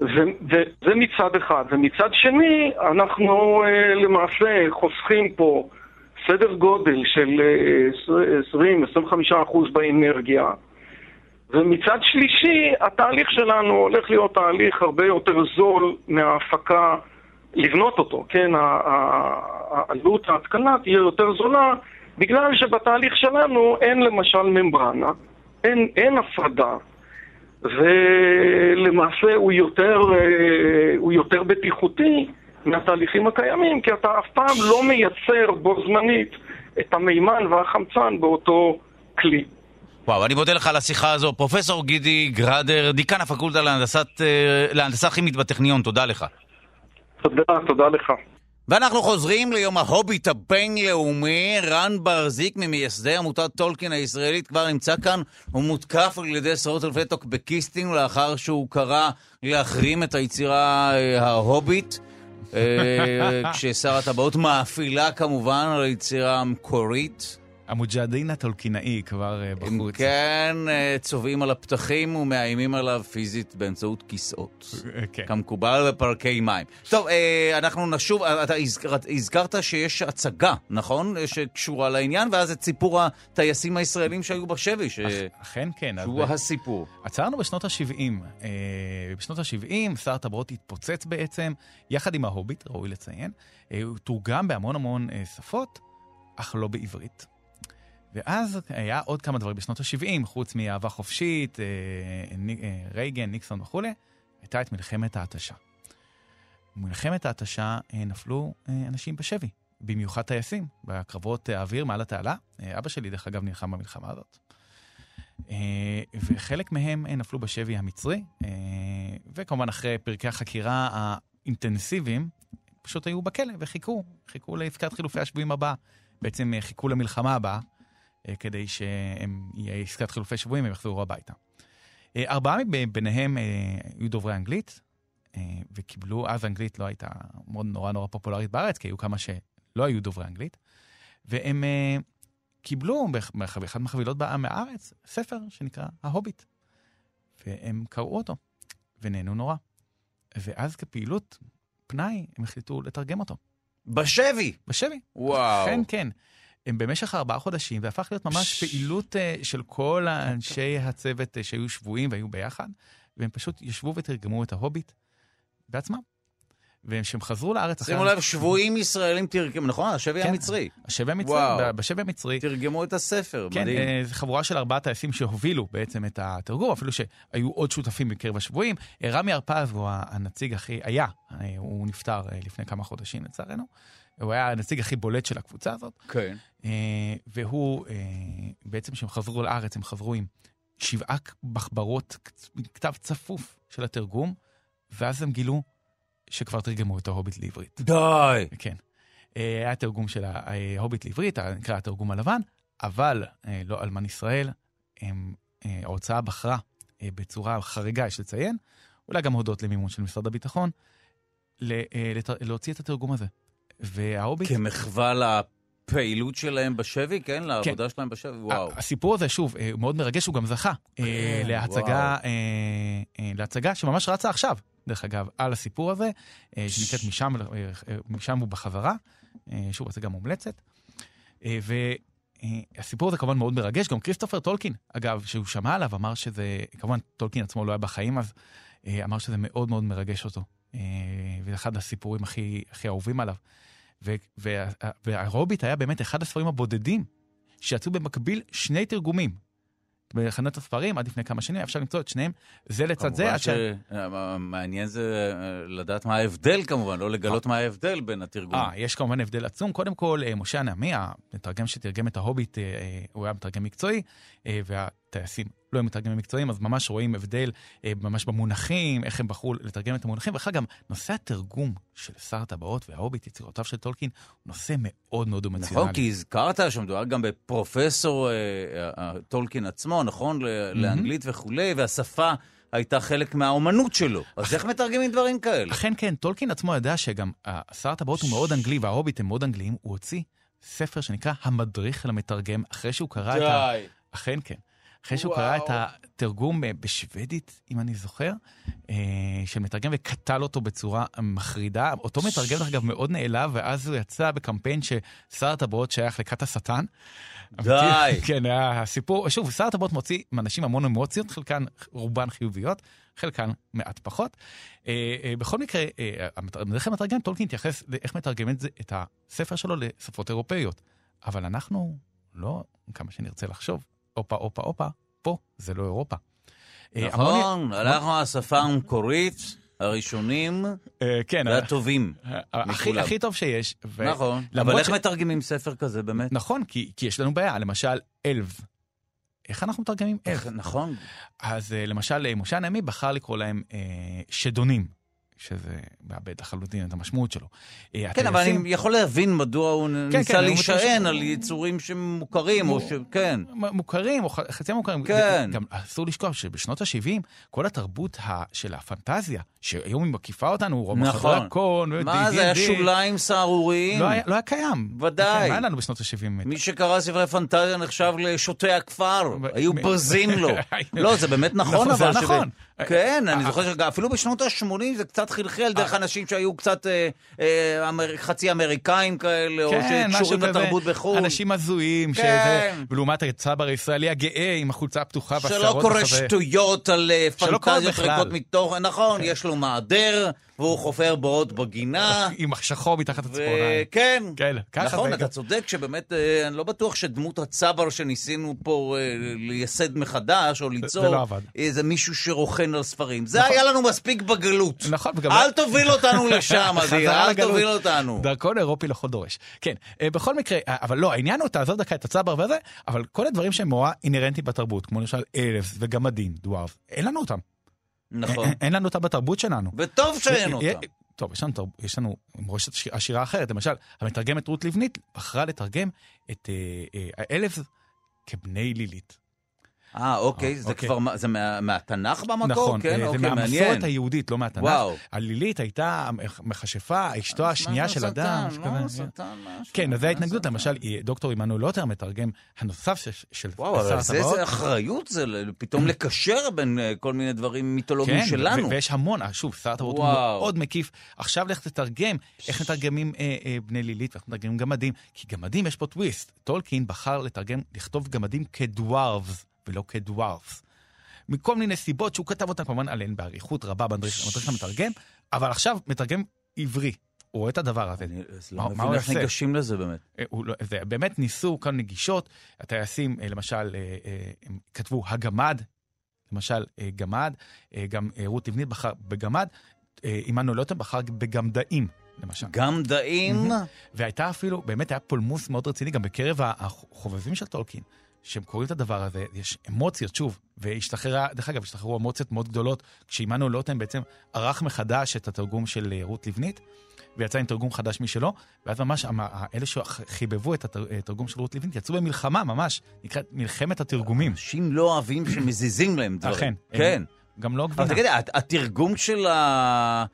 וזה מצד אחד. ומצד שני, אנחנו אה, למעשה חוסכים פה סדר גודל של אה, 20-25% באנרגיה. ומצד שלישי, התהליך שלנו הולך להיות תהליך הרבה יותר זול מההפקה, לבנות אותו, כן? העלות ההתקנה תהיה יותר זולה, בגלל שבתהליך שלנו אין למשל ממברנה, אין, אין הפרדה, ולמעשה הוא יותר, אה, הוא יותר בטיחותי מהתהליכים הקיימים, כי אתה אף פעם לא מייצר בו זמנית את המימן והחמצן באותו כלי. וואו, אני מודה לך על השיחה הזו. פרופסור גידי גראדר, דיקן הפקולטה להנדסת, אה, להנדסה כימית בטכניון, תודה לך. תודה, תודה לך. ואנחנו חוזרים ליום ההוביט הבינלאומי. רן ברזיק, ממייסדי עמותת טולקין הישראלית, כבר נמצא כאן. הוא מותקף על ידי עשרות אלפי טוקבקיסטים לאחר שהוא קרא להחרים את היצירה אה, ההוביט. אה, כששר הטבעות מאפילה כמובן על היצירה המקורית. המוג'הדין הטולקינאי כבר אה, בחוץ. כן, אה, צובעים על הפתחים ומאיימים עליו פיזית באמצעות כיסאות. אה, כן. כמקובל בפארקי מים. טוב, אנחנו נשוב, אתה הזכרת, שיש הצגה, נכון? שקשורה לעניין, ואז את סיפור הטייסים הישראלים שהיו בשבי, ש... אכן כן. אז שהוא ב- הסיפור. עצרנו בשנות ה-70. אה, בשנות ה-70 שר הטבעות התפוצץ בעצם, יחד עם ההוביט, ראוי לציין. הוא תורגם בהמון המון שפות, אך לא בעברית. ואז היה עוד כמה דברים בשנות ה-70, חוץ מאהבה חופשית, אה, אה, רייגן, ניקסון וכולי, הייתה את מלחמת ההתשה. במלחמת ההתשה אה, נפלו אנשים בשבי, במיוחד טייסים, בקרבות האוויר מעל התעלה. אבא שלי, דרך אגב, נלחם במלחמה הזאת. וחלק מהם נפלו בשבי המצרי, וכמובן אחרי פרקי החקירה האינטנסיביים, פשוט היו בכלא וחיכו, חיכו לעסקת חילופי השבויים הבאה. בעצם חיכו למלחמה הבאה, אה, כדי שיהיה עסקת חילופי שבויים והם יחזרו הביתה. אה, ארבעה מביניהם אה, היו דוברי אנגלית, וקיבלו, אז אנגלית לא הייתה מאוד נורא נורא פופולרית בארץ, כי היו כמה שלא היו דוברי אנגלית, והם קיבלו באח- באח- באחד מהחבילות בא- מהארץ ספר שנקרא ההוביט, והם קראו אותו, ונהנו נורא. ואז כפעילות פנאי, הם החליטו לתרגם אותו. בשבי! בשבי. וואו. אכן כן. הם במשך ארבעה חודשים, זה הפך להיות ממש פעילות אה, של כל האנשי הצוות אה, שהיו שבויים והיו ביחד, והם פשוט ישבו ותרגמו את ההוביט בעצמם. וכשהם חזרו לארץ... שימו לב, שבויים ישראלים תרגמו, נכון? השבי כן. המצרי. השבי המצרי, בשבי המצרי. תרגמו את הספר, כן, מדהים. אה, זו חבורה של ארבעה טייסים שהובילו בעצם את התרגום, אפילו שהיו עוד שותפים מקרב השבויים. רמי הרפז הוא הנציג הכי, היה, הוא נפטר לפני כמה חודשים לצערנו. הוא היה הנציג הכי בולט של הקבוצה הזאת. כן. אה, והוא, אה, בעצם כשהם חזרו לארץ, הם חזרו עם שבעה מחברות, כתב צפוף של התרגום, ואז הם גילו שכבר תרגמו את ההוביט לעברית. די! כן. אה, היה תרגום של ההוביט לעברית, נקרא התרגום הלבן, אבל לא אלמן ישראל. הם, אה, ההוצאה בחרה בצורה חריגה, יש לציין, אולי גם הודות למימון של משרד הביטחון, להוציא את התרגום הזה. וההוביט... כמחווה לפעילות שלהם בשבי, כן? לעבודה שלהם בשבי, וואו. הסיפור הזה, שוב, אה, הוא מאוד מרגש, הוא גם זכה אה, כן, להצגה, אה, אה, להצגה שממש רצה עכשיו, דרך אגב, על הסיפור הזה, אה, שנקראת משם, אה, אה, משם ובחזרה, אה, שוב, הצגה מומלצת. אה, והסיפור הזה כמובן מאוד מרגש, גם כריסטופר טולקין, אגב, שהוא שמע עליו, אמר שזה, כמובן טולקין עצמו לא היה בחיים, אז אה, אמר שזה מאוד מאוד מרגש אותו, אה, וזה אחד הסיפורים הכי, הכי אהובים עליו. ו- וה- וההוביט היה באמת אחד הספרים הבודדים שיצאו במקביל שני תרגומים. בחנות הספרים, עד לפני כמה שנים, אפשר למצוא את שניהם זה לצד זה. כמובן ש- שמעניין זה אה, לדעת מה ההבדל כמובן, לא לגלות מה ההבדל בין התרגומים. אה, יש כמובן הבדל עצום. קודם כל, אה, משה הנעמי, המתרגם שתרגם את ההוביט, אה, אה, הוא היה מתרגם מקצועי, אה, והטייסים לא היו מתרגמים מקצועיים, אז ממש רואים הבדל אה, ממש במונחים, איך הם בחרו לתרגם את המונחים. ואחר גם, נושא התרגום של שר הטבעות וההוביט, יצירותיו של טולקין, הוא נושא מאוד מאוד אמוציונלי. נכון, כי הזכרת שמדובר גם בפרופסור אה, אה, טולקין עצמו, נכון? ל- לאנגלית וכולי, והשפה הייתה חלק מהאומנות שלו. אז איך מתרגמים דברים כאלה? אכן כן, טולקין עצמו ידע שגם אה, שר הטבעות הוא מאוד אנגלי וההוביט הם מאוד אנגליים, הוא הוציא ספר שנקרא המדריך למתרגם, אחרי שהוא קרא את ה... אכן כן. אחרי שהוא קרא את התרגום אה, בשוודית, אם אני זוכר, אה, של מתרגם וקטל אותו בצורה מחרידה. אותו מתרגם, דרך אגב, מאוד נעלב, ואז הוא יצא בקמפיין ששר הטבעות שייך לכת השטן. די. כן, הסיפור, שוב, שר הטבעות מוציא מאנשים המון אמוציות, חלקן, רובן חיוביות, חלקן מעט פחות. אה, אה, בכל מקרה, אה, המדריך המתרגם, טולקין התייחס לאיך מתרגמים את, זה, את הספר שלו לשפות אירופאיות. אבל אנחנו, לא כמה שנרצה לחשוב, הופה, הופה, הופה, פה זה לא אירופה. אה, נכון, הלכנו לשפה המקורית, הראשונים אה, כן, והטובים. אה, הכי, מכולם. הכי טוב שיש. ו- נכון, אבל איך ש- מתרגמים ספר כזה באמת? נכון, כי, כי יש לנו בעיה, למשל, אלב. איך אנחנו מתרגמים אלב? נכון. אז למשל, משה הנעמי בחר לקרוא להם אה, שדונים, שזה מאבד לחלוטין את המשמעות שלו. אה, כן, אבל הטייסים- אני יכול להבין מדוע הוא כן, ניסה הוא להישען מתרשם. על יצורים שמוכרים, או ש... כן. מ- מוכרים, או חצי מוכרים. כן. גם אסור לשכוח שבשנות ה-70, כל התרבות ה- של הפנטזיה, שהיום היא מקיפה אותנו, רוב נכון. דרקון, מה, זה היה שוליים סהרוריים? לא לא היה קיים. ודאי. כן, לא היה לנו בשנות ה-70. מי שקרא ספרי פנטזיה נחשב לשוטי הכפר, היו מ- בזים לו. לא, זה באמת נכון, נכון, זה אבל... היה נכון. כן, אני אה, זוכר שאפילו בשנות ה-80 זה קצת חלחל דרך אנשים שהיו קצת אה, אה, חצי אמריקאים כאלה, או כן, שקשורים לתרבות בחו"ל. אנשים הזויים, כן. שזה, ולעומת הצבר הישראלי הגאה עם החולצה הפתוחה שלא והשערות קורא בחזה. שטויות על אה, שלא קורא פנטזיות. ריקות מתוכן, נכון, יש לו מעדר, והוא חופר בורות בגינה. עם שחור מתחת הציפורניים. וכן, כן, ככה נכון, זה אתה. צודק שבאמת, אה, אני לא בטוח שדמות הצבר שניסינו פה אה, לייסד מחדש, או ליצור, זה לא עבד. איזה מישהו שרוכן על ספרים. זה היה לנו מספיק בגלות. נכון, וגם... אל תוביל אותנו לשם, אדיר, אל. תוביל אותנו. דרכון אירופי לכל דורש. כן, אה, בכל מקרה, אה, אבל לא, העניין הוא, תעזוב דקה את הצבר וזה, אבל כל הדברים שהם נורא אינהרנטיים בתרבות, כמו למשל אלף וגמדים, דוארף, אין לנו אותם. נכון. אין- לנו אותם בתרבות שלנו. וטוב שאין אותם. טוב, יש לנו, יש לנו מורשת עשיר- עשירה אחרת. למשל, המתרגמת רות לבנית בחרה לתרגם את אה, אה, האלף כבני לילית. אה, אוקיי, זה אוקיי. כבר, מה- זה מה- מהתנ"ך במקור? נכון, כן, אה, אוקיי, זה מעניין. מהמסורת היהודית, לא מהתנ"ך. וואו. הלילית הייתה מכשפה, אשתו השנייה של אדם. כזה. שטן, משהו. כן, אז זו ההתנגדות. למשל, אה, דוקטור עמנואל לוטר, מתרגם הנוסף של- של וואו, שר אבל זה הטבעות. איזה אחריות זה, פתאום לקשר בין אה, כל מיני דברים מיתולוגיים כן, שלנו. ו- ויש המון, אה, שוב, שר הטבעות הוא וואו. מאוד מקיף. עכשיו לך תתרגם איך מתרגמים אה, אה, בני לילית ואיך מתרגמים גמדים, כי גמדים יש פה טוויסט. טולקין בחר לתרגם, לכתוב גמדים כדוארבס ולא כדוארפס. מכל מיני סיבות שהוא כתב אותם כמובן עליהן באריכות רבה במדריך המתרגם, אבל עכשיו מתרגם עברי. הוא רואה את הדבר הזה. אני לא מבין איך? ניגשים לזה באמת. אה, לא- זה באמת ניסו כאן נגישות, הטייסים אה, למשל אה, כתבו הגמד, למשל גמד, גם רות לבנית בחר בגמד, עמנואל לוטם בחר בגמדאים, למשל. גם דאים, והייתה אפילו, באמת היה פולמוס מאוד רציני גם בקרב החובבים של טולקין, שהם קוראים את הדבר הזה, יש אמוציות, שוב, והשתחררה, דרך אגב, השתחררו אמוציות מאוד גדולות, כשעמנואל לוטם בעצם ערך מחדש את התרגום של רות לבנית, ויצא עם תרגום חדש משלו, ואז ממש אלה שחיבבו את התר- התרגום של רות לבנית יצאו במלחמה ממש, נקראת מלחמת התרגומים. אנשים לא אוהבים שמזיזים להם דברים. אכן. כן. גם לא אבל גבינה. תגידי, הת- התרגום של ה...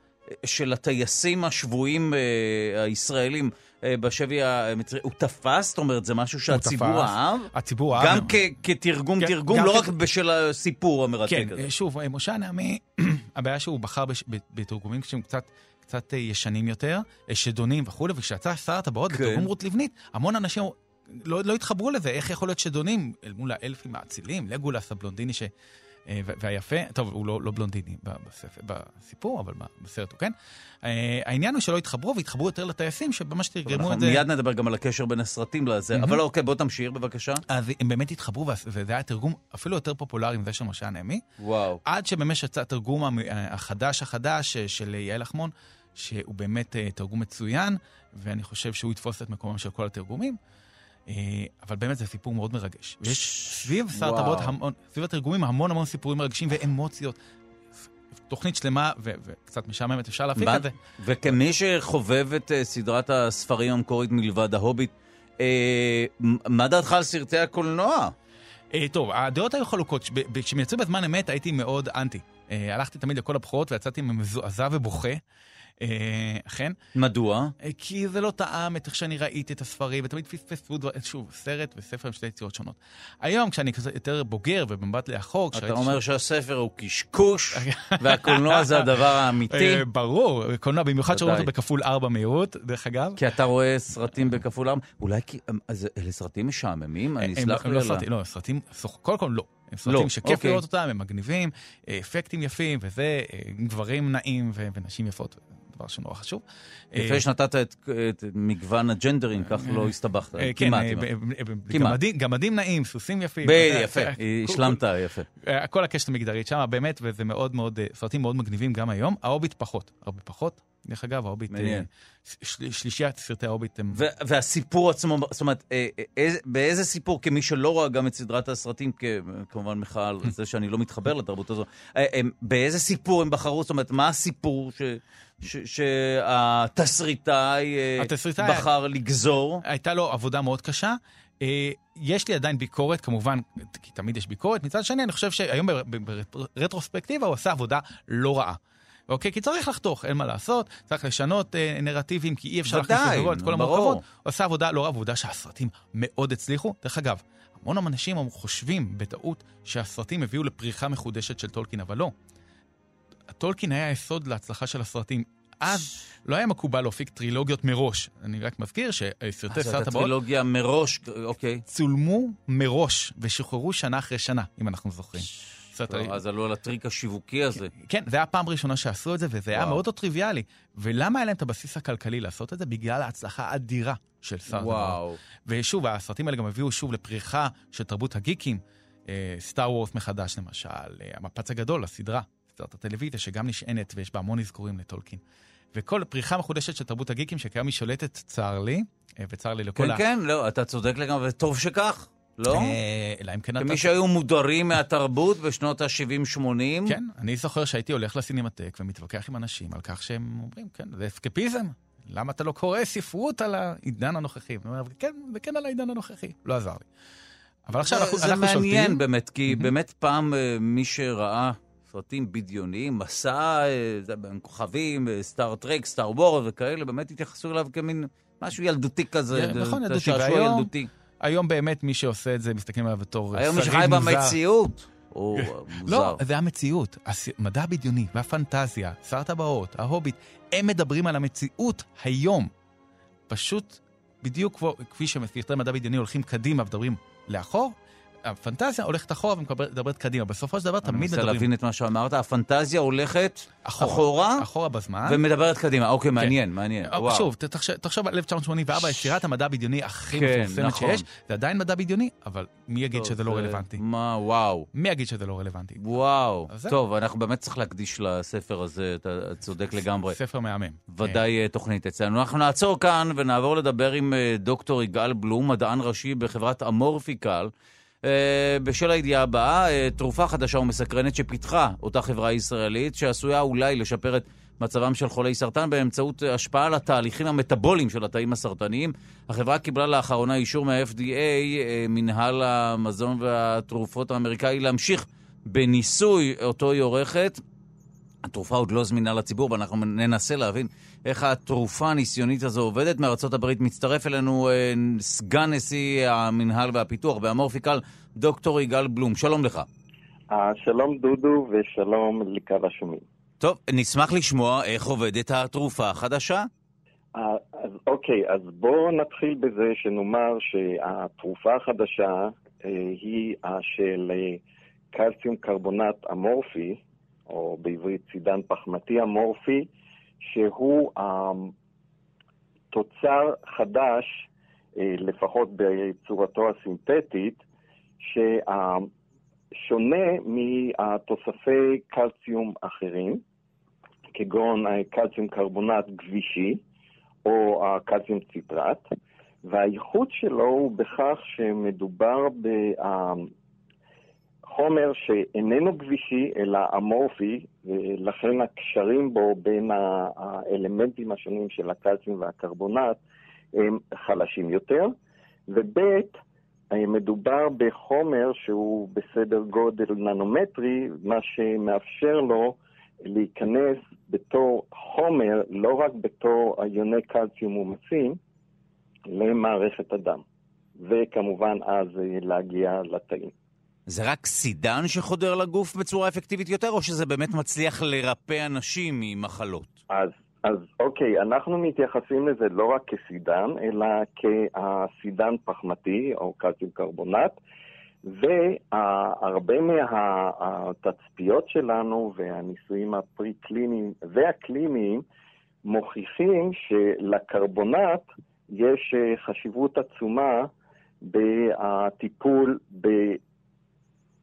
של הטייסים השבויים אה, הישראלים בשבי המצרי, הוא תפס? זאת אומרת, זה משהו שהציבור. אהב? הציבור אהב. גם כתרגום כן, תרגום, לא רק בשל הסיפור המרתק כן, הזה. אה, שוב, אה, משה הנעמי, הבעיה שהוא בחר בתרגומים שהם קצת... קצת אה, ישנים יותר, אה, שדונים וכולי, וכשיצא שר הטבעות כן. בתרגום רות לבנית, המון אנשים לא, לא התחברו לזה, איך יכול להיות שדונים אל מול האלפים האצילים, לגולס הבלונדיני ש... אה, והיפה, טוב, הוא לא, לא בלונדיני בספר, בסיפור, אבל בסרט הוא כן. אה, העניין הוא שלא התחברו, והתחברו יותר לטייסים, שממש תרגמו את זה. מיד נדבר גם על הקשר בין הסרטים לזה, אבל אוקיי, בוא תמשיך בבקשה. אז הם באמת התחברו, וזה היה תרגום אפילו יותר פופולרי מזה של משה הנעמי. וואו. עד שבאמת יצא התרגום המ- החדש החדש אה, של יעל אחמון, שהוא באמת אה, תרגום מצוין, ואני חושב שהוא יתפוס את מקומם של כל התרגומים. אה, אבל באמת זה סיפור מאוד מרגש. ויש סביב שר. הטבעות, סביב התרגומים המון המון סיפורים מרגשים ואמוציות. תוכנית שלמה ו- וקצת משעממת, אפשר להפיק את זה. וכמי שחובב את אה, סדרת הספרים המקורית מלבד ההוביט, אה, מה דעתך על סרטי הקולנוע? אה, טוב, הדעות היו חלוקות. כשהם יצאו בזמן אמת הייתי מאוד אנטי. אה, הלכתי תמיד לכל הבחירות ויצאתי מזועזע ובוכה. אה, אכן. מדוע? אה, כי זה לא טעם את איך שאני ראיתי את הספרים, ותמיד פספסו דבר, שוב, סרט וספר הם שתי יצירות שונות. היום, כשאני כזה יותר בוגר ובמבט לאחור, אתה אומר ש- שהספר הוא קשקוש, והקולנוע זה הדבר האמיתי? אה, ברור, קולנוע, במיוחד שרואים. אותו בכפול ארבע מהירות, דרך אגב. כי אתה רואה סרטים בכפול ארבע? אולי כי... אז אלה סרטים משעממים? אני אסלח לי לא על לא, סרטים, קודם כל לא. הם סרטים לא, שכיף אוקיי. לראות אותם, הם מגניבים, אפקטים יפים, וזה, גברים נעים ונשים יפות, דבר שנורא חשוב. יפה אה, שנתת את את מגוון הג'נדרים, כך לא הסתבכת. אה, כן, כמעט. אה, כמעט. גמדים- נעים, סוסים יפים. אה, יפה, אה, השלמת יפה. אה, כל הקשת המגדרית שם, באמת, וזה מאוד מאוד, אה, סרטים מאוד מגניבים גם היום. ההוביט פחות, הרבה פחות. דרך אגב, ההוביט, אה, שלישיית סרטי ההוביט הם... ו- והסיפור עצמו, זאת אומרת, אה, אה, איזה- באיזה סיפור, כמי שלא רואה גם את סדרת הסרטים, כמובן מחאה על זה שאני לא מתחבר לתרבות הזו, אה, באיזה סיפור הם בחרו? זאת אומרת, מה הסיפור ש- ש- שהתסריטאי אה, התסריטאי- בחר לגזור? הייתה לו עבודה מאוד קשה. אה, יש לי עדיין ביקורת, כמובן, כי תמיד יש ביקורת. מצד שני, אני חושב שהיום בר- בר- ברטרוספקטיבה הוא עשה עבודה לא רעה. אוקיי? כי צריך לחתוך, אין מה לעשות, צריך לשנות אה, נרטיבים, כי אי אפשר להכניס לבוא את כל. המורכבות. הוא עשה עבודה לא ועובדה שהסרטים מאוד הצליחו. דרך אגב, המון אנשים חושבים בטעות שהסרטים הביאו לפריחה מחודשת של טולקין, אבל לא. טולקין היה היסוד להצלחה של הסרטים. אז לא היה מקובל להפיק טרילוגיות מראש. אני רק מזכיר שסרטי אז סרט הבאות טרילוגיה מראש, אוקיי. צולמו מראש ושוחררו שנה אחרי שנה, אם אנחנו זוכרים. ה- אז עלו על הטריק השיווקי הזה. כן, זה היה הפעם הראשונה שעשו את זה, וזה היה. מאוד לא טריוויאלי. ולמה היה להם את הבסיס הכלכלי לעשות את זה? בגלל ההצלחה האדירה של סרט הבאות. ושוב, הסרטים האלה גם הביאו שוב לפריחה של תרבות הגיקים. סטאר וורס מחדש למשל, אה, המפץ הגדול, הסדרה, סדרת הטלוויזיה, שגם נשענת ויש בה המון אזכורים לטולקין. וכל פריחה מחודשת של תרבות הגיקים, שכיום היא שולטת, צר לי, אה, וצר לי לכל כן, כן, לא, אתה צודק לגמרי, וטוב שכך, לא? אה, אלא אם כן אתה... כמי שהיו מודרים מהתרבות בשנות ה-70-80. כן, אני זוכר שהייתי הולך לסינמטק ומתווכח עם אנשים על כך שהם אומרים, כן, זה אסקפיזם. למה אתה לא קורא ספרות על העידן הנוכחי? כן, זה כן על העידן הנוכחי. לא עזר לי. אבל עכשיו אנחנו, זה שולטים. מעניין באמת, כי באמת פעם אה, מי שראה סרטים בדיוניים, מסע, אה, עם כוכבים, אה, סטאר טרק, סטאר וור וכאלה, באמת התייחסו אליו כמין משהו ילדותי כזה. נכון, ילדותי. שעשוע ילדותי. היום באמת מי שעושה את זה, מסתכלים עליו בתור היום מי שריד שחי מוזר. במציאות, הוא אה, מוזר. לא, זה המציאות. המדע הבדיוני והפנטזיה, שר הטבעות, ההוביט, הם מדברים על המציאות היום. פשוט בדיוק כפי שסרטי מדע בדיוני הולכים קדימה ומדברים לאחור, הפנטזיה הולכת אחורה ומדברת קדימה. בסופו של דבר אני תמיד מנסה מדברים להבין את מה שאמרת, הפנטזיה הולכת אחורה, אחורה אחורה בזמן. ומדברת קדימה. אוקיי, מעניין, מעניין. אה, וואו. שוב, ת- תחשב, תחשוב על 1984, יצירת המדע הבדיוני הכי כן, מפורסמת נכון. שיש. זה עדיין מדע בדיוני, אבל מי יגיד טוב, שזה לא רלוונטי? מה, וואו. מי יגיד שזה לא רלוונטי? וואו. אז זה- טוב, אנחנו באמת צריך להקדיש לספר הזה, אתה צודק לגמרי. ספר מהמם. ודאי אה, תוכנית אצלנו. אנחנו נעצור כאן ונעבור לדבר עם אה, דוקטור יגאל בלום, מדען ראשי בחברת אמורפיקל. אה, בשל הידיעה הבאה, אה, תרופה חדשה ומסקרנת שפיתחה אותה חברה ישראלית, שעשויה אולי לשפר את מצבם של חולי סרטן באמצעות השפעה על התהליכים המטבוליים של התאים הסרטניים. החברה קיבלה לאחרונה אישור מה-FDA, אה, מנהל המזון והתרופות האמריקאי, להמשיך בניסוי אותו היא עורכת. התרופה עוד לא זמינה לציבור, ואנחנו ננסה להבין איך התרופה הניסיונית הזו עובדת. מארצות הברית מצטרף אלינו אה, סגן נשיא המינהל והפיתוח באמורפיקל, דוקטור יגאל בלום. שלום לך. אה, שלום דודו ושלום לקהל השומעים. טוב, נשמח לשמוע איך עובדת התרופה החדשה. אה, אז אוקיי, אז בואו נתחיל בזה שנאמר שהתרופה החדשה אה, היא של אה, קלציום קרבונט אמורפי, או בעברית סידן פחמתי אמורפי, שהוא תוצר חדש, לפחות בצורתו הסינתטית, ששונה מתוספי קלציום אחרים, כגון קלציום קרבונט גבישי או קלציום ציטרט, והייחוד שלו הוא בכך שמדובר בחומר שאיננו גבישי אלא אמורפי, ולכן הקשרים בו בין האלמנטים השונים של הקלציום והקרבונט הם חלשים יותר, וב' מדובר בחומר שהוא בסדר גודל ננומטרי, מה שמאפשר לו להיכנס בתור חומר, לא רק בתור איוני קלציום מומסים, למערכת הדם, וכמובן אז להגיע לתאים. זה רק סידן שחודר לגוף בצורה אפקטיבית יותר, או שזה באמת מצליח לרפא אנשים ממחלות? אז, אז אוקיי, אנחנו מתייחסים לזה לא רק כסידן, אלא כסידן פחמתי, או קלציום קרבונט, והרבה מהתצפיות שלנו והניסויים הפרי-קליניים והקליניים מוכיחים שלקרבונט יש אה, חשיבות עצומה בטיפול,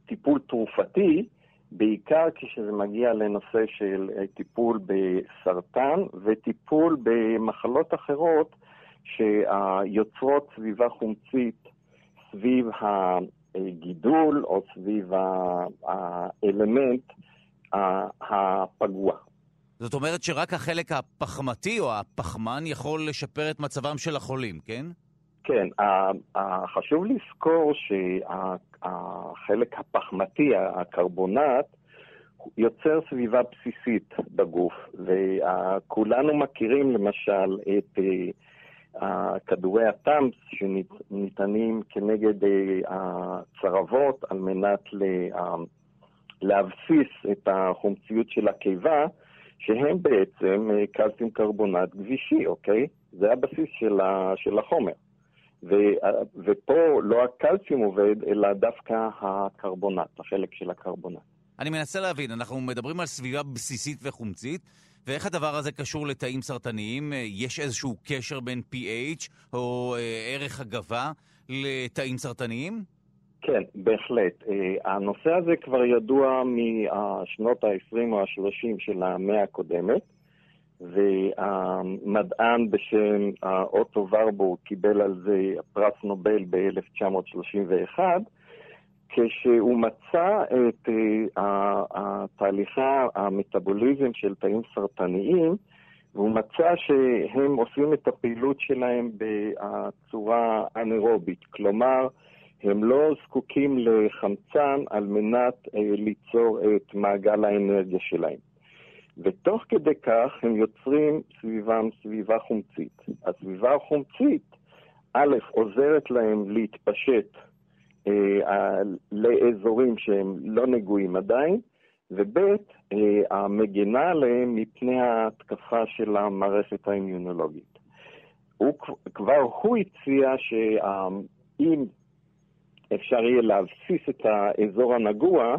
בטיפול תרופתי, בעיקר כשזה מגיע לנושא של אה, טיפול בסרטן וטיפול במחלות אחרות שיוצרות סביבה חומצית סביב הגידול או סביב האלמנט הפגוע. זאת אומרת שרק החלק הפחמתי או הפחמן יכול לשפר את מצבם של החולים, כן? כן, חשוב לזכור שהחלק הפחמתי, הקרבונט, יוצר סביבה בסיסית בגוף, וכולנו מכירים למשל את אה, כדורי הטאמפס שניתנים כנגד אה, הצרבות על מנת אה, להבסיס את החומציות של הקיבה, שהם בעצם אה, קלציום קרבונט גבישי, אוקיי? זה הבסיס של החומר. ו, אה, ופה לא הקלציום עובד, אלא דווקא הקרבונט, החלק של הקרבונט. אני מנסה להבין, אנחנו מדברים על סביבה בסיסית וחומצית, ואיך הדבר הזה קשור לתאים סרטניים? אה, יש איזשהו קשר בין pH או ערך הגבה לתאים סרטניים? כן, בהחלט. אה, הנושא הזה כבר ידוע משנות ה-20 או ה-30 של המאה הקודמת, והמדען בשם אוטו ורבורג קיבל על זה פרס נובל ב-1931, כשהוא מצא את אה, תהליכי המטאבוליזם של תאים סרטניים, והוא מצא שהם עושים את הפעילות שלהם בצורה אנאירובית, כלומר, הם לא זקוקים לחמצן על מנת אה, ליצור את מעגל האנרגיה שלהם. ותוך כדי כך הם יוצרים סביבם סביבה חומצית. הסביבה החומצית, א', עוזרת להם להתפשט אה, לאזורים שהם לא נגועים עדיין, וב', אה, המגינה עליהם מפני ההתקפה של המערכת האימיונולוגית. הוא, כבר הוא הציע שאם אפשר יהיה להבסיס את האזור הנגוע,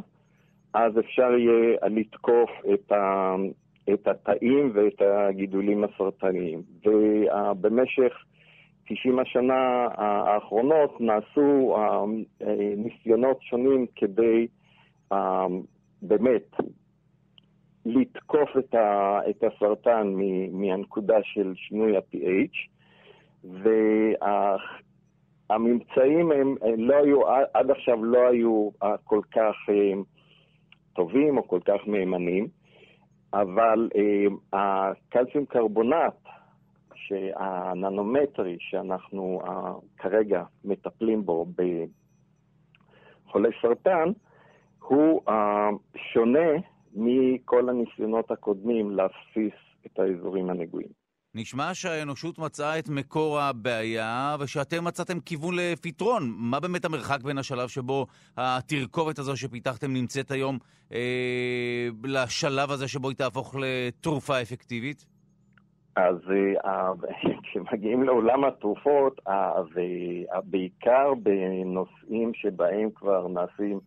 אז אפשר יהיה לתקוף את, ה, את התאים ואת הגידולים הסרטניים. ובמשך 90 השנה האחרונות נעשו אה, ניסיונות שונים כדי אה, באמת לתקוף את, ה, את הסרטן מהנקודה של שינוי ה-pH, וה... הממצאים הם, הם לא היו, עד עכשיו לא היו אה, כל כך טובים או כל כך מהימנים, אבל אה, הקלציום קרבונט, הננומטרי שאנחנו כרגע מטפלים בו בחולי סרטן, הוא שונה מכל הניסיונות הקודמים להפסיס את האזורים הנגועים. נשמע שהאנושות מצאה את מקור הבעיה ושאתם מצאתם כיוון לפתרון. מה באמת המרחק בין השלב שבו התרכובת הזו שפיתחתם נמצאת היום אה, לשלב הזה שבו היא תהפוך לתרופה אפקטיבית? אז אה, כשמגיעים לעולם התרופות, בעיקר בנושאים שבהם כבר נעשים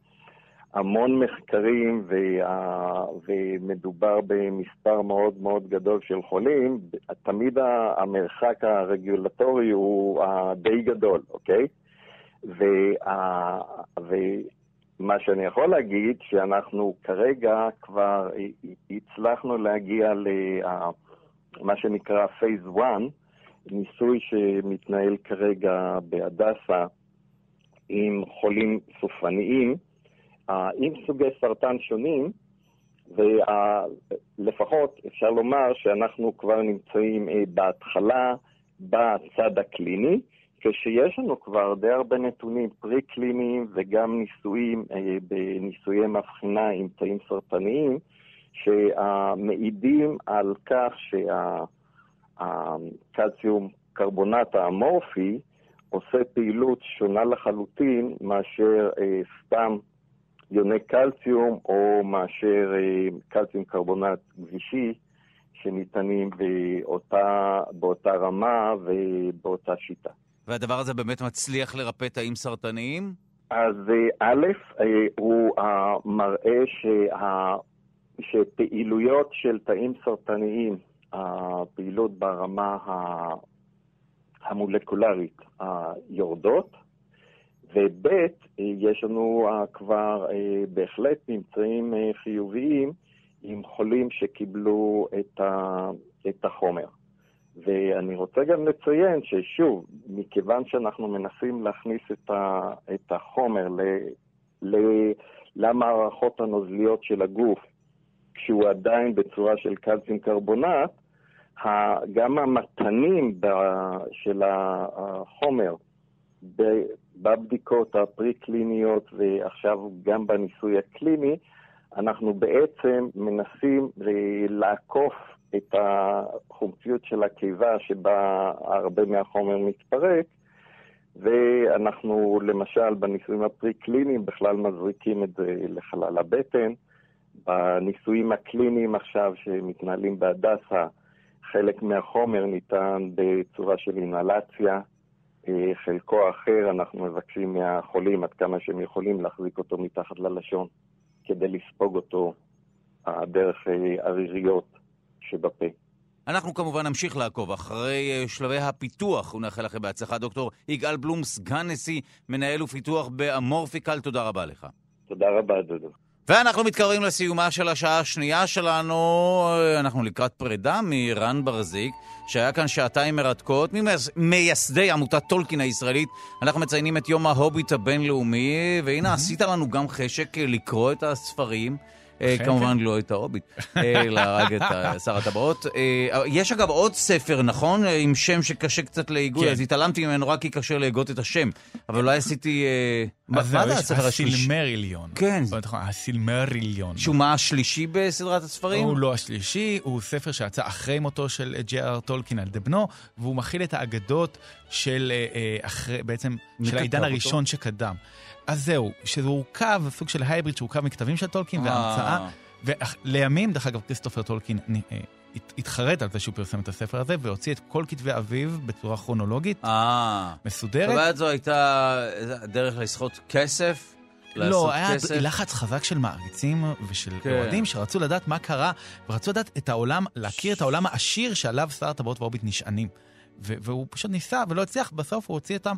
המון מחקרים וה... ומדובר במספר מאוד מאוד גדול של חולים, תמיד המרחק הרגולטורי הוא די גדול, אוקיי? וה... ומה שאני יכול להגיד, שאנחנו כרגע כבר הצלחנו להגיע למה שנקרא פייס 1, ניסוי שמתנהל כרגע בהדסה עם חולים סופניים, עם סוגי סרטן שונים, ולפחות אפשר לומר שאנחנו כבר נמצאים אה, בהתחלה בצד הקליני, כשיש לנו כבר די הרבה נתונים פרי-קליניים וגם ניסויים אה, בניסויי מבחינה עם תאים סרטניים, שמעידים על כך שהקלציום קרבונט האמורפי עושה פעילות שונה לחלוטין מאשר אה, סתם יוני קלציום או מאשר אה, קלציום קרבונט גבישי שניתנים באותה, באותה רמה ובאותה שיטה. והדבר הזה באמת מצליח לרפא תאים סרטניים? אז אה, א', אה, הוא מראה שה... שפעילויות של תאים סרטניים, הפעילות ברמה המולקולרית יורדות, וב', יש לנו כבר בהחלט ממצאים חיוביים עם חולים שקיבלו את, ה, את החומר. ואני רוצה גם לציין ששוב, מכיוון שאנחנו מנסים להכניס את, ה, את החומר ל, ל, למערכות הנוזליות של הגוף, כשהוא עדיין בצורה של קלציום קרבונט, גם המתנים של החומר בבדיקות הפרי-קליניות ועכשיו גם בניסוי הקליני, אנחנו בעצם מנסים לעקוף את החומציות של הקיבה שבה הרבה מהחומר מתפרק, ואנחנו למשל בניסויים הפרי-קליניים בכלל מזריקים את זה לחלל הבטן. בניסויים הקליניים עכשיו שמתנהלים בהדסה, חלק מהחומר ניתן בצורה של אינהלציה, חלקו האחר אנחנו מבקשים מהחולים עד כמה שהם יכולים להחזיק אותו מתחת ללשון כדי לספוג אותו דרך אה, עריריות שבפה. אנחנו כמובן נמשיך לעקוב אחרי אה, שלבי הפיתוח ונאחל לכם בהצלחה. דוקטור יגאל בלום, סגן נשיא, מנהל ופיתוח באמורפיקל, תודה רבה לך. תודה רבה, דודו. ואנחנו מתקרבים לסיומה של השעה השנייה שלנו, אנחנו לקראת פרידה מרן ברזיק, שהיה כאן שעתיים מרתקות, ממייסדי עמותת טולקין הישראלית. אנחנו מציינים את יום ההוביט הבינלאומי, והנה עשית לנו גם חשק לקרוא את הספרים. אה, כמובן לא את ההוביט, אלא רק את שר הטבעות. אה, יש אגב עוד ספר, נכון? עם שם שקשה קצת להיגוי, כן. אז התעלמתי ממנו רק כי קשה להגות את השם. אבל אולי עשיתי... אה, מה זה הספר השלישי? הסילמריליון. כן. נכון, הסילמריליון. שהוא מה השלישי בסדרת הספרים? הוא לא השלישי, הוא ספר שיצא אחרי מותו של ג'י.אר טולקין על ידי בנו, והוא מכיל את האגדות של בעצם, של העידן הראשון שקדם. אז זהו, שזה הורכב, סוג של hybrid שהורכב מכתבים של טולקין והמצאה. ולימים, דרך אגב, כריסטופר טולקין אה, התחרט על זה שהוא פרסם את הספר הזה, והוציא את כל כתבי אביו בצורה כרונולוגית, אה. מסודרת. זאת אומרת, זו הייתה דרך לסחוט כסף? לא, היה כסף. לחץ חזק של מעריצים ושל כן. אוהדים שרצו לדעת מה קרה, ורצו לדעת את העולם, להכיר את העולם העשיר שעליו שר הטבעות ואורביט נשענים. והוא פשוט ניסה ולא הצליח, בסוף הוא הוציא אותם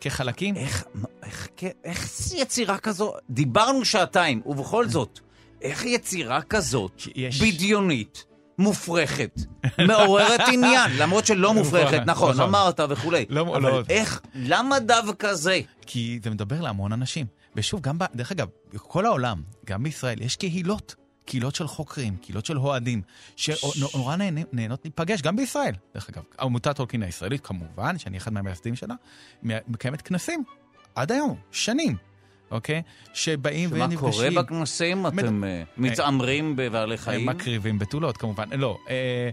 כחלקים. איך, איך, איך יצירה כזו? דיברנו שעתיים, ובכל זאת, איך יצירה כזאת, יש... בדיונית, מופרכת, מעוררת עניין, למרות שלא מופרכת, נכון, נכון, אמרת וכולי. לא, אבל לא. איך, למה דווקא זה? כי זה מדבר להמון אנשים. ושוב, גם, ב, דרך אגב, בכל העולם, גם בישראל, יש קהילות קהילות של חוקרים, קהילות של אוהדים, שנורא נהנות להיפגש, גם בישראל, דרך אגב. עמותת טולקין הישראלית, כמובן, שאני אחד מהמייסדים שלה, מקיימת כנסים, עד היום, שנים. אוקיי? שבאים ונפגשים. שמה קורה בכנסים? אתם אה, מתעמרים בבעלי חיים? מקריבים בתולות, כמובן. לא, אה,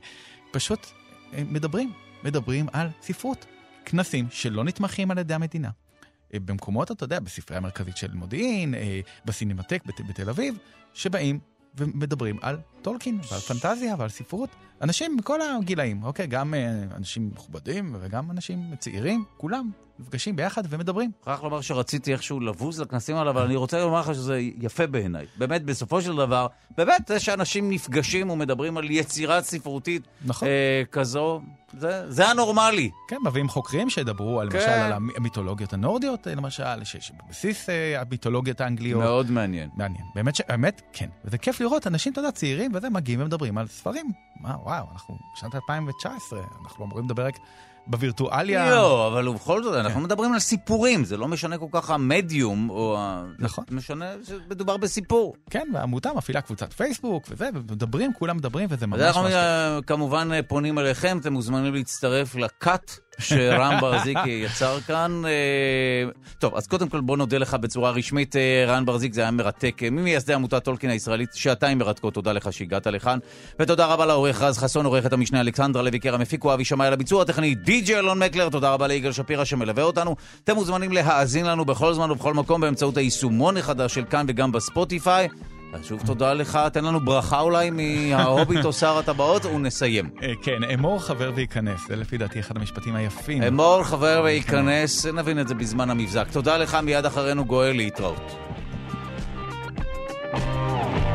פשוט אה, מדברים, מדברים על ספרות. כנסים שלא נתמכים על ידי המדינה. במקומות, אתה יודע, בספרייה המרכזית של מודיעין, בסינמטק בת, בתל אביב, שבאים ומדברים על טולקין ועל פנטזיה ועל ספרות. אנשים מכל הגילאים, אוקיי? גם אה, אנשים מכובדים וגם אנשים צעירים, כולם נפגשים ביחד ומדברים. מוכרח לומר שרציתי איכשהו לבוז לכנסים האלה, אבל אני רוצה לומר לך שזה יפה בעיניי. באמת, בסופו של דבר, באמת, זה שאנשים נפגשים ומדברים על יצירה ספרותית נכון. אה, כזו, זה, זה הנורמלי. כן, מביאים חוקרים שידברו על, כן. למשל על המיתולוגיות הנורדיות, למשל, שבבסיס אה, המיתולוגיות האנגליות. מאוד מעניין. מעניין. באמת, ש... באמת, כן. וזה כיף לראות אנשים, אתה יודע, צעירים וזה, מגיעים ומדברים על ספרים. מה, וואו, אנחנו בשנת 2019, אנחנו אמורים לדבר רק בווירטואליה. לא, אבל ובכל זאת, אנחנו מדברים על סיפורים, זה לא משנה כל כך המדיום, או ה... נכון. משנה שמדובר בסיפור. כן, והעמותה מפעילה קבוצת פייסבוק וזה, ומדברים, כולם מדברים, וזה ממש אז אנחנו. אה, כמובן אה, פונים אליכם, אתם מוזמנים להצטרף לכת שרן ברזיק יצר כאן. אה, טוב, אז קודם כל בוא נודה לך בצורה רשמית, אה, רן ברזיק, זה היה מרתק. אה, ממייסדי עמותת טולקין הישראלית, שעתיים מרתקות, תודה לך שהגעת לכאן. ותודה רבה לעורך רז חסון, עורכת המשנה אלכסנדרה לוי קרא, מפיקו אבי שמאי על הביצוע הטכני, די.ג'י אלון מקלר, תודה רבה ליגאל שפירא שמלווה אותנו. אתם מוזמנים להאזין לנו בכל זמן ובכל מקום באמצעות היישומון החדש של כאן וגם בספוטיפיי. אז שוב תודה לך, תן לנו ברכה אולי מההוביט או שר הטבעות ונסיים. אה, כן, אמור חבר וייכנס, זה לפי דעתי אחד המשפטים היפים. אמור חבר וייכנס, נבין את זה בזמן המבזק. תודה לך, מיד אחרינו גואל להתראות. thank you